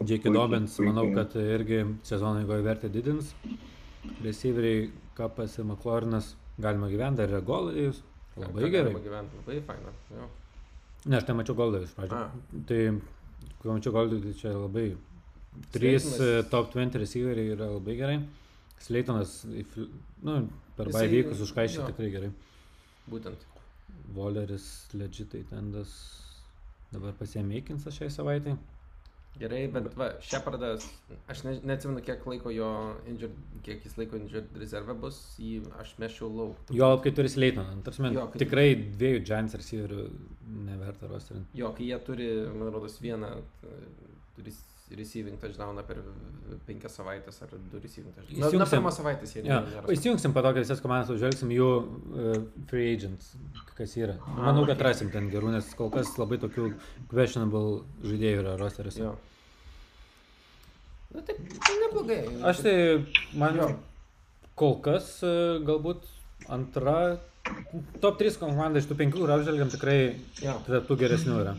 J.K. Dobbins, manau, kad irgi sezono eigoje vertę didins. Receiveriai Kapas ir McLaurinas galima gyventi, dar yra Goldėjus. Labai Ką gerai. galima gyvent, Labai faina. Jo. Ne, aš nemačiau Goldėjus iš pradžių. A. Tai, kai mačiau Goldėjus, tai čia labai... Trys Slaytonas- e, top 20 receiveriai yra labai gerai. Sleitonas, nu, per baivykus užkaišė tikrai gerai. Būtent. Voleris, legitai tendas. Dabar pasiemė Eikinsą šiai savaitai. Gerai, bet va, Shepardas, aš ne, neatsimenu, kiek laiko jo injured, kiek jis laiko injured rezerve bus, jį aš mešiau lauk. Jo, kai turi Sleitoną. Tarsi, Jo, kai- tikrai dviejų Giants receiverių neverta rosterinti. Jo, kai jie turi, man rodos, vieną res- receiving touchdowną per penkias savaitės ar du receiving touchdowns. Na, na pirmą savaitę jie Ja, nėra. įsijungsim kai visas komandas užvelgsim jų uh, free agents, kas yra. Manau, kad okei. rasim ten gerų, nes kol kas labai tokių questionable žaidėjų yra rosteriuose. Jo. Na taip, tai neblogai. Aš tai, man Jo. kol kas uh, galbūt antra, top 3 komanda iš tų penkių, kur apžvelgiam, tikrai Jo. tarp tų geresnių yra.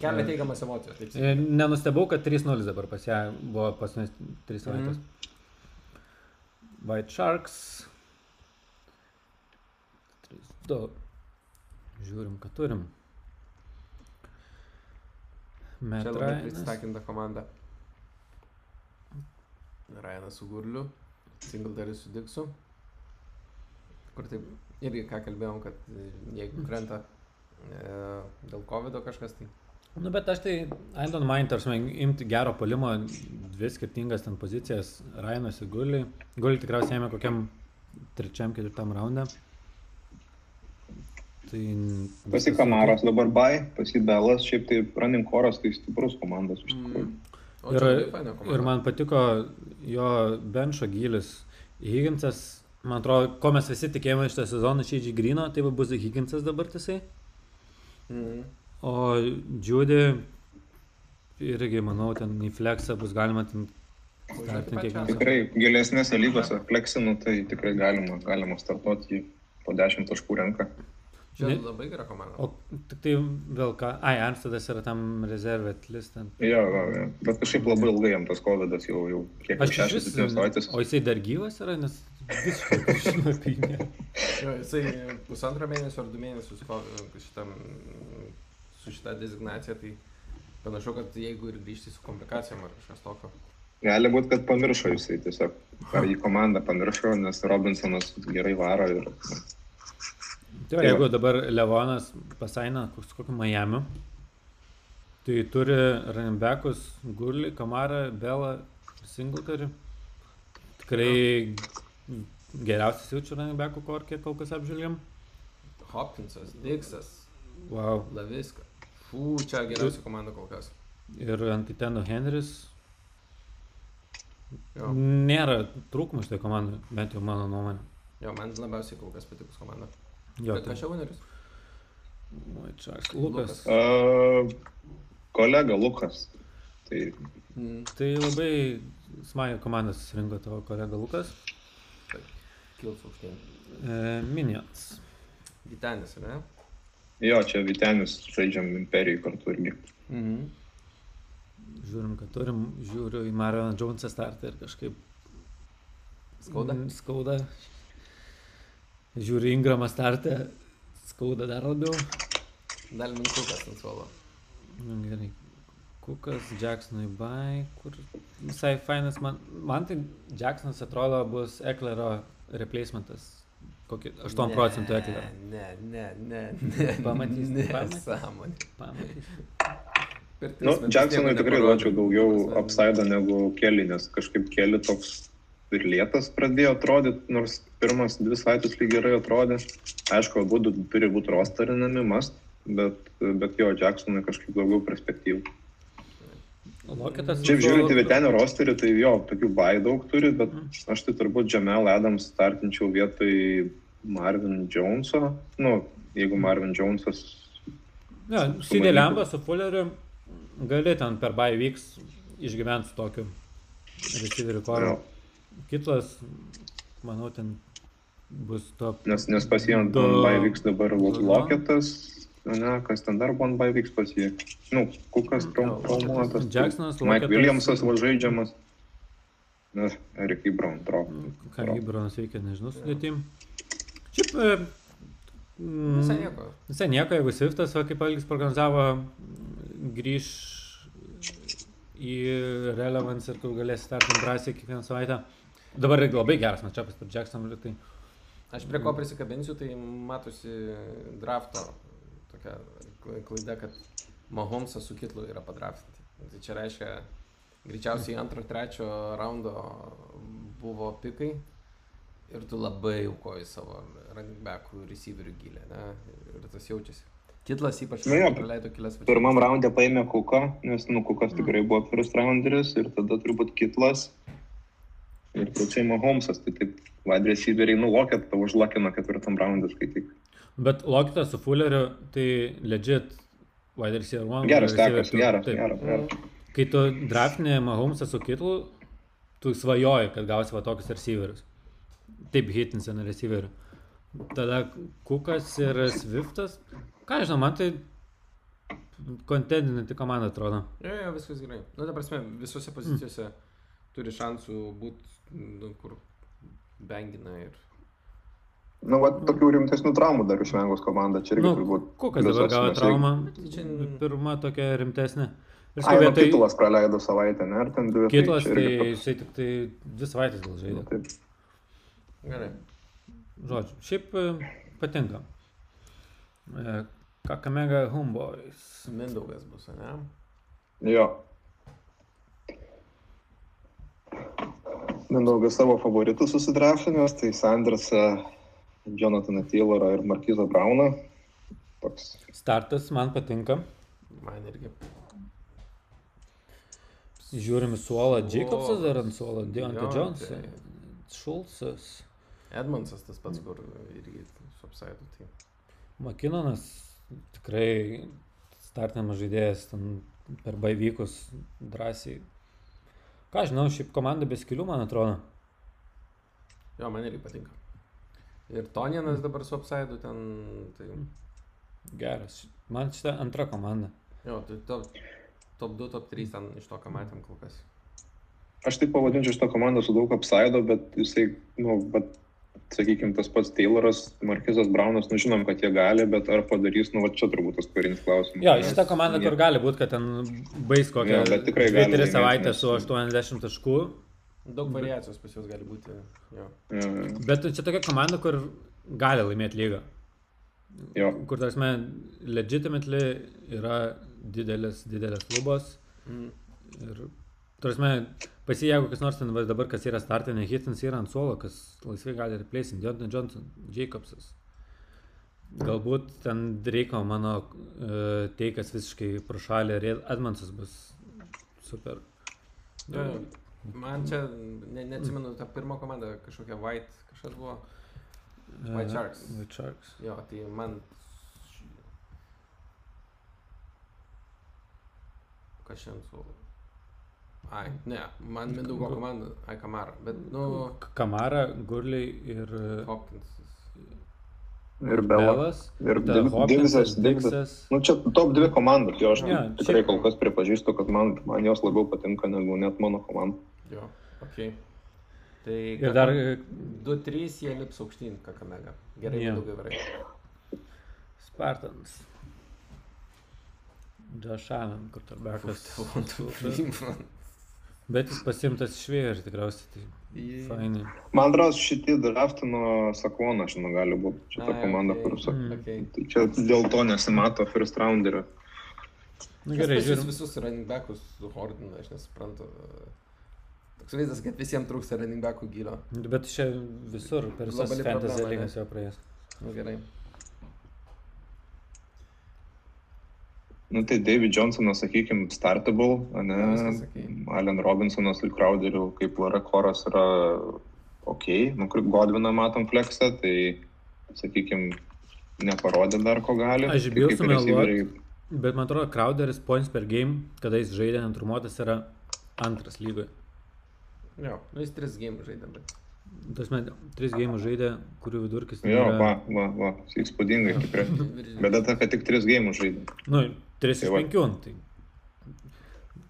Kelia teigiamas emocijas, taip E. Nenustebau, kad 3-0 dabar pas ją buvo paskutinės 3 savaitės. Mhm. White Sharks. 3-2. Žiūrim, ką turim. Čia Matt labai pristakinta komanda. Ryanas su Gurliu, Singletaris su Diksu. Kur taip, irgi ką kalbėjom, kad jeigu krenta e, dėl COVID kažkas, tai Nu, bet aš tai, I don't mind, tarsi, imti gero polimo, dvi skirtingas ten pozicijas, Rainas ir Gulį. Gulį tikriausiai ėmė kokiam trečiam, ketvirtam raunde. Tai... Pasikamaras dabar bai, pasibelas, šiaip tai running koras, tai stiprus komandos iš tikrųjų. Mm. O Ir, ir man patiko jo benšo gilis. Higginsas, man atrodo, ko mes visi tikėjome šitą sezoną šį Grino, tai va bus Higginsas dabar tisai. Mm. O Judy irgi, manau, ten į flexą bus galima ten startinti kiekvieną. Tikrai gilesnėse lygose fleksinu, tai tikrai galima, galima startuoti po 10 taškų renka. Čia labai gera komanda. O tik tai vėl ką, ai, Armstedas yra tam rezervė atlistant. Jo, jo, jo. bet kažkaip labai ilgai jam tas COVID jau, jau kiek Aš iš 6-7 savaitės. O jisai dar gyvas yra, nes visiškai žinau apie jį. jisai pusantro mėnesio ar du mėnesius šitam, su šitą designaciją, tai panašu, kad jeigu ir grįžti su komplikacijom ar kažkas tokio. Gali būti, kad pamiršo jisai tiesiog. Ar į komandą pamiršo, nes Robinsonas gerai varo ir Tai va, jeigu dabar Levonas pasaina kokiu Miami, tai turi Ranbekus, Gurlį, Kamarą, Belą, Singletarį. Tikrai geriausias jaučiu Ranbekų korkė, kol kas apžiūrėjom. Hopkinsas, Dixas, Wow. Laviska. Fū, čia geriausia komanda kol kas. Ir Antitendo Henris. Jo, Nėra trūkumų šitą komandą, bent jau mano nuomonė. jo man labiausiai kol kas patikus komanda. Jo, tai kas čia Winnerius? Oi, čia aš- Lukas. uh, kolega Lukas. Tai Mm, Tai labai smagiai komandą susirinko tavo kolega Lukas. kils aukštyn. E, Minions. Gitenis, ne? Jo, čia Vitenis žaidžiam imperijai kartu irgi. Mhm. Žiūrim, kad turim, žiūriu į Marion Jonesą startą ir kažkaip Skauda? Mm, Skauda. Žiūriu Ingramą startą, skauda dar labiau. Dar minkukas ant suolo. Nu, gerai. Kukas, Jacksonui Bai, kur visai fainas man. Man tai Jacksonas atrodo bus Eklero replacementas. Kokį 8 procentų Eklero. Ne, ne, ne, ne. Pamatys, ne, pamatys. sąmonė. Pamatys. Nu, Jacksonui tikrai duočiau daugiau upside negu keli, nes kažkaip keli toks ir lėtas pradėjo atrodyti, nors pirmas dvi savaitės lyg gerai atrodė. Aišku, abu turi būti rosterinami mast, bet, bet jo, Jacksonui kažkaip daugiau perspektyvų. Loketas. Šiaip žiūrint į Vitenio rosterį, tai jo, tokių bai daug turi, bet Mm. aš tai turbūt Jamel Adams startinčiau vietoj Marvin Joneso. Nu, jeigu Marvin Jonesas Ja, Maliku. Lemba su Fulleriu. gali ten per bai vyks išgyventi su tokiu receiveriu koru. Kitas, manau, ten bus top. Nes, nes pas jį ant Du- bai vyks dabar Loketas, ne, kas ten dar ant bai vyks pas jį. Nu, Kukas traumuotas. Jacksonas, Mike. Williamsas va žaidžiamas. Na, Erikai Brown trok. Ką Gibronas veikia, nežinau, sudėtim. Šiaip, e, mm, Visai nieko. Visai nieko, jeigu Swiftas, va, kaip Algis prognozavo, grįž į relevance ir tu galėsi startinti drąsiai kiekvieną savaitę. Dabar labai geras matčiapas per Jackson, tai Aš prie ko prisikabinsiu, tai matosi drafto tokia klaida, kad Mahomesas su Kitlu yra padraftinti. Tai čia reiškia, greičiausiai antro, trečio raundo buvo pikai ir tu labai aukoji savo running backų receiverių gilę, ne? Ir tas jaučiasi. Kitlas ypač Nu jo, praleido kelias varžybas. Pirmam raundė paėmė Kuką, nes, nu, Kukas tikrai buvo first rounderis ir tada turbūt Kitlas. Ir trečiai Mahomesas, tai taip, wide receiveriai, nu, Loket tavo užlakino ketvirtam raundė skaityk. Bet Lokitas su Fulleriu, tai legit wide receiver one. Geras two. geras, geras, geras. Kai tu draftinė Mahomesą su Kitlu, tu svajoji, kad gausi va tokius receiverius. Taip, hitins ant receiverių. Tada Kukas ir Swiftas. Ką žinau, man tai kontendinanti komanda atrodo. Jo, jo, viskas gerai. Nu, ta prasme, visose pozicijose turi šansų būti, nu, kur bengina ir... Nu, va, tokių rimtesnių traumų dar išvengus komanda, čia irgi Nu, turbūt. Kukas dabar gavo traumą. Tai čia- Pirma tokia rimtesnė. Ai, sakau, nu, vietoj titulas praleido savaitę, ne, ar ten dvi. Kitlas, čia tai irgi toks- jisai tik tai dvi savaitės gal žaidė. taip. Gerai. Žodžiu, šiaip e, patinka. E, Kakamega Homeboys. Mindaugas bus, ne? Jo. Mindaugas savo favoritus susidrafinęs, tai Sandersą, Jonathaną Taylorą ir Markizą Brauną. Toks. Startas man patinka. Man irgi. Žiūrim suolą. Suolas. Jacobsas dar ant suolo. Deontay Jo, Jones. Edmondsas tas pats, kur irgi su apsaidu. Tai. Makinonas tikrai startinamas žaidėjas ten per baivykus drąsiai. Ką žinau, šiaip komanda be skilių, man atrodo. Jo, man irgi patinka. Ir Tonienas dabar su apsaidu ten. Tai, Geras. Man šitą antra komanda. jo, tai top, top 2, top 3 ten iš to, ką matėm kol kas. Aš taip pavadinčiau šitą komandą su daug apsaido, bet jisai, nu, bet, sakykime, tas pats Tayloras, Markizas Braunas, nu žinom, kad jie gali, bet ar padarys, nu, va čia turbūt tas karinis klausimas. Jo, šitą komandą, kur gali būti, kad ten bais kokią Jo, bet tikrai gali 2-3 laimėti, savaitę su 80 taškų. Daug variacijos pas juos gali būti. Jo. Jo, jo. Bet čia tokia komanda, kur gali laimėti lygą. Jo, Kur, tarsi, legitimately yra didelis, didelis klubas. Mm. Ir, tarsi, pasi, jeigu kas nors ten va, dabar, kas yra startinė hitins, yra ant suolo, kas laisvai gali replacing, Deontay Johnson, Jacobsas. Galbūt ten Dreiko mano uh, teikas visiškai prašalė ir Edmondsas bus super. Jo. Man čia, ne, neatsimenu, ta pirma komanda kažkokia White, kažkas buvo. White Sharks. E, White Sharks. Jo, tai man... Kas šiandien su... Ai, ne, man Mindaugo komanda, ai Kamara, bet, nu, Kamara, Gurliai ir e, Hopkinsas. ir Bela. Belas. Ir Divisas, Divisas. Nu, čia top dvi komandos, jo, aš Jo, tikrai šiaip- kol kas pripažįstu, kad man, man jos labiau patinka negu net mano komanda. Jo, ok. Tai... Ir dar e, 2-3 jie lips aukštyn, kakamega. Gerai, Jo. Mindaugai varai. Spartans. Allen, kur tarbekas. Bet jis pasimtas iš vėjo ir tikriausiai tai fainai. Man atrodo, šitie draftino Sakoną, žinau, gali būti šita Ai, komanda, okei. kur sak... Mm. Okay. Tai čia dėl to nesimato first rounderio. Na gerai, Kas žiūrim. visus running backus suhordina, aš nesuprantu. Toks vaizdas, kad visiems trūksta running backų gilio. Bet čia visur, per visas fantasy lygas jau praėjęs. Nu gerai. Nu tai David Johnsonas, sakykime, startable, ne? Allen Robinsonas ir Crowderiu, kaip Lara Koras yra ok, nu kur Godviną matom flexą, tai, sakykime, neparodė dar ko gali. Aš Tai bijau kaip sumeluot. receiveriai- Bet man atrodo, Crowderis points per game, kada jis žaidė netrumuotas, yra antras lygoje. Jo, nu jis tris game žaidė, bet. Tas man tris game žaidė, kurių vidurkis Jo, yra... va, va, va, įspūdingai tikrai. Bėda ta, kad tik 3 gėjimus žaidė. Nu, 3 iš Tai va. 5, tai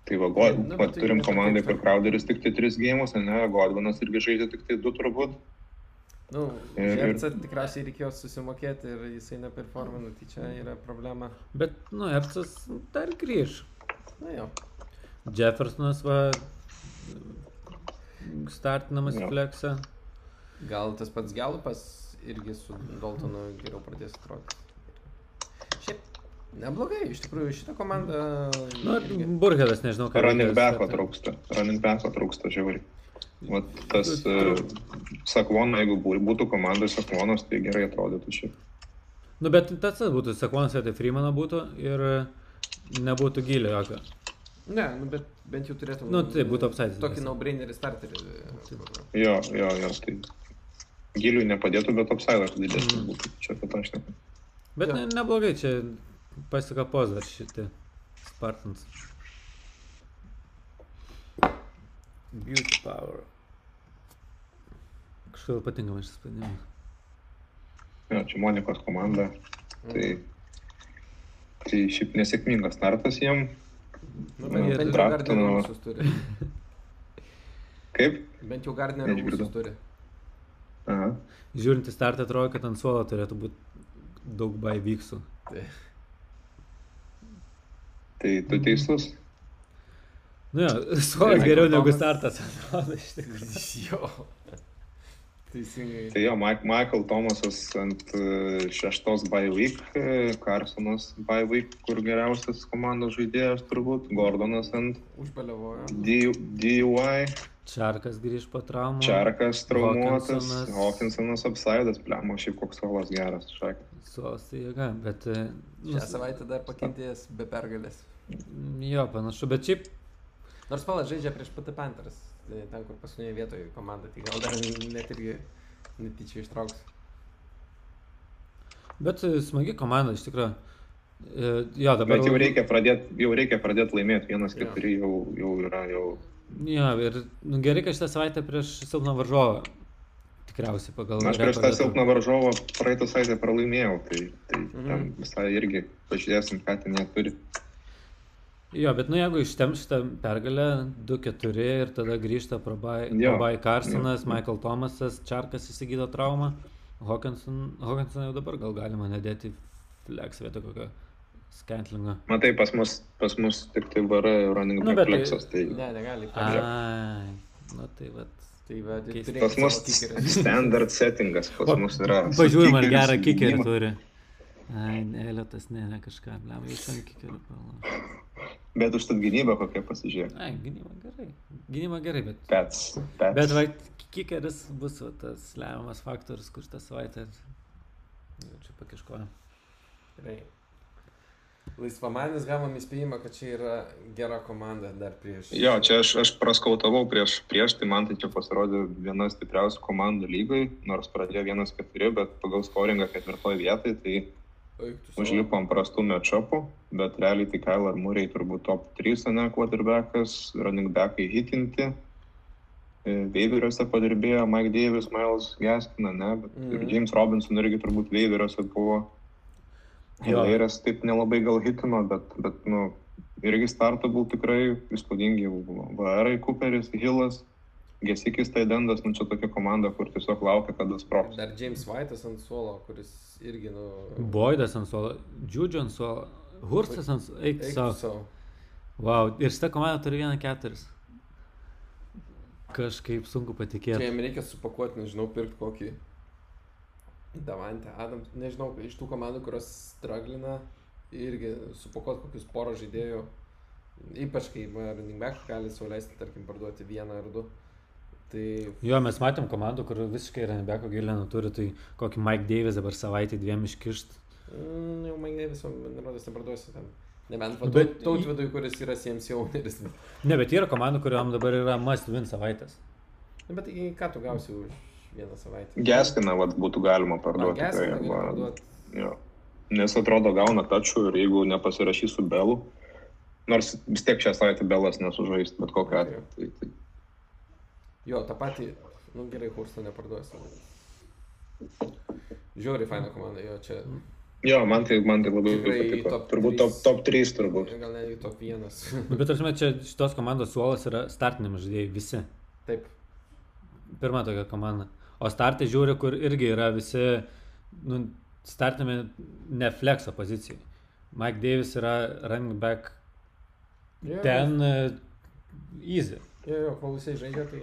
Tai va, God, Nu, va bet tai turim taip, kur Crowderis tik tai 3 gėjimus, ne, Godvinas irgi žaidė tik tai 2 turbūt. Nu, Ir- Žercą tikriausiai reikėjo susimokėti ir jisai neperformina, tai čia yra problema. Bet, nu, Ercas dar grįž. Na jo. Jeffersonas va startinamas Jo. į fleksą. Gal tas pats Gelupas irgi su Daltonu geriau pradės atrodyti. Neblogai, iš tikrųjų šitą komandą. Nu, irgi- Burgedas, nežinau, ką. Running backo trūksta. Running backo trūksta žiauriai. Vat tas uh, Sakvono, jeigu bū- būtų komandai Sakvonas, tai gerai atrodytų šiaip. Nu, bet tas būtų, Sakonas vietoj Freemano būtų ir nebūtų gilio jokio. Ne, nu, bet bent jau turėtum. Nu, tai būtų upside'is Tokį no-brainerį starterį. Jo, jo, jo, tai giliui nepadėtų, bet apsaidas didesnis Mhm. būtų. Čia apie tą šneku. Bet Jo. ne, neblogai, čia pasikapos dar šitie Spartans. Beauty power. Kažkodėl patinka man šis sprendimas. Jo, čia Monikos komanda. Tai, tai šiaip nesėkmingas startas jiem. Nu, bent, jau ūsus turi. Kaip? Bent jau ūsus turi. Aha. Žiūrint į startą, atrodo, kad ant suolo turėtų būti daug baivyksų. Tai, Tai tu teisus. Nu Michael geriau negu startas, atrodo iš tikrųjų. jo. Teisingai. Tai jo, Mike, Michael Thomasas ant e, šeštos by week, e, Carsonas by week, kur geriausias komandos žaidėjas turbūt, Gordonas ant Užbaliavojo. DUI, Čarkas grįž po traumų. Čarkas traumuotas, Hawkinsonas. Apsaidas, plemo, šiaip koks solas geras, šak. Suolas tai jėga, bet... e, Šią savaitę dar pakentėjęs be pergalės. Jo, panašu, bet šiaip Nors palas žaidžia prieš PT Panthers. Tai ten, kur paskutinėje vietoje komanda, tai gal dar net irgi netyčia ištrauks. Bet e, smagi komanda iš tikrųjų. E, Jo, dabar. Bet jau reikia pradėti, jau reikia pradėti laimėti, vienas keturi jau, jau yra, jau Jo, ir nu, gerai, kad šitą savaitę prieš silpną varžovą. Tikriausiai pagal. Na, aš prieš tą silpną varžovą praeitą savaitę pralaimėjau, tai, tai Mhm. ten visai irgi pažiūrėsim, ką ten jie turi. Jo, bet nu jeigu ištem šitą pergalę 2-4 ir tada grįžta Probai jo. Michael Thomasas, Čarkas įsigydo traumą, Hawkinson, Hawkinson jau dabar gal galima nedėti flex vietoj kokio skentlingo. Matai, pas mus, pas mus tik tai vara running Nu, back tai- flexas, tai Ne, negali. Ai, nu tai vad. Tai va, turėk pas mus standard settingas, pas mus yra. Pažiūrėjau, ar kickeris, gerą kikerį turi. Ai, ne, Elėtas, ne, ne kažką, blem, jis ant kikerio pala. Bet užtat gynyba kokia pasižiūrė. Ai, gynyba gerai. Gynyba gerai, bet... Pets. pets. Bet va, kikeris bus va, tas lemiamas faktorius, kur šitą savaitę... Jau čia pakiškoja. Gerai. Laisvamanis gavom įspėjimą, kad čia yra gera komanda dar prieš. Jo, čia aš, aš praskautavau prieš, prieš, tai man tai čia pasirodė viena stipriausių komandų lygai, nors pradėjo vienas keturi, bet pagal scoringą ketvirtoje vietoje, tai Eik tu savo. užlipo ant prastų mečapų, bet realiai tai Kyler Murray turbūt top 3, ne, quarterbackas, running backai hitinti. Veiveriuose padirbėjo Mike Davis, Miles Gaskina, ne, bet mm. ir Mhm. James Robinson irgi turbūt Veiveriuose buvo. Jo. Hilairas taip nelabai gal hitino, bet, bet nu, irgi starto buvo tikrai įspūdingi. VR, Cooperis, Hillas, Gesikis Taidendas, nu čia tokia komanda, kur tiesiog laukia, kada sprogs. Dar James White'as ant suolo, kuris irgi, nu... Boydas ant suolo, Džiudžio ant suolo, Hurstas ant suolo, eik savo. Wow, ir šitą komandą turi vieną keturis. Kažkaip sunku Čia patikėti. jam reikia supakuoti, nežinau, pirkti kokį Davantę Adams, nežinau, iš tų komandų, kurios straglina, irgi supakuoti kokius porą žaidėjų, ypač kai running back gali sauliaisti, tarkim, parduoti vieną ar du. Tai Jo, mes matėm komandų, kur visiškai Renebeko gilę neturi, tai kokį Mike Davis dabar savaitę dviem iškišt. mm, jau ne viso, man rodos, neparduosiu tam. Nebent Bet- Bet... tautvidui, kuris yra CMC owneris. Ne, bet yra komandų, kuriuom dabar yra must win savaitės. Na, Bet tai ką tu gausi už vieną savaitę? Geskiną vat, būtų galima parduoti. Geskiną arba- parduoti. Jo. nes atrodo gauna tačių ir jeigu nepasirašys su Belu, nors vis tiek šią savaitę Belas nesužais, bet kokiu atveju. Tai, tai. Jo, tą patį, nu gerai, Hursto neparduosi. Žiauriai faina komanda, jo čia. Jo, man tai, man tai labai Tikrai patiko. top Turbūt trys. top, top 3 turbūt. Gal netgi top vienas. Nu, bet aš žinau, čia šitos komandos suolas yra startiniam žaidėjai visi. Taip. Pirma tokia komanda. O startai žiūri, kur irgi yra visi, nu, startami ne flexo pozicijai. Mike Davis yra running back Jo, ten uh, easy. Jo, jo, kol jisai žaidžia, tai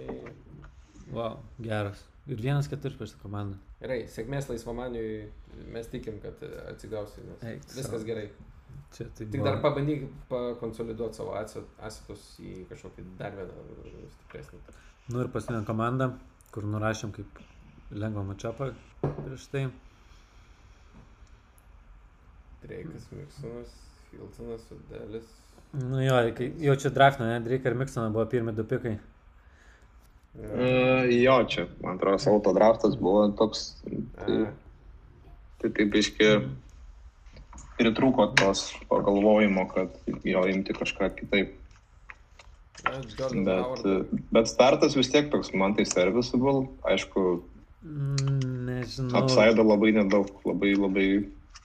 Wow, geras. Ir vienas keturi prieš tą komandą. gerai, sėkmės laisvamaniui mes tikim, kad atsigausi, nes Eik viskas sau. gerai. Čia tai Tik dar pabandyk pakonsoliduoti savo asetus į kažkokį dar vieną stipresnį. Nu ir paskutinė komanda, kur nurašėm kaip lengvą mačiapą prieš tai. Dreikas, Miksonas, Hiltonas, Udelis. Nu jo, jau čia draftą, ne, Drake ir Miksoną buvo pirmi du pikai. Jo. Uh, jo, čia, man atrodo, auto draftas buvo toks, tai, tai taip iški pritrūko tos pagalvojimo, kad jo imti kažką kitaip. Bet, bet startas vis tiek toks, man tai serviceable, aišku, Mm, Nežinau. apsaido labai nedaug, labai labai,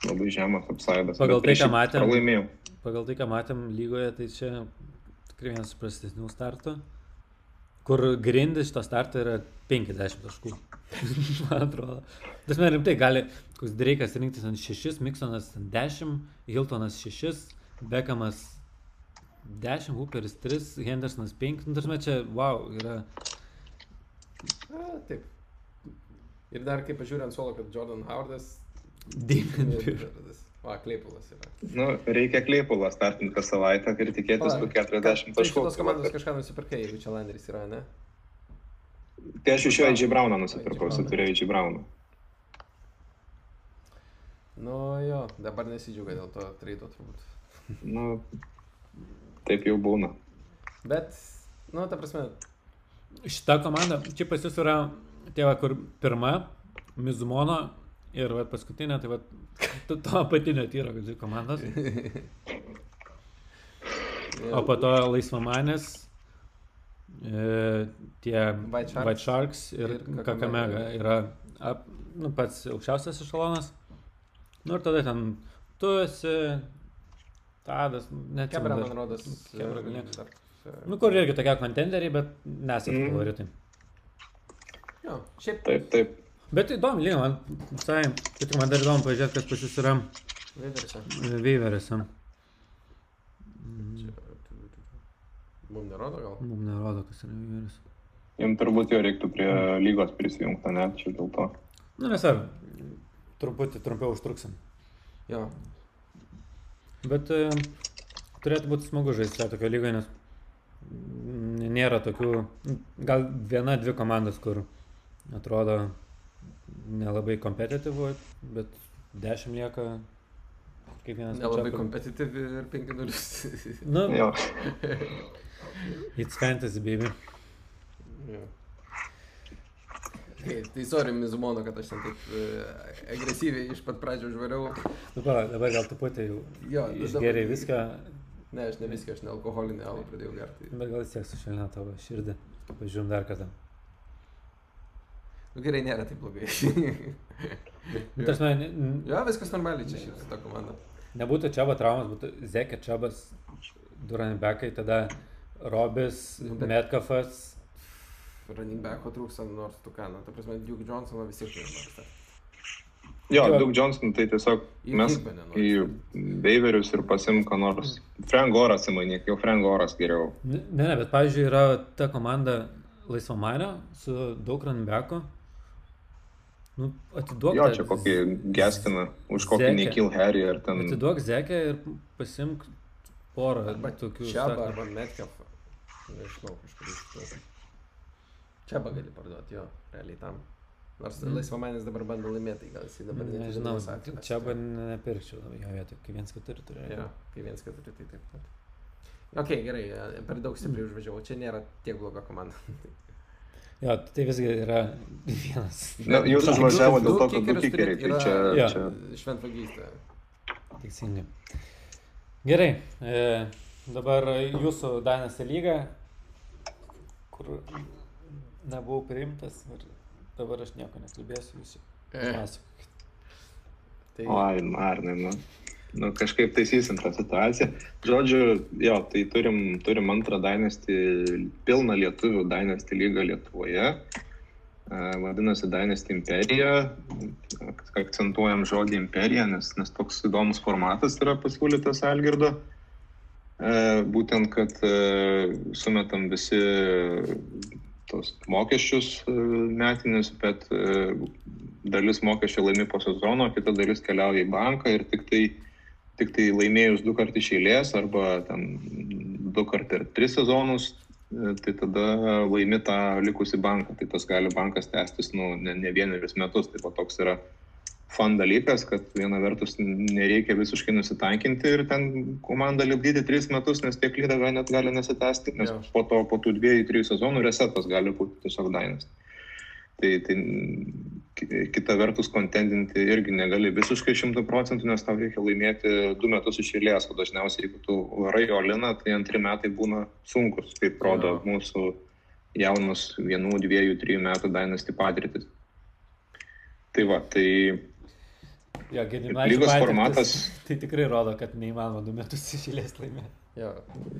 labai žemas apsaidas. Pagal tai, ką matėm. Pralaimėjau. Pagal tai, ką matėm lygoje, tai čia tikrai vienas prastesnių startų. Kur grindis šito starto yra 50 taškų. Man atrodo. Tas man rimtai gali, koks Dreikas rinktis ant 6, Miksonas ant 10, Hiltonas 6, Bekamas 10, Hooperis 3, Hendersonas 5. Nu, man čia, wow, yra. A, taip. Ir dar kaip pažiūrėjau ant suolo, kad Jordan Howardas. Demon. O, Kleipulas yra. Nu, reikia kleipulą startinti kas savaitę ir tikėtis tų 40 Tai taškų. šitos komandos kažką nusipirkai, jeigu čia Landeris yra, ne? Tai aš iš jo AJ Brauną nusipirkau, Browną. turėjau AJ Brauną. Nu jo, dabar nesidžiaugia dėl to traido turbūt. Nu, taip jau būna. Bet, nu, ta prasme, Šita komanda, čia pas jūs yra, tėva, kur pirma, Mizumono ir va, paskutinė, tai va, to, to apatinio tyro, kad dvi komandos. O po to laisvamanės, e, tie White Sharks White Sharks ir, ir Kakamega. Yra ap, nu, pats aukščiausias ešalonas. Nu ir tada ten tu esi, Tadas, net Kebra, man rodos. Kebra, ne. e, Nu, kur irgi tokie kontenderiai, bet nesat Mm. favoritai. Jo, šiaip Taip, taip. Bet įdomu, lygiai, man visai, tik man dar įdomu pažiūrėti, kas pas jūs yra. Veiverėse. Čia. Mums nerodo gal? Mums nerodo, kas yra Veiverės. Jums turbūt jo reiktų prie lygos prisijungti, ne? Čia dėl to. Nu, nes ar, truputį trumpiau užtruksim. Jo. Bet e, turėtų būti smagu žaisti šią tokią lygą, nes nėra tokių, gal viena, dvi komandos, kur atrodo nelabai kompetityvu, bet dešimt lieka kaip vienas. Nelabai kompetityvi ir 5-0. Nu, Jo. it's fantasy, baby. Jo. Okay, tai sorry, Mizumono, kad aš ten taip e, agresyviai iš pat pradžio užvariau. Nu, pala, dabar gal truputį jau Jo, išgeriai dabar- viską, Ne, aš ne viską, aš ne alkoholinį alų pradėjau gerti. bet gal vis tiek sušvelnina tavo širdį. Pažiūrėjom dar kartą. Nu, gerai, nėra taip blogai. Nu, tarsi, ne, n- jo, viskas normaliai čia šiaip su ta komanda. nebūtų Čiaba traumas, būtų Zekė Čiabas, Duranibekai, tada Robis, Nu, bet- Metkafas. Running backo trūksta nors tu ką, nu, ta prasme, Duke Johnsono vis tiek neįmoksta. Jo, Jo. Duke Johnson tai tiesiog mes į Beiverius ir pasim ką nors. Frank Goras įmainyk, jau Frank Goras geriau. Ne, ne, bet pavyzdžiui yra ta komanda Laisvamanio su daug runbacko. Nu, atiduok. Jo, čia kokį geskiną, už kokį Zekę. Nikil Harry ar ten. Atiduok Zekę ir pasimk porą Arba tokių. Čiaba sakant. arba Metcalf. Nežinau, kažkur iš tų. Čiaba gali parduoti, jo, realiai tam. Nors Mm. laisvamanis dabar bando laimėti, tai gal jisai dabar net Nežinau, žaidimas atviras. Čiaba nepirkčiau jo vietoj, kai viens keturi turėjo. Jo, kai vienas keturi, tai taip pat. Ok, gerai, e, per daug stipriai Mm. užvažiavau, čia nėra tiek bloga komanda. Jo, tai visgi yra vienas. Na, jūs du- dėl to, kad du kikeriai, tai čia, Jo. čia Šventvagystė. Teisingai. Gerai, e, dabar jūsų Dainasi lyga, kur nebuvau priimtas ir dabar aš nieko nekalbėsiu, jūs pasakokit. Tai... Oi, Marnai, nu. Nu, kažkaip taisysim tą situaciją. Žodžiu, jo, tai turim, turim antrą Dynasty, pilną lietuvių Dynasty lygą Lietuvoje. Vadinasi Dynasty Imperija. Akcentuojam žodį Imperija, nes, nes toks įdomus formatas yra pasiūlytas Algirdo. Būtent, kad sumetam visi tos mokesčius metinius, bet dalis mokesčio laimi po sezono, kita dalis keliauja į banką ir tik tai tik tai laimėjus du kartus iš eilės arba ten du kart per tris sezonus, e, tai tada laimi tą likusį banką. Tai tas gali bankas tęstis nu, ne, ne vienerius metus. Tai toks yra fan dalykas, kad viena vertus nereikia visiškai nusitaikinti ir ten komandą lipdyti tris metus, nes tiek lyda net gali nesitęsti, nes ja. po to, po tų dviejų, trijų sezonų resetas gali būti tiesiog dainas. Tai, tai kita vertus kontentinti irgi negali visiškai šimtų procentų, nes tau reikia laimėti du metus iš eilės, o dažniausiai jeigu tu varai Oliną, tai antri metai būna sunkus, kaip rodo ja. mūsų jaunus vienų, dviejų, trijų metų dainas tai patirtis. Tai va, tai Jo, lygos formatas. Tai tikrai rodo, kad neįmanoma du metus iš eilės laimėti. Jo.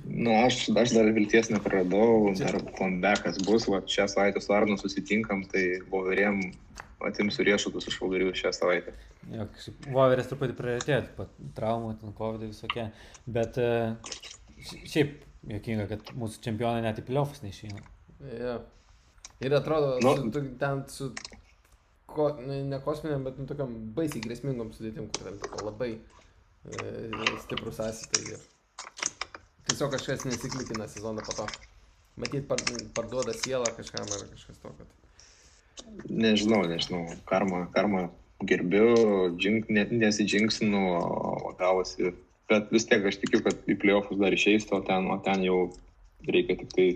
Nu, aš, aš dar vilties nepraradau, dar comebackas bus, va, šią savaitę su Arnu susitinkam, tai Voverėm atimsiu riešutus iš Voverėjų šią savaitę. Jo, Voverės truputį prioritėt, traumų, ten COVID visokie, bet e, šiaip jokinga, kad mūsų čempionai net į pliofus neišeina. Jo. Ir atrodo, nu, su, ten su, ko, nu, ne kosminiam, bet nu, tokiam baisiai grėsmingom sudėtim, kur ten labai e, stiprus asitai. Ir tiesiog kažkas nesiklikina sezoną po to. Matyt, par, parduoda sielą kažkam ar kažkas tokio. Nežinau, nežinau. Karma, karma gerbiu, džink, ne, nesidžinksinu, o gavosi. Bet vis tiek aš tikiu, kad į playoffus dar išeis, o ten, o ten jau reikia tik tai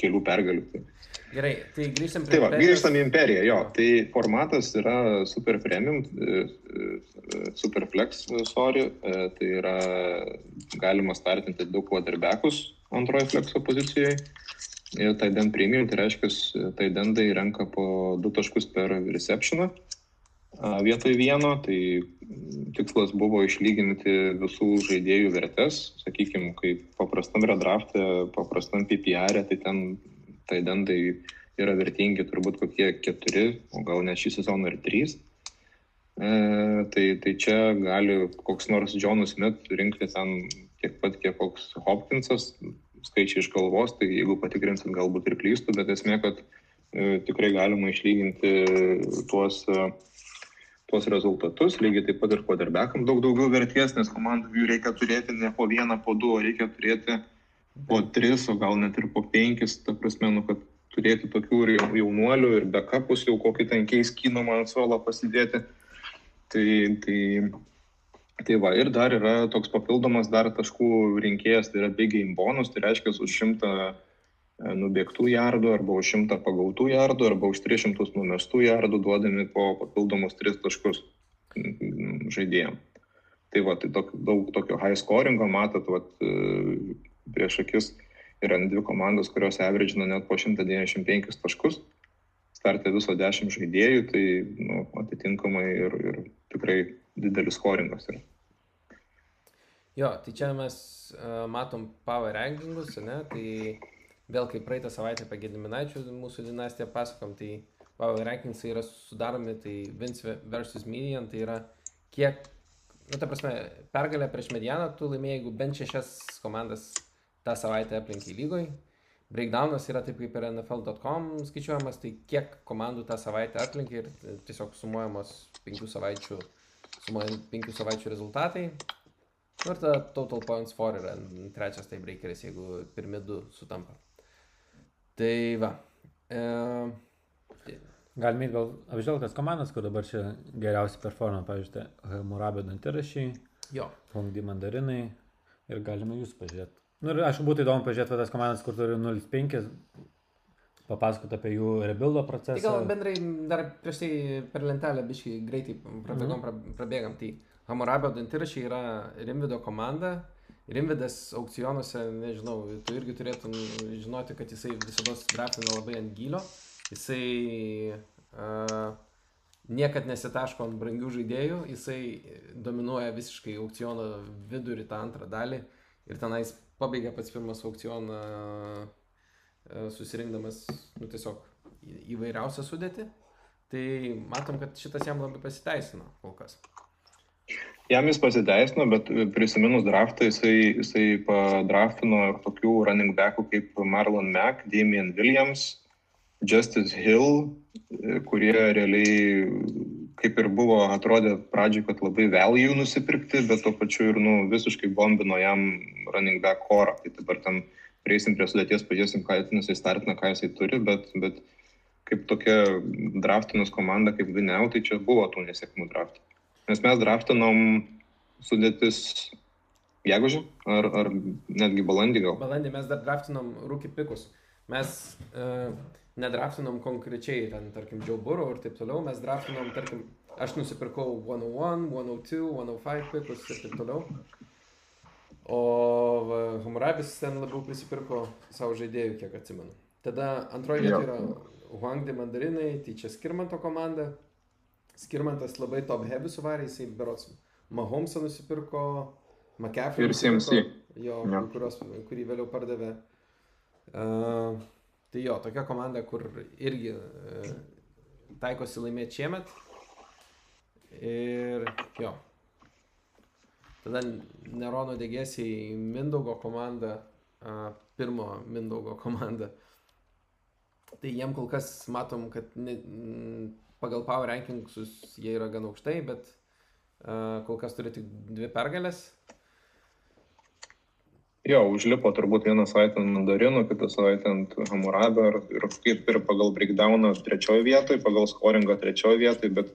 kelių pergalių. Tai. Gerai, tai grįžtam prie... Tai va, grįžtam į imperiją, jo. Tai formatas yra super premium, e, e, super flex, sorry. E, tai yra galima startinti du quarterbackus antrojo flexo pozicijoje. Ir tai den premium, tai reiškia, tai dendai renka po du taškus per receptioną vietoj vieno, tai tikslas buvo išlyginti visų žaidėjų vertes, sakykime, kaip paprastam redrafte, paprastam PPR, tai ten tai dendai yra vertingi turbūt kokie keturi, o gal net šį sezoną ir trys. E, tai, tai čia gali koks nors Jonas Smith rinkti ten tiek pat, kiek koks Hopkinsas, skaičiai iš galvos, tai jeigu patikrinsit, galbūt ir klystų, bet esmė, kad e, tikrai galima išlyginti tuos, e, tuos rezultatus, lygiai taip pat ir quarterbackam daug daugiau vertės, nes komandų jų reikia turėti ne po vieną, po du, o reikia turėti po tris, o gal net ir po penkis, ta prasme, nu, kad turėti tokių ir jaunuolių ir bekapus jau kokį ten keis kino man suolą pasidėti. Tai, tai, tai va, ir dar yra toks papildomas dar taškų rinkėjas, tai yra big game bonus, tai reiškia už šimtą nubėgtų jardų arba už šimtą pagautų jardų arba už 300 numestų jardų duodami po papildomus 3 taškus žaidėjams. Tai va, tai daug, daug tokio high scoringo, matot, va, prieš akis yra dvi komandos, kurios averagina net po 195 taškus. Startė viso 10 žaidėjų, tai nu, atitinkamai ir, ir tikrai didelis scoringas yra. Jo, tai čia mes uh, matom power rankingus, ne? tai vėl kaip praeitą savaitę apie Gediminaičių mūsų dinastiją pasakom, tai power rankings yra sudaromi, tai Vince versus Minion, tai yra kiek, nu ta prasme, pergalę prieš medianą tu laimėjai, jeigu bent šešias komandas tą savaitę aplinkiai lygoj. Breakdownas yra taip kaip ir NFL.com skaičiuojamas, tai kiek komandų tą savaitę aplinkiai ir tiesiog sumuojamos penkių savaičių, sumuojant penkių savaičių rezultatai. Nu, ir tada total points for yra trečias tai breakeris, jeigu pirmi du sutampa. Tai va. E, Galime gal apžvelgtas komandas, kur dabar čia geriausiai performa, pavyzdžiui, Murabė Dantirašiai, Fongdi Mandarinai ir galime jūs pažiūrėti. Nu ir aišku, būtų įdomu pažiūrėti tas komandas, kur turi 0,5, papasakot apie jų rebuildo procesą. Tai gal bendrai dar prieš tai per lentelę biškai greitai prabėgom, mhm. prabėgam. Tai Hamurabio dantirašiai yra Rimvido komanda. Rimvidas aukcionuose, nežinau, tu irgi turėtum žinoti, kad jisai visada draftina labai ant gylio. Jisai uh, niekad nesitaško ant brangių žaidėjų, jisai dominuoja visiškai aukciono vidurį tą antrą dalį ir tenais pabaigia pats pirmas aukcioną uh, susirinkdamas, nu tiesiog įvairiausią sudėtį. Tai matom, kad šitas jam labai pasiteisino kol kas. Jam jis pasiteisino, bet prisiminus draftą jisai, jisai padraftino ir tokių running backų kaip Marlon Mack, Damien Williams, Justice Hill, kurie realiai kaip ir buvo, atrodė pradžioj, kad labai value nusipirkti, bet tuo pačiu ir nu, visiškai bombino jam running back korą. Tai dabar tam prieisim prie sudėties, pažiūrėsim, ką jisai startina, ką jisai turi, bet, bet kaip tokia draftinus komanda kaip Vineu, tai čia buvo tų nesėkmų draftų. Nes mes draftinom sudėtis gegužį ar, ar netgi balandį gal. Balandį mes dar draftinom rūkį pikus. Mes uh, nedraftinom konkrečiai, ten, tarkim, Joe Burrow ir taip toliau, mes draftinom, tarkim, aš nusipirkau 101, 102, 105 pikus ir taip toliau. O Humrabis ten labiau prisipirko savo žaidėjų, kiek atsimenu. Tada antroje vietoje yra Huangdi Mandarinai, tai čia Skirmanto komanda. Skirmantas labai top heavy suvarė, jisai berots Mahomesą nusipirko, McCaffrey. Ir CMC. Jo, ja. kurios, kurį vėliau pardavė. Uh, tai jo, tokia komanda, kur irgi uh, taikosi laimėti šiemet. Ir jo. Tada Nerono degėsiai Mindaugo komanda, uh, pirmo Mindaugo komanda. Tai jiem kol kas matom, kad ne, pagal power rankingsus jie yra gan aukštai, bet uh, kol kas turi tik dvi pergalės. Jo, užlipo turbūt vieną savaitę ant mandarinų, kitą savaitę ant hamurabio ir, ir kaip ir pagal breakdowną trečioje vietoje, pagal scoringą trečioje vietoje, bet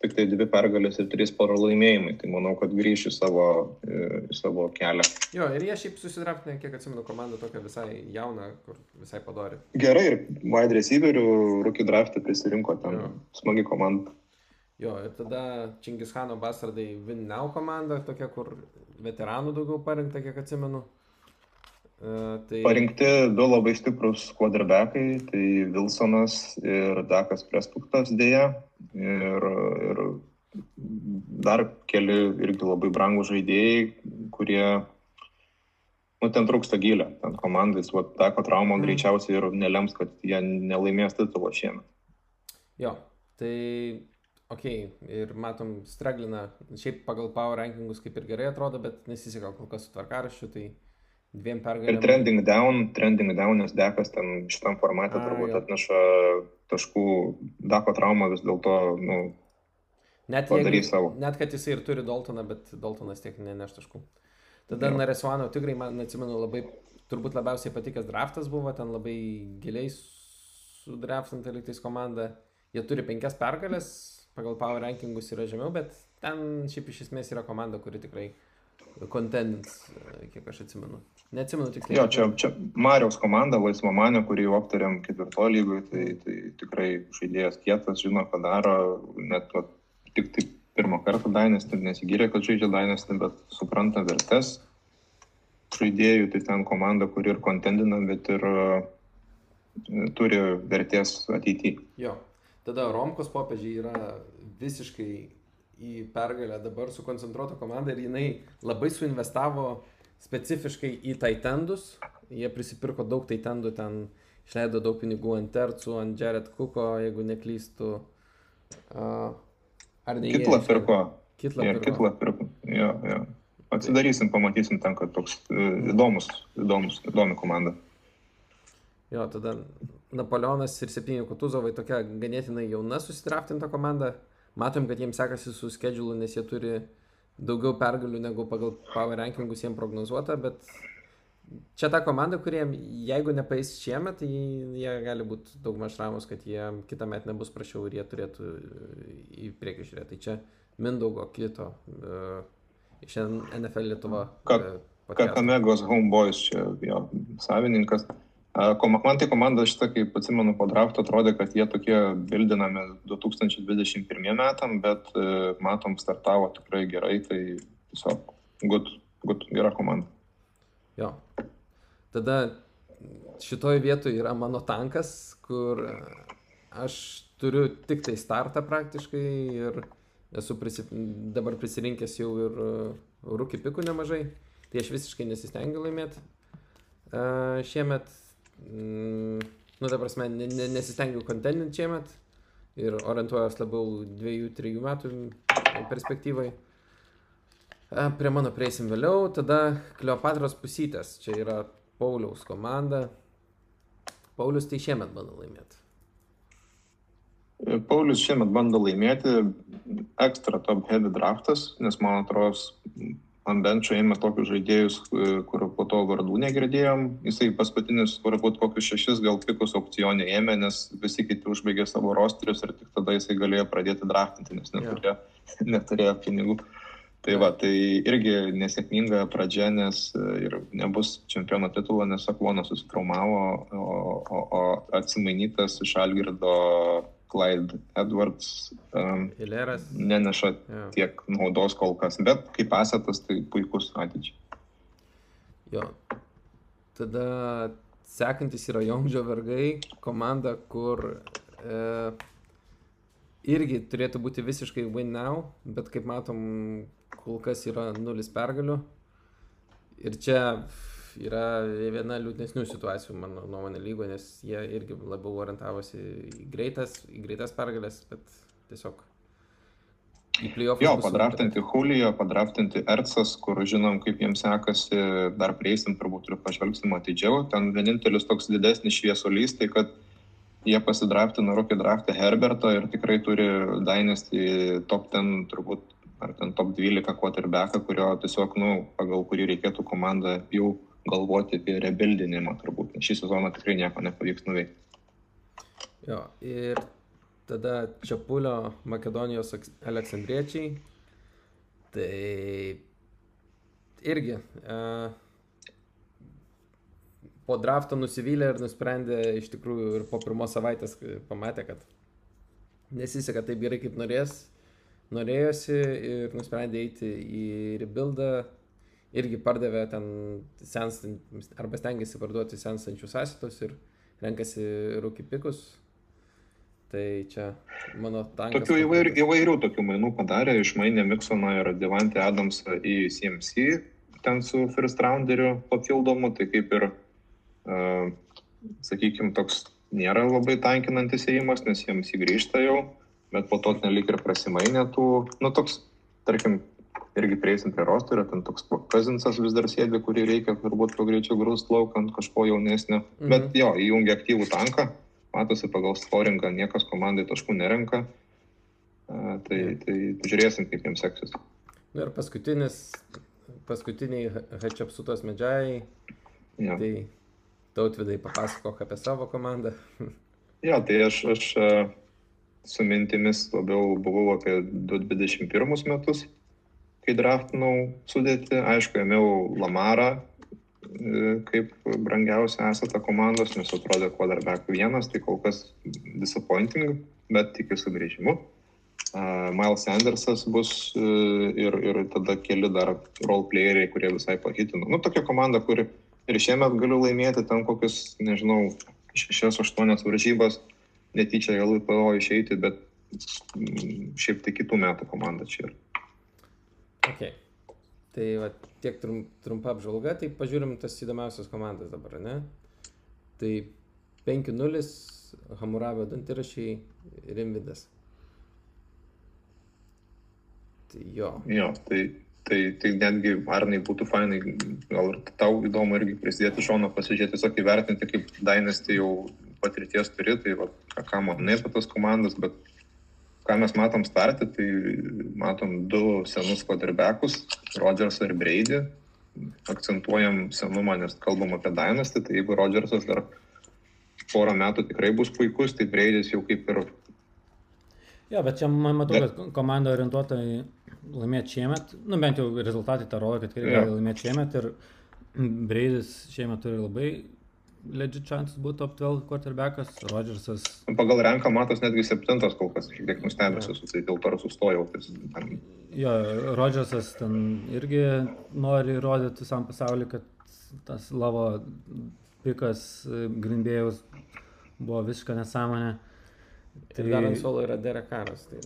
tik tai dvi pergalės ir trys pralaimėjimai. Tai manau, kad grįš į savo, į savo kelią. Jo, ir jie šiaip susidraptinė, kiek atsimenu, komanda tokia visai jauna, kur visai padori. Gerai, ir wide receiverių rookie draftą prisirinko ten jo. smagi komanda. Jo, ir tada Čingishano Basardai Vinnau komanda, tokia, kur veteranų daugiau parinkta, kiek atsimenu. Uh, tai... Parinkti du labai stiprus quarterbackai, tai Wilsonas ir Dakas Prespuktas dėja. Ir, ir dar keli irgi labai brangų žaidėjai, kurie, nu, ten trūksta gilę, ten komandais, va, Dako trauma mm. greičiausiai ir nelems, kad jie nelaimės titulo šiemet. Jo, tai ok, ir matom, straglina, šiaip pagal power rankingus kaip ir gerai atrodo, bet nesiseka kol kas su tvarkarašiu, tai dviem pergalėm. Ir trending down, trending down, nes dekas ten šitam formatė A, turbūt jo. atneša taškų, dako traumą vis dėlto, nu, net, jeigu, savo. net kad jisai ir turi Daltoną, bet Daltonas tiek neneš taškų. Tada Naresuano tikrai, man atsimenu, labai, turbūt labiausiai patikęs draftas buvo, ten labai giliai sudraftinta liktais komanda. Jie turi penkias pergalės, pagal power rankingus yra žemiau, bet ten šiaip iš esmės yra komanda, kuri tikrai kontendins, kiek aš atsimenu. Neatsimenu tiksliai. Jo, čia, čia Marijos komanda, Laisva Manė, kurį jau aptarėm ketvirto lygoje, tai, tai tikrai žaidėjas kietas, žino, ką daro, net va, tik tai pirmą kartą Dainestį nesigyrė, kad žaidžia Dainestį, bet supranta vertes žaidėjų, tai ten komanda, kuri ir kontendina, bet ir uh, turi vertės ateityje. Jo, tada Romkos popiežiai yra visiškai į pergalę dabar sukoncentruota komanda ir jinai labai suinvestavo specifiškai į taitendus. Jie prisipirko daug taitendų, ten išleido daug pinigų ant Tercų, ant Jared Cooko, jeigu neklystu. Uh, ar ne? Kitlą pirko. Kitlą pirko. Kitlą pirko. Jo, jo. Atsidarysim, pamatysim ten, kad toks e, įdomus, įdomus, įdomi komanda. Jo, tada Napoleonas ir septyni Kutuzovai tokia ganėtinai jauna susitraptinta komanda. Matom, kad jiems sekasi su skedžiulu, nes jie turi daugiau pergalių negu pagal power rankingus jiems prognozuota, bet čia ta komanda, kuriem jeigu nepaės šiemet, tai jie gali būti daug maž ramus, kad jie kitą metą nebus prašiau ir jie turėtų į priekį žiūrėti. Tai čia Mindaugo kito uh, iš NFL Lietuva. Uh, Kakamegos Homeboys čia jo savininkas. Man tai komanda šitą, kaip atsimenu, po drafto atrodė, kad jie tokie bildinami 2021 metam, bet e, matom, startavo tikrai gerai, tai tiesiog good, good, gera komanda. Jo. Tada šitoje vietoje yra mano tankas, kur aš turiu tik tai startą praktiškai ir esu prisi, dabar prisirinkęs jau ir rūkį pikų nemažai, tai aš visiškai nesistengiu laimėti. Šiemet Mm, nu, ta prasme, ne, ne, nesistengiu kontentinti šiemet ir orientuojas labiau dviejų, trijų metų perspektyvai. Prie mano prieisim vėliau, tada Kleopatros pusytės, čia yra Pauliaus komanda. Paulius tai šiemet bando laimėti. Paulius šiemet bando laimėti ekstra top heavy draftas, nes man atrodo, ant benčio ėmė tokius žaidėjus, e, kur po to vardų negirdėjom. Jisai paskutinis, turbūt kokius šešis gal pikus aukcionė ėmė, nes visi kiti užbaigė savo rosterius ir tik tada jisai galėjo pradėti draftinti, nes neturėjo, yeah. neturėjo pinigų. Tai va, tai irgi nesėkminga pradžia, nes e, ir nebus čempiono titulo, nes Akvonas susitraumavo, o, o, o atsimainytas iš Algirdo Clyde Edwards um, Hileras. neneša ja. tiek naudos kol kas, bet kaip pasatas tai puikus ateičiai. Jo. Tada sekantis yra Jongdžio vergai, komanda, kur e, irgi turėtų būti visiškai win now, bet kaip matom, kol kas yra nulis pergalių. Ir čia yra viena liūdnesnių situacijų, mano nuomonė, lygo, nes jie irgi labiau orientavosi į greitas, į greitas pergalės, bet tiesiog į playoffus. Jo, padraftinti Julio, padraftinti Ercas, kur žinom, kaip jiems sekasi, dar prieisim turbūt ir pažvelgsim atidžiau. Ten vienintelis toks didesnis šviesulys, tai kad jie pasidraftino rookie draftą Herberto ir tikrai turi Dynasty top 10 turbūt ar ten top 12 quarterbacką, kurio tiesiog, nu, pagal kurį reikėtų komandą jau galvoti apie rebuildinimą turbūt, šį sezoną tikrai nieko nepavyks nuveikti. Jo, ir tada Čiapulio Makedonijos Aleksandriečiai. Tai irgi e, po drafto nusivylė ir nusprendė iš tikrųjų ir po pirmos savaitės pamatė, kad nesiseka taip gerai, kaip norės, norėjosi ir nusprendė eiti į rebuildą irgi pardavė ten senstant, arba stengiasi parduoti senstančius asitus ir renkasi rūkipikus. Tai čia mano tankas. Tokių įvairių, įvairių tokių mainų padarė, išmainė Miksoną ir Devantį Adamsą į CMC, ten su first rounderiu papildomu, tai kaip ir, uh, sakykime, toks nėra labai tankinantis įėjimas, nes jiems įgrįžta jau, bet po to nelik ir prasimainė tų, nu toks, tarkim, irgi prieisim prie rosterio, ten toks Kazinsas vis dar sėdi, kurį reikia turbūt kuo greičiau grūst laukant kažko jaunesnio. Mhm. Bet jo, įjungia aktyvų tanką, matosi pagal scoringą, niekas komandai taškų nerenka. Uh, tai, tai žiūrėsim, kaip jiems seksis. Na ir paskutinis, paskutiniai Hačiapsutos medžiai. Ja. Tai tautvidai papasakok apie savo komandą. jo, tai aš, aš su mintimis labiau buvau apie 2021 metus kai draftinau sudėti, aišku, ėmiau Lamarą e, kaip brangiausią esatą komandos, nes atrodė quarterback vienas, tai kol kas disappointing, bet tikiu sugrįžimu. Uh, Miles Sandersas bus uh, ir, ir tada keli dar role playeriai, kurie visai pahitino. Nu, tokia komanda, kuri ir šiemet galiu laimėti ten kokius, nežinau, 6-8 varžybas, netyčia gal į PO išeiti, bet mm, šiaip tai kitų metų komanda čia yra. Okay. Tai va, tiek trum, trumpa apžvalga, tai pažiūrim tas įdomiausias komandas dabar, ne? Tai 5-0, Hamuravio dantirašiai, Rimvidas. Tai jo. Jo, tai, tai, tai netgi Arnai būtų fainai, gal ir tau įdomu irgi prisidėti šono, pasižiūrėti, tiesiog įvertinti, kaip Dainas tai jau patirties turi, tai va, ką manai apie tas komandas, bet ką mes matom startą, tai matom du senus kvadarbekus, Rodžersą ir Breidį. Akcentuojam senumą, nes kalbam apie Dynasty, tai jeigu Rodžersas dar porą metų tikrai bus puikus, tai Breidis jau kaip ir... Jo, bet čia man matau, bet... kad komanda orientuota į laimėti šiemet, nu bent jau rezultatai tą rodo, kad tikrai gali laimėti šiemet ir Breidis šiemet turi labai legit šansas būtų top 12 quarterbackas, Rodgersas. Pagal renką matos netgi septintas kol kas, šiek tiek nustebęs esu, tai dėl to ir sustojau. Tai, jo, Rodgersas ten irgi nori įrodyti visam pasauliu, kad tas lavo pikas Grindėjus buvo visiška nesąmonė. Tai dar ant suolo yra Derekaras. Tai...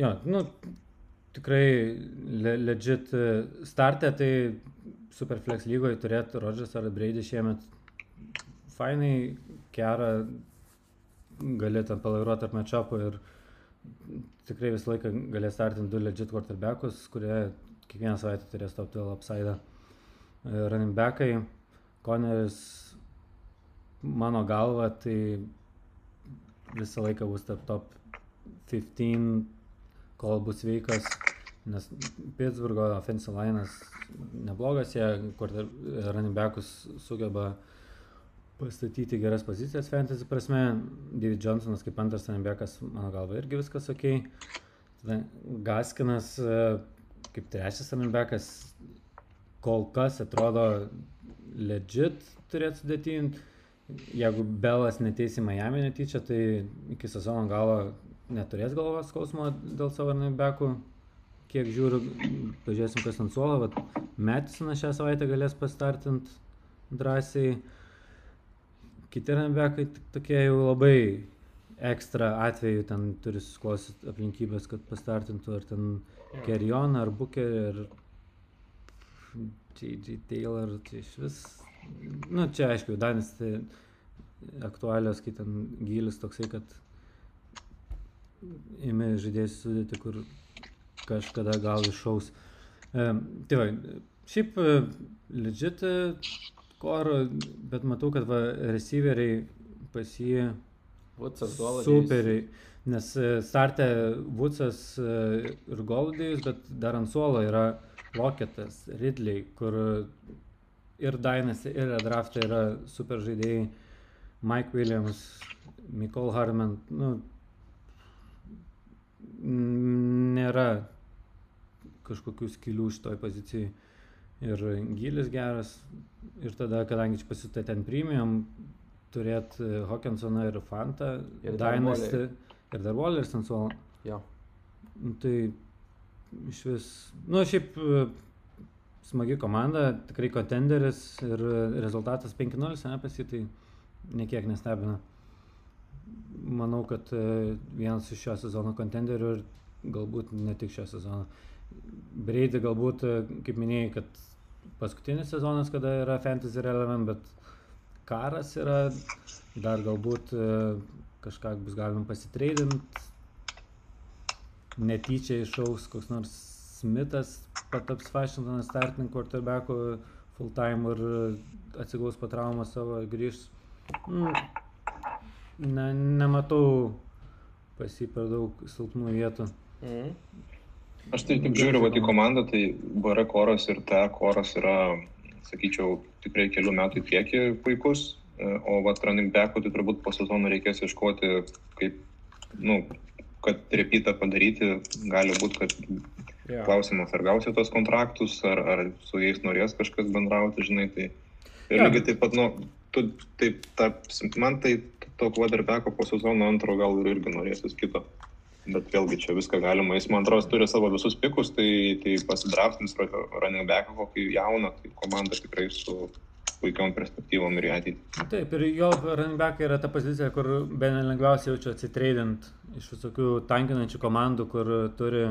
Jo, nu, tikrai le, legit startė, tai Superflex lygoje turėti Rodžers ar Brady šiemet fainai, gerą, gali ten palairuoti tarp matšapų ir tikrai visą laiką galės startinti du legit quarterbackus, kurie kiekvieną savaitę turės top 12 upside. Running backai, Koneris, mano galva, tai visą laiką bus tarp top 15, kol bus sveikas, nes Pittsburgho offensive line'as neblogas, jie running backus sugeba pastatyti geras pozicijas fantasy prasme. David Johnsonas kaip antras backas, mano galva, irgi viskas ok. Tada Gaskinas kaip trečias backas kol kas atrodo legit turėtų sudėtinti. Jeigu Belas neteis į Miami netyčia, tai iki sezono galo neturės galvos skausmo dėl savo backų kiek žiūriu, pažiūrėsim, kas ant suolo, Metisonas šią savaitę galės pastartint drąsiai. Kiti rambekai tokie jau labai ekstra atveju ten turi susiklostyti aplinkybės, kad pastartintų ar ten Kerion, ar Bukerį, ar J.J. Taylor, tai iš vis, nu čia aišku, Danis tai aktualios, kai ten gilis toksai, kad imi žaidėjus sudėti, kur kažkada gal iššaus. E, tai va, šiaip e, legit koro, bet matau, kad va, receiveriai pas jį superiai. Nes e, startė Vutsas e, ir Goladėjus, bet dar ant suolo yra Loketas, Ridley, kur ir Dainas, ir Draftė yra super žaidėjai. Mike Williams, Nicole Harman, nu, nėra kažkokių skilių šitoj pozicijai. Ir gilis geras. Ir tada, kadangi čia pasitė ten premium, turėt Hawkinsoną ir Fantą, Ir Dynasty ir dar Walleris ant suolo. Jo. Nu, tai iš vis, nu šiaip e, smagi komanda, tikrai kontenderis ir rezultatas 5-0, ne pas jį, tai niekiek nestebina. Manau, kad e, vienas iš šio sezono kontenderių ir galbūt ne tik šio sezono. Breidį galbūt, e, kaip minėjai, kad paskutinis sezonas, kada yra fantasy relevant, bet karas yra, dar galbūt e, kažką bus galima pasitreidinti, netyčia išaus koks nors Smithas, pataps Washingtonas starting quarterbacku full time ir atsigaus po traumą savo ir grįžs. Mm, ne, nematau pas jį per daug silpnų vietų. Mhm. Aš tai kaip žiūriu, vat, į komandą, tai BR koras ir ta koras yra, sakyčiau, tikrai kelių metų į priekį puikus, o vat running backų tai turbūt po sezono reikės ieškoti, kaip, nu, kad repytą padaryti, gali būti, kad Jo. klausimas, ar gausi tos kontraktus, ar, ar su jais norės kažkas bendrauti, žinai, tai ir Jo. lygiai taip pat, nu, tu taip, ta, man tai to quarterbacko po sezono antro gal ir irgi norėsis kito. Bet vėlgi čia viską galima, jis man atrodo turi savo visus pikus, tai, tai pasidraftins running backą kokį jauną, tai komanda tikrai su puikiom perspektyvom ir ateitį. Taip, ir jo running back yra ta pozicija, kur be lengviausiai jaučiu atsitreidint iš visokių tankinančių komandų, kur turi...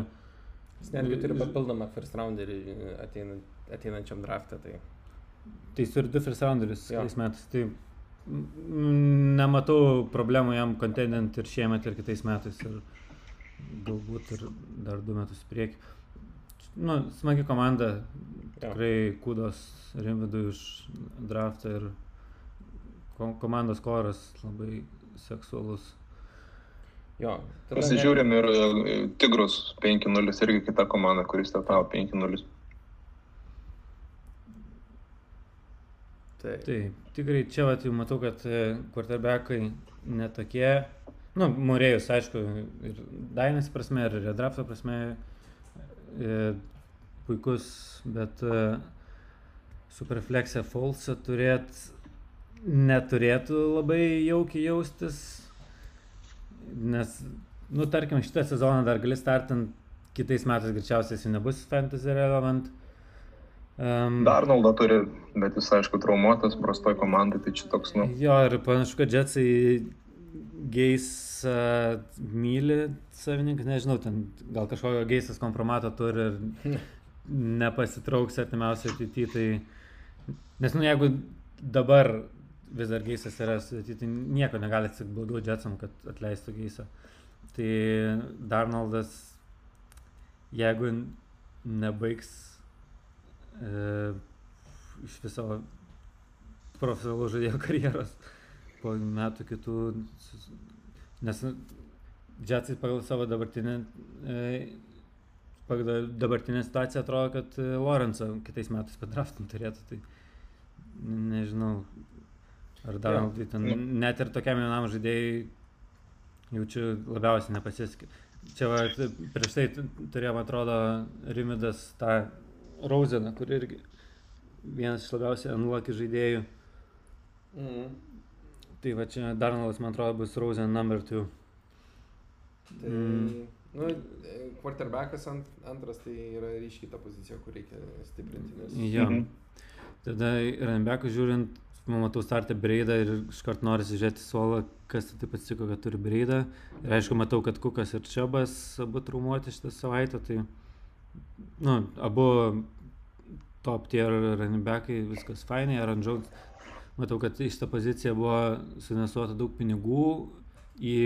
Jis netgi turi papildomą first rounderį ateinant, ateinančiam draftą. Tai Tai jis turi du first rounderius Jo. kitais metais. Tai nematau problemų jam kontendent ir šiemet ir kitais metais. Ir galbūt ir dar du metus į priekį. Nu, smagi komanda. Tikrai kudos Rimvidui už draftą ir ko- komandos koras labai seksualus. jo. tada Pasižiūrėm ir e, Tigrus 5-0 irgi kita komanda, kuris startavo 5-0. Ne, tai, Taip, tikrai čia vat, jau matau, kad quarterbackai netokie, nu, Murėjus, aišku, ir Dainas prasme, ir Redrafto prasme e, puikus, bet e, Superflexę Falsą turėt neturėtų labai jaukiai jaustis, nes, nu, tarkim, šitą sezoną dar gali startinti, kitais metais greičiausiai jis nebus fantasy relevant. Um, Darnoldą turi, bet jis aišku traumuotas, prastoj komandai, tai čia toks, nu. Jo, ir panašu, kad Jetsai geis uh, myli savininkas, nežinau, ten gal kažkokio geisas kompromato turi ir nepasitrauks artimiausiai ateityje, tai nes, nu, jeigu dabar vis dar geisas yra sudėti, tai nieko negali atsitikti blogiau Jetsam, kad atleistų geisą. Tai Darnoldas, jeigu nebaigs e, iš viso profesionalų žaidėjo karjeros po metų kitų, nes Jetsai pagal savo dabartinę, pagal dabartinę situaciją atrodo, kad Lorenzą kitais metais padraftum turėtų, tai nežinau, Ar dar, ja. tai ten, net ir tokiam jaunam žaidėjai jaučiu labiausiai nepasisekė. Čia va, prieš tai turėjom, atrodo, Rimidas tą Rauzeną, kur irgi vienas iš labiausiai anluokį žaidėjų. Mm. Tai va čia Darnalas, man atrodo, bus Rauzen number 2. Tai, mm. nu, quarterbackas ant, antras tai yra ryškiai ta pozicija, kur reikia stiprinti. Nes... Jo. Mhm. Tada runbackus žiūrint, matau startę Breidą ir iškart nori žiūrėti suolą, kas taip atsitiko, kad turi Breidą. Ir aišku, matau, kad Kukas ir Čiabas abu traumuoti šitą savaitę, tai nu, abu top tier backai, viskas fainai, Jones. Matau, kad į šitą poziciją buvo sunesuota daug pinigų į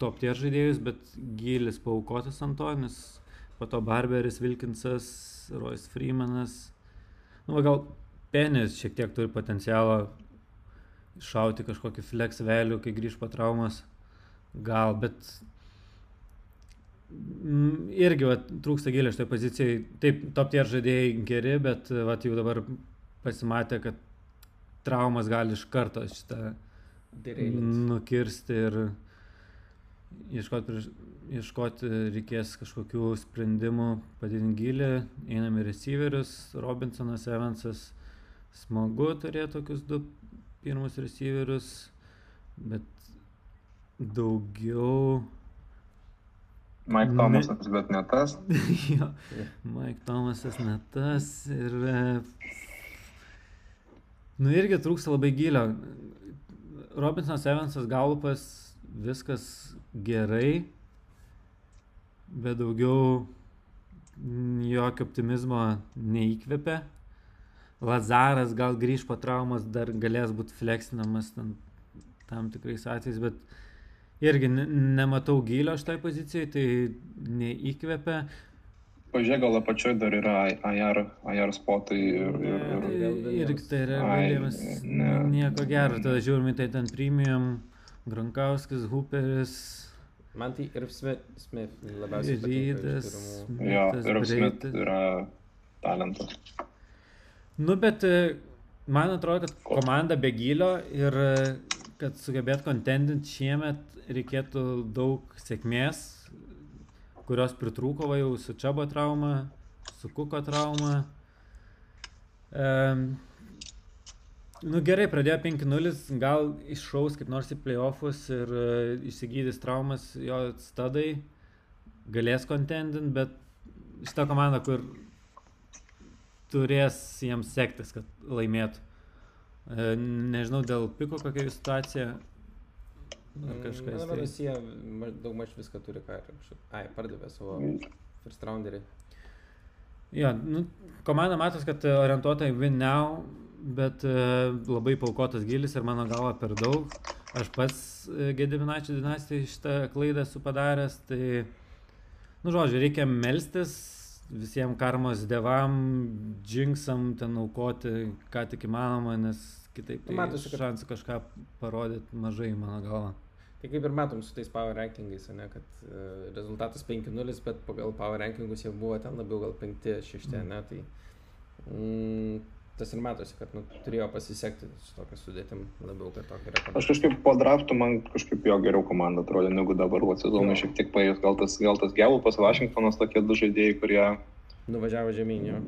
top tier žaidėjus, bet gilis paukotas ant to, nes po to Barberis, Wilkinsas, Royce Freemanas. Nu, gal Penis šiek tiek turi potencialą šauti kažkokį flex vėlių, kai grįž po traumas. Gal, bet mm, irgi va, trūksta gilio šitoje pozicijoje. Taip, top tier žaidėjai geri, bet va, jau dabar pasimatė, kad traumas gali iš karto šitą nukirsti ir ieškoti, ieškoti reikės kažkokių sprendimų, padidinti gilį, einam į receiverius, Robinsonas, Evansas smagu turėti tokius du pirmus receiverius, bet daugiau. Mike Thomasas, ne... bet ne tas. jo, Mike Thomasas ne tas ir... Nu irgi trūksta labai gilio. Robinsonas Evansas Galupas, viskas gerai, bet daugiau jokio optimizmo neįkvepia. Lazaras gal grįž po traumas, dar galės būti fleksinamas tam, tam tikrais atvejais, bet irgi ne, nematau gilio šitai pozicijai, tai neįkvepia. Pažiūrėk, gal apačioje dar yra AR, AR spotai ir... ir, ir, ir tai yra Williamas, ne. nieko gero, tada žiūrime tai ten premium, Grankauskis, Hooperis. Man tai ir Smith, Smith labiausiai. Rydas. Jo, ir Smith yra talentas. Nu, bet e, man atrodo, kad komanda be gilio ir e, kad sugebėt kontendinti šiemet reikėtų daug sėkmės, kurios pritrūko va jau su Čiabo trauma, su Kuko trauma. Um, nu gerai, pradėjo 5-0, gal iššaus kaip nors į playoffus ir uh, išsigydys traumas jo stadai, galės kontendinti, bet šitą komandą, kur turės jiems sektis, kad laimėtų. E, nežinau, dėl piko kokia situacija. Ar mm, kažkas. Na, dabar jie daug maž viską turi, ką ir ai, pardavė savo first rounderį. Jo, nu, komanda matos, kad orientuota į win now, bet uh, labai paukotas gilis ir mano galva per daug. Aš pats uh, Gediminaičio dinastijai šitą klaidą esu padaręs, tai, nu, žodžiu, reikia melstis, visiems karmos devam, džinksam ten aukoti, ką tik įmanoma, nes kitaip tai matosi, kad šansų kažką parodyti mažai, mano galva. Tai kaip ir matom su tais power rankingais, ne, kad uh, rezultatas 5-0, bet pagal power rankingus jau buvo ten labiau gal 5-6, mm. ne, tai mm, tas ir matosi, kad nu, turėjo pasisekti su tokia sudėtim labiau, kad tokia rekomendacija. Aš kažkaip po draftų man kažkaip jo geriau komanda atrodė negu dabar, o sezonui šiek tiek paėjus, gal tas, gal tas Gelupas, Vašingtonas tokie du žaidėjai, kurie... Nuvažiavo žemyn, jo.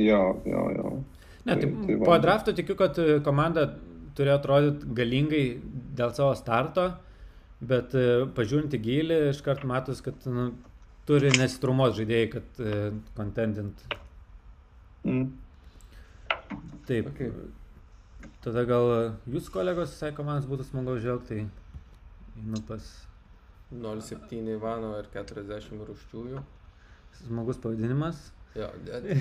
Jo, jo, jo. Ne, tai, tai, tai po drafto tikiu, kad komanda turėjo atrodyti galingai dėl savo starto, bet e, pažiūrint į gilį, iškart matus, kad nu, turi nesitrumos žaidėjai, kad e, kontentint. Mm. Taip. Okay. Tada gal jūs kolegos, visai komandos būtų smagu žvelgti, tai nu pas 0,7 Ivano ir 40 rūščiųjų. smagus pavadinimas. Jo,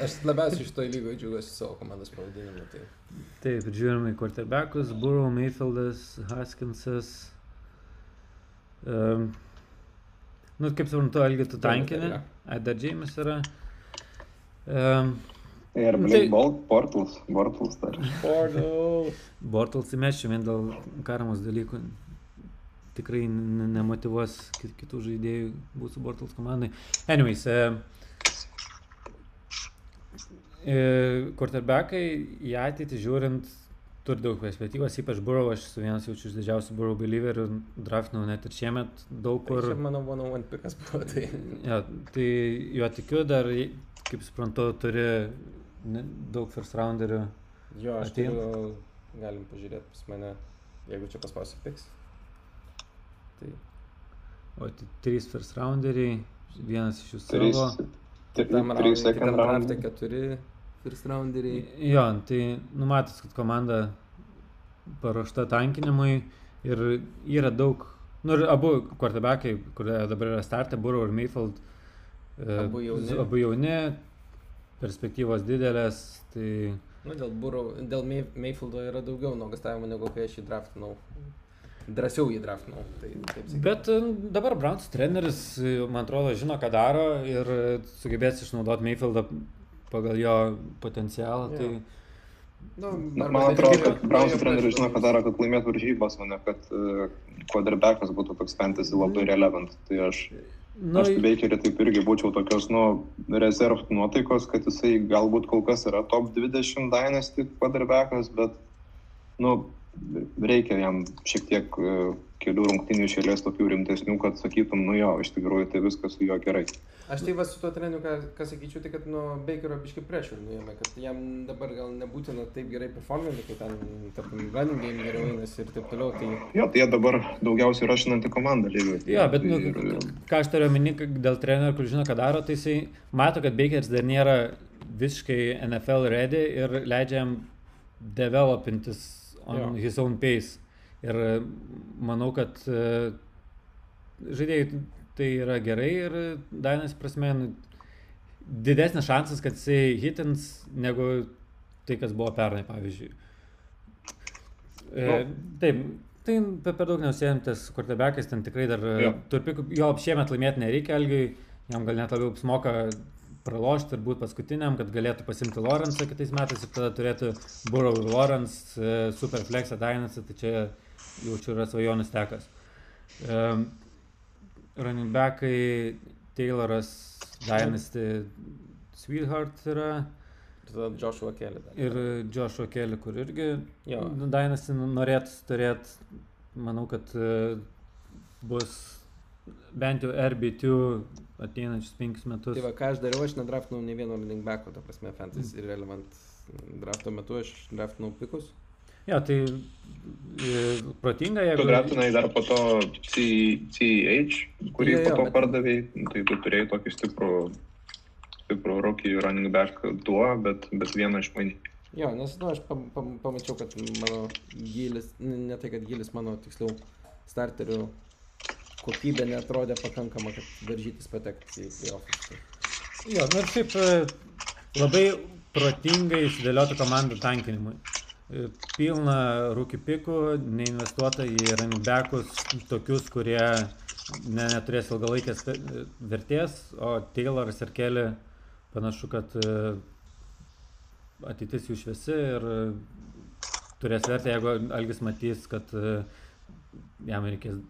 aš labiausiai iš to lygoje džiugiuosi savo komandos pavadinimu. Tai. Taip, žiūrime į quarterbackus, Burrow, Mayfieldas, Haskinsas. Um, nu, kaip suprantu, Algi tu tankinė. dar Džeimis yra. Um, Ir Nu, Blake tai- Bolt, Portals, Bortals dar. Bortals įmešiu vien dėl karamos dalykų. Tikrai nemotivuos kit- kitų žaidėjų būti su Bortals komandai. Anyways, e, quarterbackai į ateitį žiūrint turi daug perspektyvos, ypač Burrow, aš esu vienas jaučiu iš didžiausių Burrow believerių, draftinau net ir šiemet daug Kur... kur. Čia mano on one pikas buvo. Tai. Ja, tai juo tikiu, dar, kaip suprantu, turi ne- daug first rounderių. Jo, aš turiu, galim pažiūrėti pas mane, jeigu čia paspausiu piks. Tai O tai trys first rounderiai, vienas iš jų savo. trys raundui, second kitam round. keturi first rounderiai. Jo, tai numatus, kad komanda paruošta tankinimui ir yra daug, nu ir abu quarterbackai, kurie dabar yra startę, Burrow ir Mayfield, e, Abu jauni. abu jauni, perspektyvos didelės, tai Nu, dėl Burrow, dėl May, Mayfieldo yra daugiau nuogastavimų negu kai aš jį draftinau. Drąsiau jį draftinau. Tai. Bet e, dabar Browns treneris, e, man atrodo, žino, ką daro ir sugebės išnaudoti Mayfieldą pagal jo potencialą. Jo. Tai, Nu, Na, man atrodo, kad Brownsų jo, treneris žino, ką daro, kad laimėtų varžybas, o ne kad uh, quarterbackas būtų toks fantasy labai relevant. Tai aš, nu, aš Bakerį taip irgi būčiau tokios, nu, rezerv nuotaikos, kad jisai galbūt kol kas yra top 20 dynasty quarterbackas, bet, nu, reikia jam šiek tiek uh, kelių rungtynių išėlės tokių rimtesnių, kad sakytum, nu jo, iš tikrųjų tai viskas su juo gerai. Aš tai va su tuo treniu, ką, ką sakyčiau, tai kad nuo Bakerio biški pressure nuėjome, kad jam dabar gal nebūtina taip gerai performinti, kai ten, tarkim, running game geriau einasi ir taip toliau. Tai Jo, tai jie dabar daugiausiai rašinanti komanda lygiai. Jo, bet, nu, Ir- ką aš turiu omeny, dėl trenerių, kur žino, ką daro, tai jisai mato, kad Bakeris dar nėra visiškai NFL ready ir leidžia jam developintis on jo. his own pace. Ir e, manau, kad e, žaidėjai tai yra gerai ir Dainas prasme, nu, didesnis šansas, kad jisai hitins negu tai, kas buvo pernai, pavyzdžiui. E, Nu. taip, tai per, daug neusėmtas kortebekais, ten tikrai dar Jo. turpikų, jo šiemet laimėti nereikia, Algiui, jam gal net labiau apsimoka pralošti ir būti paskutiniam, kad galėtų pasimti Lorenzą kitais metais ir tada turėtų Burrow ir Lorenz, e, Superflexą Dainasą, tai čia jaučiu yra svajonis tekas. Um, running backai Tayloras, Dynasty, Sweetheart yra tada Joshua Kelly dar. ir Joshua Kelly, kur irgi Jo. Dynasty norėtų turėti, manau, kad e, bus bent jau RB2 ateinančius penkis metus. Tai va, ką aš dariau, aš nedraftinau ne vieno running backo, ta prasme, fantasy ir relevant drafto metu aš draftinau pikus. Jo, tai e, protinga, Tu jeigu... draftinai dar po to C- CH, kurį Jo, po jo, to bet- pardavėjai, tai tu turėjai tokį stiprų, stiprų rookie running back tuo, bet, bet vieną išmainį. Jo, nes, na, nu, aš pam, pam, pamačiau, kad mano gilis, ne, tai, kad gilis mano, tiksliau, starterių kokybė netrodė pakankama, kad varžytis patekti į playoffs. Tai- Jo, nu ir šiaip e, labai protingai išdėliota komandų tankinimui. E, Pilna rūkių pikų, neinvestuota į running backus, tokius, kurie ne, neturės ilgalaikės pe- vertės, o Tayloras ir Kelly panašu, kad e, ateitis jų šviesi ir e, turės vertę, jeigu Algis matys, kad e, jam reikės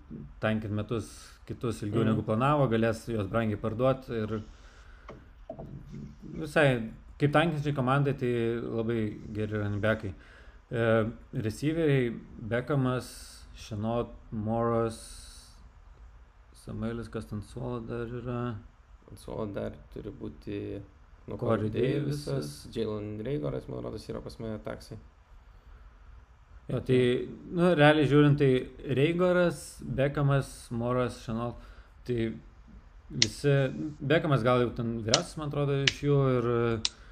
tankinti metus kitus ilgiau Mhm. negu planavo, galės juos brangiai parduoti ir visai, kaip tankinčiai komandai, tai labai geri runbackai. E, receiveriai, Bekamas, Šenot, Moras, Samuelis, kas ten suolo dar yra. Su dar turi būti nu, Corey Davisas. Jalen Reigoras, man rodos, yra pas mane taksai. Jo, tai, nu, realiai žiūrint, tai Reigoras, Bekamas, Moras, Šanol, tai visi, Bekamas gal jau ten vyriausias, man atrodo, iš jų ir...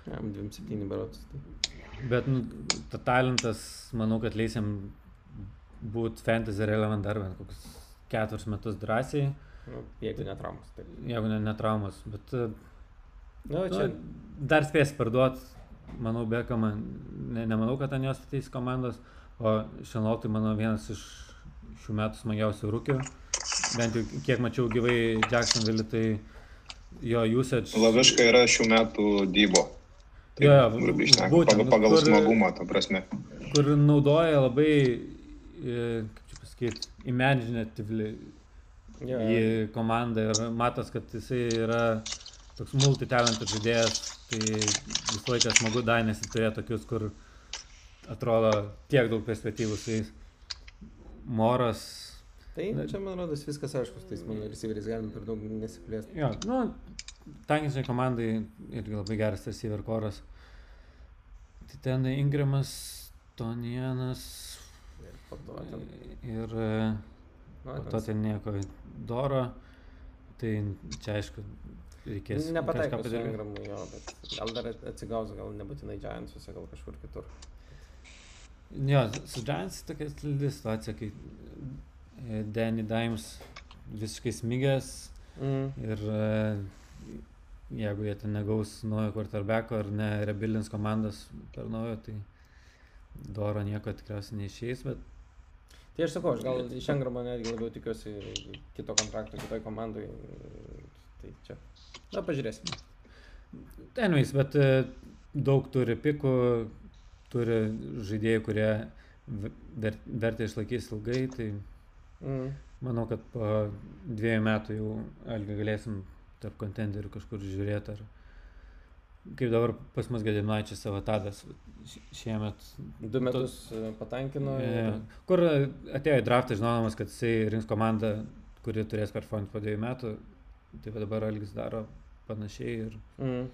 Jam 27 berotus. Tai. Bet, nu, ta talentas, manau, kad leisim būti fantasy relevant dar bent kokius keturis metus drąsiai. Nu, jeigu netraumas. Taip. Jeigu ne, netraumas, bet... Nu, čia... Nu, dar spės parduoti, manau, Bekamą, ne, nemanau, kad ant jos ateis komandos, o Šanol tai mano vienas iš šių metų smagiausių rūkių. Bent jau kiek mačiau gyvai Jacksonville, tai jo usage. Laviška yra šių metų dybo. Jo, jo, grubiai šnekant, būtent, pagal, pagal kur- smagumą, ta prasme. kur naudoja labai, e, kaip čia pasakyti, imaginatively Jo, į komandą ir matas, kad jisai yra toks multitalented žaidėjas, tai visą laiką smagu dainėsi turėti tokius, kur atrodo tiek daug perspektyvų su jais. Moras, Tai čia, man rodos, viskas aišku, tais mano receiveriais galim per daug nesiplėsti. jo, nu, tankinsai komandai irgi labai geras receiver koras. Tai ten Ingramas, Tonianas Ir ir e, Na, po to ten nieko doro. Tai čia aišku reikės Nepataiko kažką su padaryti. Ingramu, jo, bet gal dar atsigaus, gal nebūtinai Giantsuose, gal kažkur kitur. Jo, su Giants tokia slidi situacija, kai e, Danny Dimes visiškai smigęs Mm. ir e, jeigu jie ten negaus naujo quarterbacko ar ne rebuildins komandas per naujo, tai Doro nieko tikriausiai neišeis, bet Tai aš sakau, aš gal iš Ingramo netgi labiau tikiuosi kito kontrakto kitoj komandai. Tai čia. Na, pažiūrėsim. anyways, bet e, daug turi pikų, turi žaidėjų, kurie ve- ver, vertę išlaikys ilgai, tai Mm. Manau, kad po dviejų metų jau Algi galėsim tarp kontenderių kažkur žiūrėti. Ar... Kaip dabar pas mus Gedimaičias savo tadas šiemet. Du metus e, patankino. E, ir- kur atėjo į draftą žinodamas, kad jisai rinks komandą, kuri turės performance po dviejų metų. Tai dabar Algis daro panašiai ir Mm.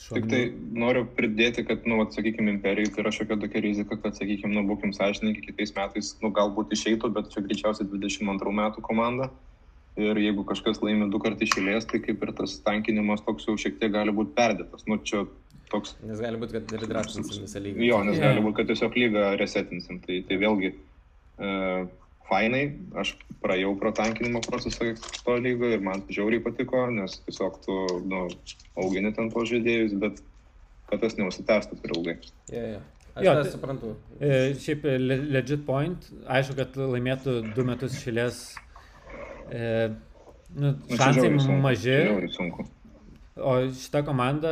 Tik tai noriu pridėti, kad, nu, vat, sakykime, imperijai tai yra šiokia tokia rizika, kad, sakykime, nu, būkim sąžininkai, kitais metais, nu, galbūt išeitų, bet čia greičiausiai 22 metų komanda. Ir jeigu kažkas laimi du kartus išėlės, tai kaip ir tas tankinimas toks jau šiek tiek gali būti perdėtas. Nu, čia toks, Nes gali būti, kad ir draftinsim visą lygą. jo, nes Jo. gali būti, kad tiesiog lygą resetinsim. Tai, tai vėlgi, e, fainai, aš praėjau pro tankinimo procesą to lygo ir man žiauriai patiko, nes tiesiog tu, nu, augini ten tos žaidėjus, bet kad tas neužsitęstų per ilgai. Jo, jo. Aš Jo, tai- suprantu. E, šiaip le- legit point, aišku, kad laimėtų du metus išėlės. E, nu, Nu, šansai maži, o šita komanda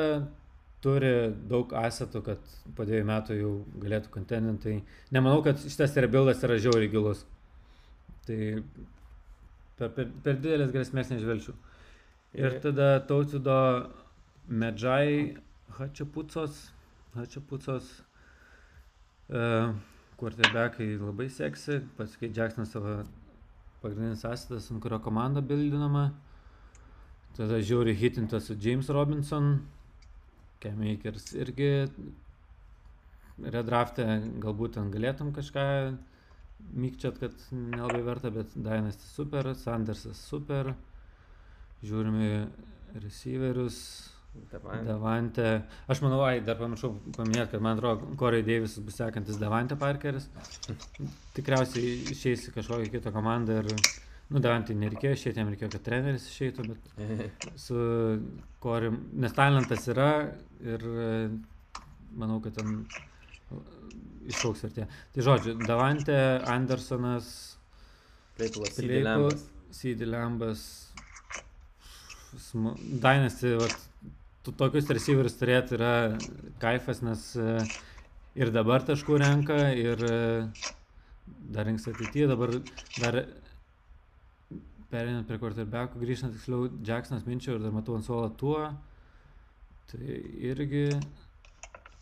turi daug asetų, kad po dviejų metų jau galėtų kontendinti. Tai nemanau, kad šitas rebuildas yra žiauriai gilus. Tai per, per, per didelės grėsmės nežvelčiau. Ir tada tautvido medžai Hačiapucos, Hačiapucos uh, quarterbackai labai seksi, pats kai Jacksonas savo pagrindinis asetas, ant kurio komanda bildinama. Tada žiūri hitintas James Robinson, Kemakers irgi redraftė, galbūt ten galėtum kažką mykčiat, kad nelabai verta, bet Dainas super, Sandersas super, žiūrime receiverius, Davai. Davante. Aš manau, ai, dar pamiršau paminėti, kad man atrodo, Corey Davis bus sekantis Davante Parkeris. Tikriausiai išeis į kažkokią kitą komandą ir, nu, Davante nereikėjo išėti, jam reikėjo, kad treneris išeitų, bet su Corey, nes talentas yra ir e, manau, kad ten išauks vertė. Tai žodžiu, Davante, Andersonas, Leipulas, Claypool, Sidilempas. CD Lambas, smu- Dynasty, vat, tu tokius receiverius turėti yra kaifas, nes e, ir dabar taškų renka, ir e, dar rinks ateityje, dabar dar perinant prie quarterbackų, grįžtant tiksliau, Jacksonas minčiau ir dar matau ant suolo tuo, tai irgi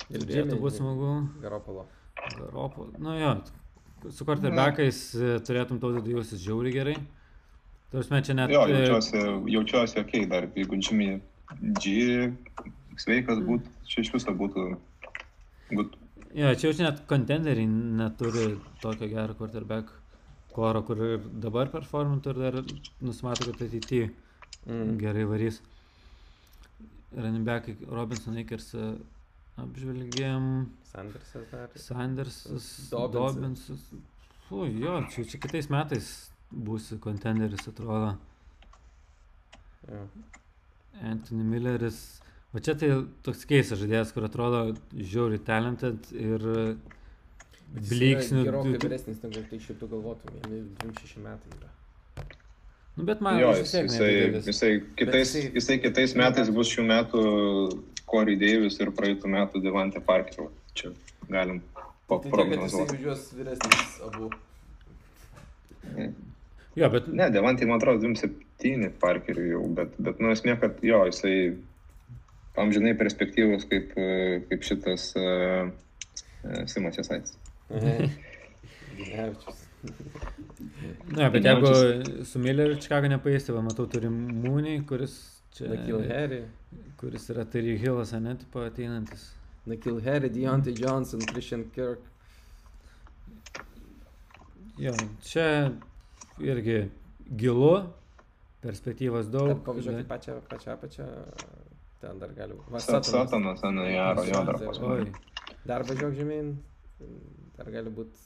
Ir turėtų būti smagu. Garopolo. Garopo, nu jo, su quarterbackais e, turėtum tautį jausis žiauriai gerai. Tarsi čia net... Jo, jaučiuosi, jaučiuosi ok, dar jeigu Jimmy G sveikas būtų, čia iš viso būtų good. Jo, čia jau net kontenderiai neturi tokio gero quarterback koro, kur ir dabar performintų ir dar nusimato, kad ateityje mm. gerai varys. Running Robinson Akers apžvelgėm. Sandersas dar. Sandersas, Dobinsas. Fu, jo, čia, čia kitais metais būsi kontenderis, atrodo. Ja. Anthony Milleris O čia tai toks keistas žaidėjas, kur atrodo žiauri talented ir bliksnių. Gerokai vyresnis negu tai šiaip tu galvotum, 26 metai yra. Nu, bet man jo, jis, jisai, jisai, kitais, jisai, jisai kitais metais bus šių metų Corey Davis ir praeitų metų Devante Parker. Čia galim paprognozuoti. Tai jis vyresnis abu. Jo, bet... Ne, Devante, man atrodo, 27 Parkerių jau, bet, bet nu esmė, kad jo, jisai amžinai perspektyvus kaip, kaip šitas uh, Simas Jasaitis. Ginevičius. Na, bet jeigu su Milleriu Čikago nepaėsti, va, matau, turim Mūnį, kuris čia... Nakil Harry. Kuris yra Terry Hillas, ne, tipo ateinantis. Nakil Harry, Deontay Johnson, Christian Kirk. Jo, čia irgi gilu, perspektyvos daug. Pavažiuokit pačią, pačią, pačią ten dar gali būti. Satanas, ne, Jaro, jo dar pas mane. Dar važiuok žemyn, dar gali būti.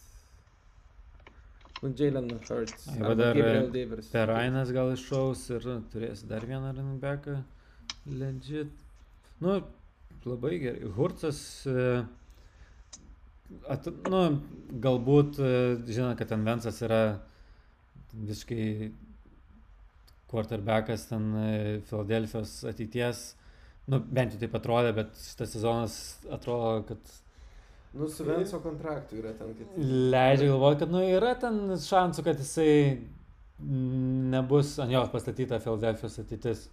Nu, Jalen Hurts. Arba dar Perainas gal iššaus ir turės dar vieną running backą. Legit. Nu, labai gerai. Hurtsas, e, at, nu, galbūt, e, žinot, kad ten Vensas yra visiškai quarterbackas ten Filadelfijos ateities Nu, bent jau taip atrodė, bet šitas sezonas atrodo, kad... Nu, su Venso kontraktu yra ten, kad... Leidžia galvoti, kad, nu, yra ten šansų, kad jisai nebus ant jos pastatyta Filadelfijos ateitis.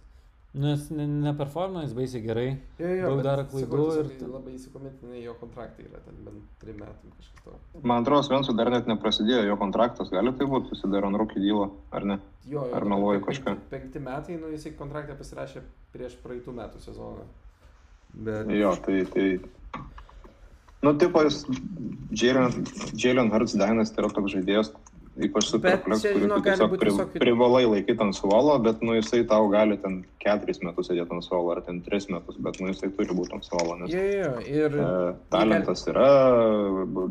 Nes neperforma, jis baisiai gerai. Jo, jo, daug daro klaidų ir... Labai įsikomentinai jo kontraktai yra ten bent 3 metų kažkas to. Man atrodo, Svensų dar net neprasidėjo jo kontraktas, gali tai būti, susidaro ant rūkį dylą, ar ne? Jo, jo, ar meluoju kažką? Penkti metai, nu jisai kontraktą pasirašė prieš praeitų metų sezoną. Bet... Jo, tai, tai... Nu, tipo, jis Jalen Hurts Dainas tai yra toks žaidėjas, ypač superflex, kurį tu tiesiog pri, tiesiog... privalai laikyti ant suolo, bet nu, jisai tau gali ten keturis metus sėdėti ant suolo ar ten tris metus, bet nu, jisai turi būti ant suolo. Nes, yeah, yeah. Ir... e, talentas yra,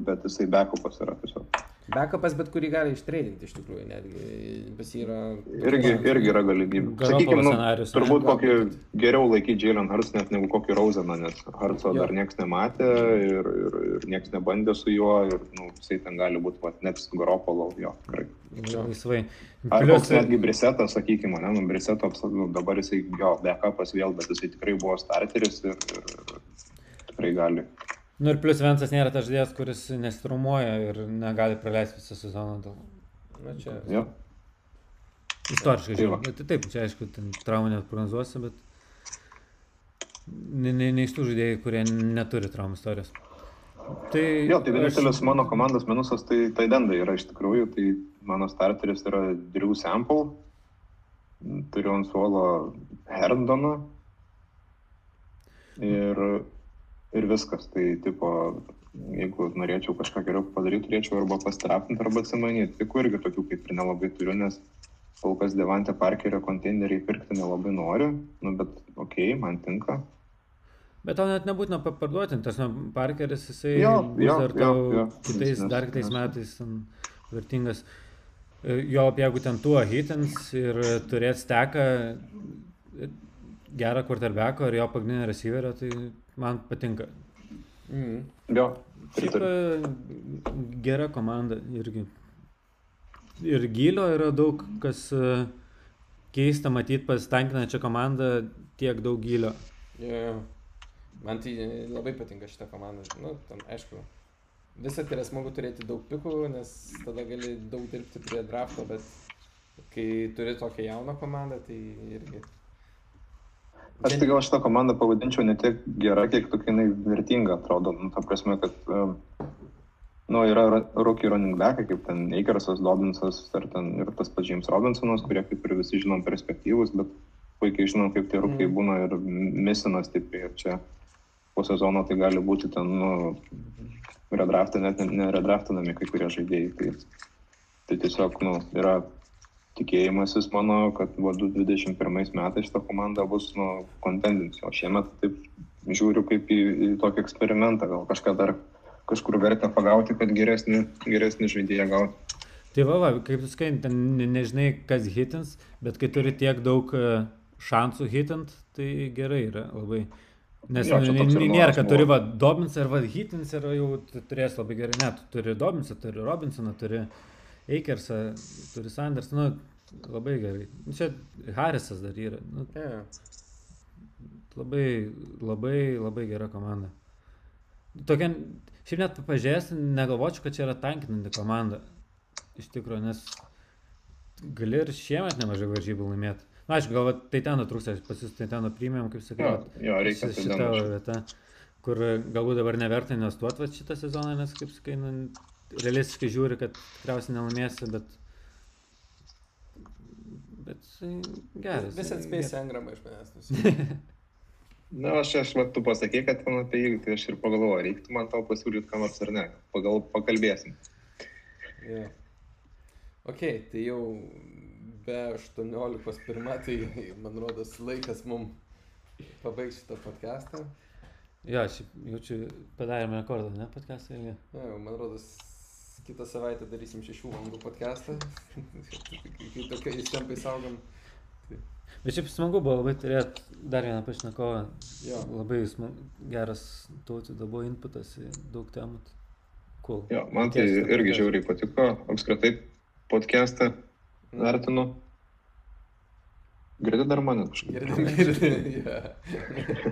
bet jisai backupas yra tiesiog. Backupas, bet kurį gali ištreidinti iš tikrųjų, netgi yra... Irgi, irgi yra galimybė. Sakykime, nu, turbūt kokį geriau laikyti Jalen Hurts net negu kokį Roseną, nes Hurtso dar niekas nematė ir, ir, ir niekas nebandė su juo ir nu, jisai ten gali būti net Garopolo, jo. Laisvai. Ar koks netgi Brisetas, sakykime, ne, nu, Briseto nu, dabar jisai, jo, backupas vėl, bet jisai tikrai buvo starteris ir, ir, ir tikrai gali Nu ir plus Vensas nėra tas žaidėjas, kuris nestrumuoja ir negali praleisti visą sezoną. Dėl... Na čia. Jo. Istoriškai tai žiūrėjau. Tai taip, čia aišku, traumų net prognozuosiu, bet ne, ne, ne iš tų žaidėjų, kurie neturi traumų istorijos. Tai, jo, tai vienintelis aš... mano komandos minusas tai Taidendai yra iš tikrųjų, tai mano starteris yra Drew Sample, turiu ant suolo Herdoną ir ir viskas. Tai, tipo, jeigu norėčiau kažką geriau padaryti, turėčiau arba pastrapinti, arba atsimanyti. Tik irgi tokių kaip ir nelabai turiu, nes kol kas Devante Parkerio konteineriai pirkti nelabai noriu, nu, bet okei, okay, man tinka. Bet tau net nebūtina parduoti, tas nu, Parkeris, jisai jo, jo, dar tau jo, jo. kitais, dar kitais metais vertingas. E, jo, jeigu ten tuo hitins ir turėt steką gerą quarterbacką ir jo pagrindinę receiverę, tai man patinka. Mm. Jo. Šiaip e, gera komanda irgi. Ir gilio yra daug, kas e, keista matyti pasitenkinančią komandą tiek daug gilio. Yeah. Man tai labai patinka šitą komandą. Nu, tam, aišku, visą tai yra smagu turėti daug pikų, nes tada gali daug dirbti prie drafto, bet kai turi tokią jauną komandą, tai irgi Aš tai gal šitą komandą pavadinčiau ne tiek gera, kiek tokia jinai vertinga atrodo. Nu, ta prasme, kad nu, yra rookie running back, kaip ten Akersas, Dobinsas ar ten ir tas pats James Robinsonas, kurie kaip ir visi žinom perspektyvus, bet puikiai žinom, kaip tie rookie mm. būna ir misinas stipriai. Ir čia po sezono tai gali būti ten, nu, redraftą, net neredraftinami kai kurie žaidėjai. Tai, tai tiesiog, nu, yra tikėjimasis mano, kad vadu 21 metais šitą komandą bus, nu, kontendins. O šiemet taip žiūriu kaip į, į tokį eksperimentą, gal kažką dar kažkur verta pagauti, kad geresnį, geresnį žaidėją gauti. Tai va, va kaip tu skai, ten nežinai, kas hitins, bet kai turi tiek daug e, šansų hitint, tai gerai yra labai. Nes jo, nėra, kad turi va, Dobinsą ir va, hitins ir jau turės labai gerai. Ne, tu turi Dobinsą, turi Robinsoną, turi Eikersą, turi Sandersą, nu, labai gerai. Nu, čia Harrisas dar yra. Nu, yeah. Labai, labai, labai gera komanda. Tokia, šiaip net pažiūrėjęs, negalvočiau, kad čia yra tankinanti komanda. Iš tikrųjų, nes gali ir šiemet nemažai varžybų laimėti. Na, aišku, gal tai ten trūksta, pas jūs tai ten primėm, kaip sakiau, jo, jo, reikia šitą vietą, kur galbūt dabar neverta investuoti va šitą sezoną, nes, kaip sakai, nu, realistiškai žiūri, kad tikriausiai nelaimėsi, bet... Bet geras. Vis atspėjai engramą iš manęs. Na, aš, aš va, tu pasakai, kad ten apie jį, tai aš ir pagalvoju, reiktų man tau pasiūlyti ką nors ar ne. Pagal, pakalbėsim. Yeah. Ok, tai jau be 18.1, tai man rodos laikas mum pabaigti šitą podcastą. Jo, aš jaučiu, padarėme rekordą, ne, podcastą ilgį. Na, ja, man rodos, kitą savaitę darysim šešių valandų podcastą, kai tokiais tempais augam. Tai... Bet šiaip smagu buvo labai turėti dar vieną pašnekovą. Jo. Labai smag... geras tautų buvo inputas į daug temų. Cool. Jo, man tai irgi žiauriai patiko. Apskritai podcastą vertinu. Girdi dar mane kažkaip? Girdi, girdi. Yeah.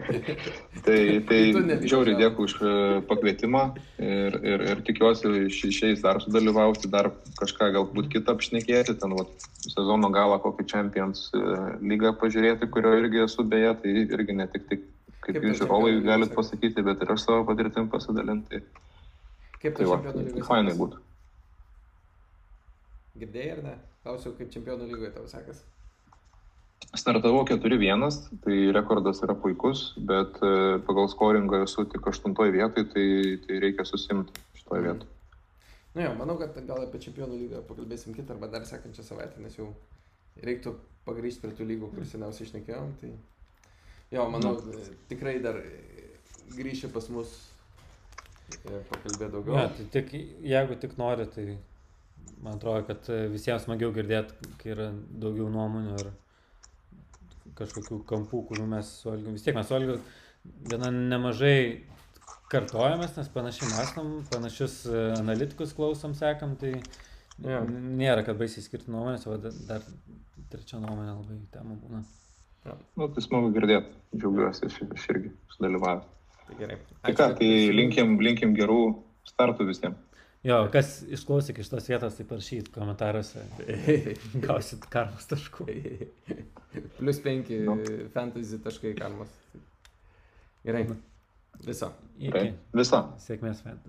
tai tai žiauriai dėkui už e, pakvietimą ir, ir, ir tikiuosi šiais dar sudalyvauti, dar kažką galbūt kitą apšnekėti, ten vat, sezono galą kokį Champions e, lygą pažiūrėti, kurio irgi esu beje, tai irgi ne tik, tik kaip jūs žiūrovai galit pasakyti, bet ir aš savo patirtim pasidalinti. Kaip tai va, fainai būtų. Girdėjai ar ne? Klausiau, kaip čempionų lygoje tau sekas. Startavau 4-1, tai rekordas yra puikus, bet e, pagal scoringą esu tik 8 vietoj, tai, tai reikia susimti šitoje mm. vietoje. Na nu jo, manau, kad gal apie čempionų lygą pakalbėsim kitą arba dar sekančią savaitę, nes jau reiktų pagrįžti prie tų lygų, kur seniausiai išnekėjom. Tai jo, manau, mm. tikrai dar grįši pas mus ir pakalbėti daugiau. Ja, tai tik, jeigu tik nori, tai man atrodo, kad e, visiems smagiau girdėti, kai yra daugiau nuomonių ir kažkokių kampų, kurių mes su Olgiu, vis tiek mes su Olgiu gana nemažai kartojamės, nes panašiai mąstom, panašius e, analitikus klausom, sekam, tai ja. nėra, kad baisiai skirti nuomonės, o dar trečia nuomonė labai tema būna. Ja. Nu, tai smagu girdėti, džiaugiuosi, aš, aš irgi sudalyvavau. Tai gerai. Tai ką, tai linkim, linkim gerų startų visiems. Jo, kas išklausė iš tos vietos, tai parašyt komentaruose. Gausit karmos taškų. Plius 5 no. fantasy taškai karmos. Gerai. Viso. Iki. Viso. Sėkmės fantasy.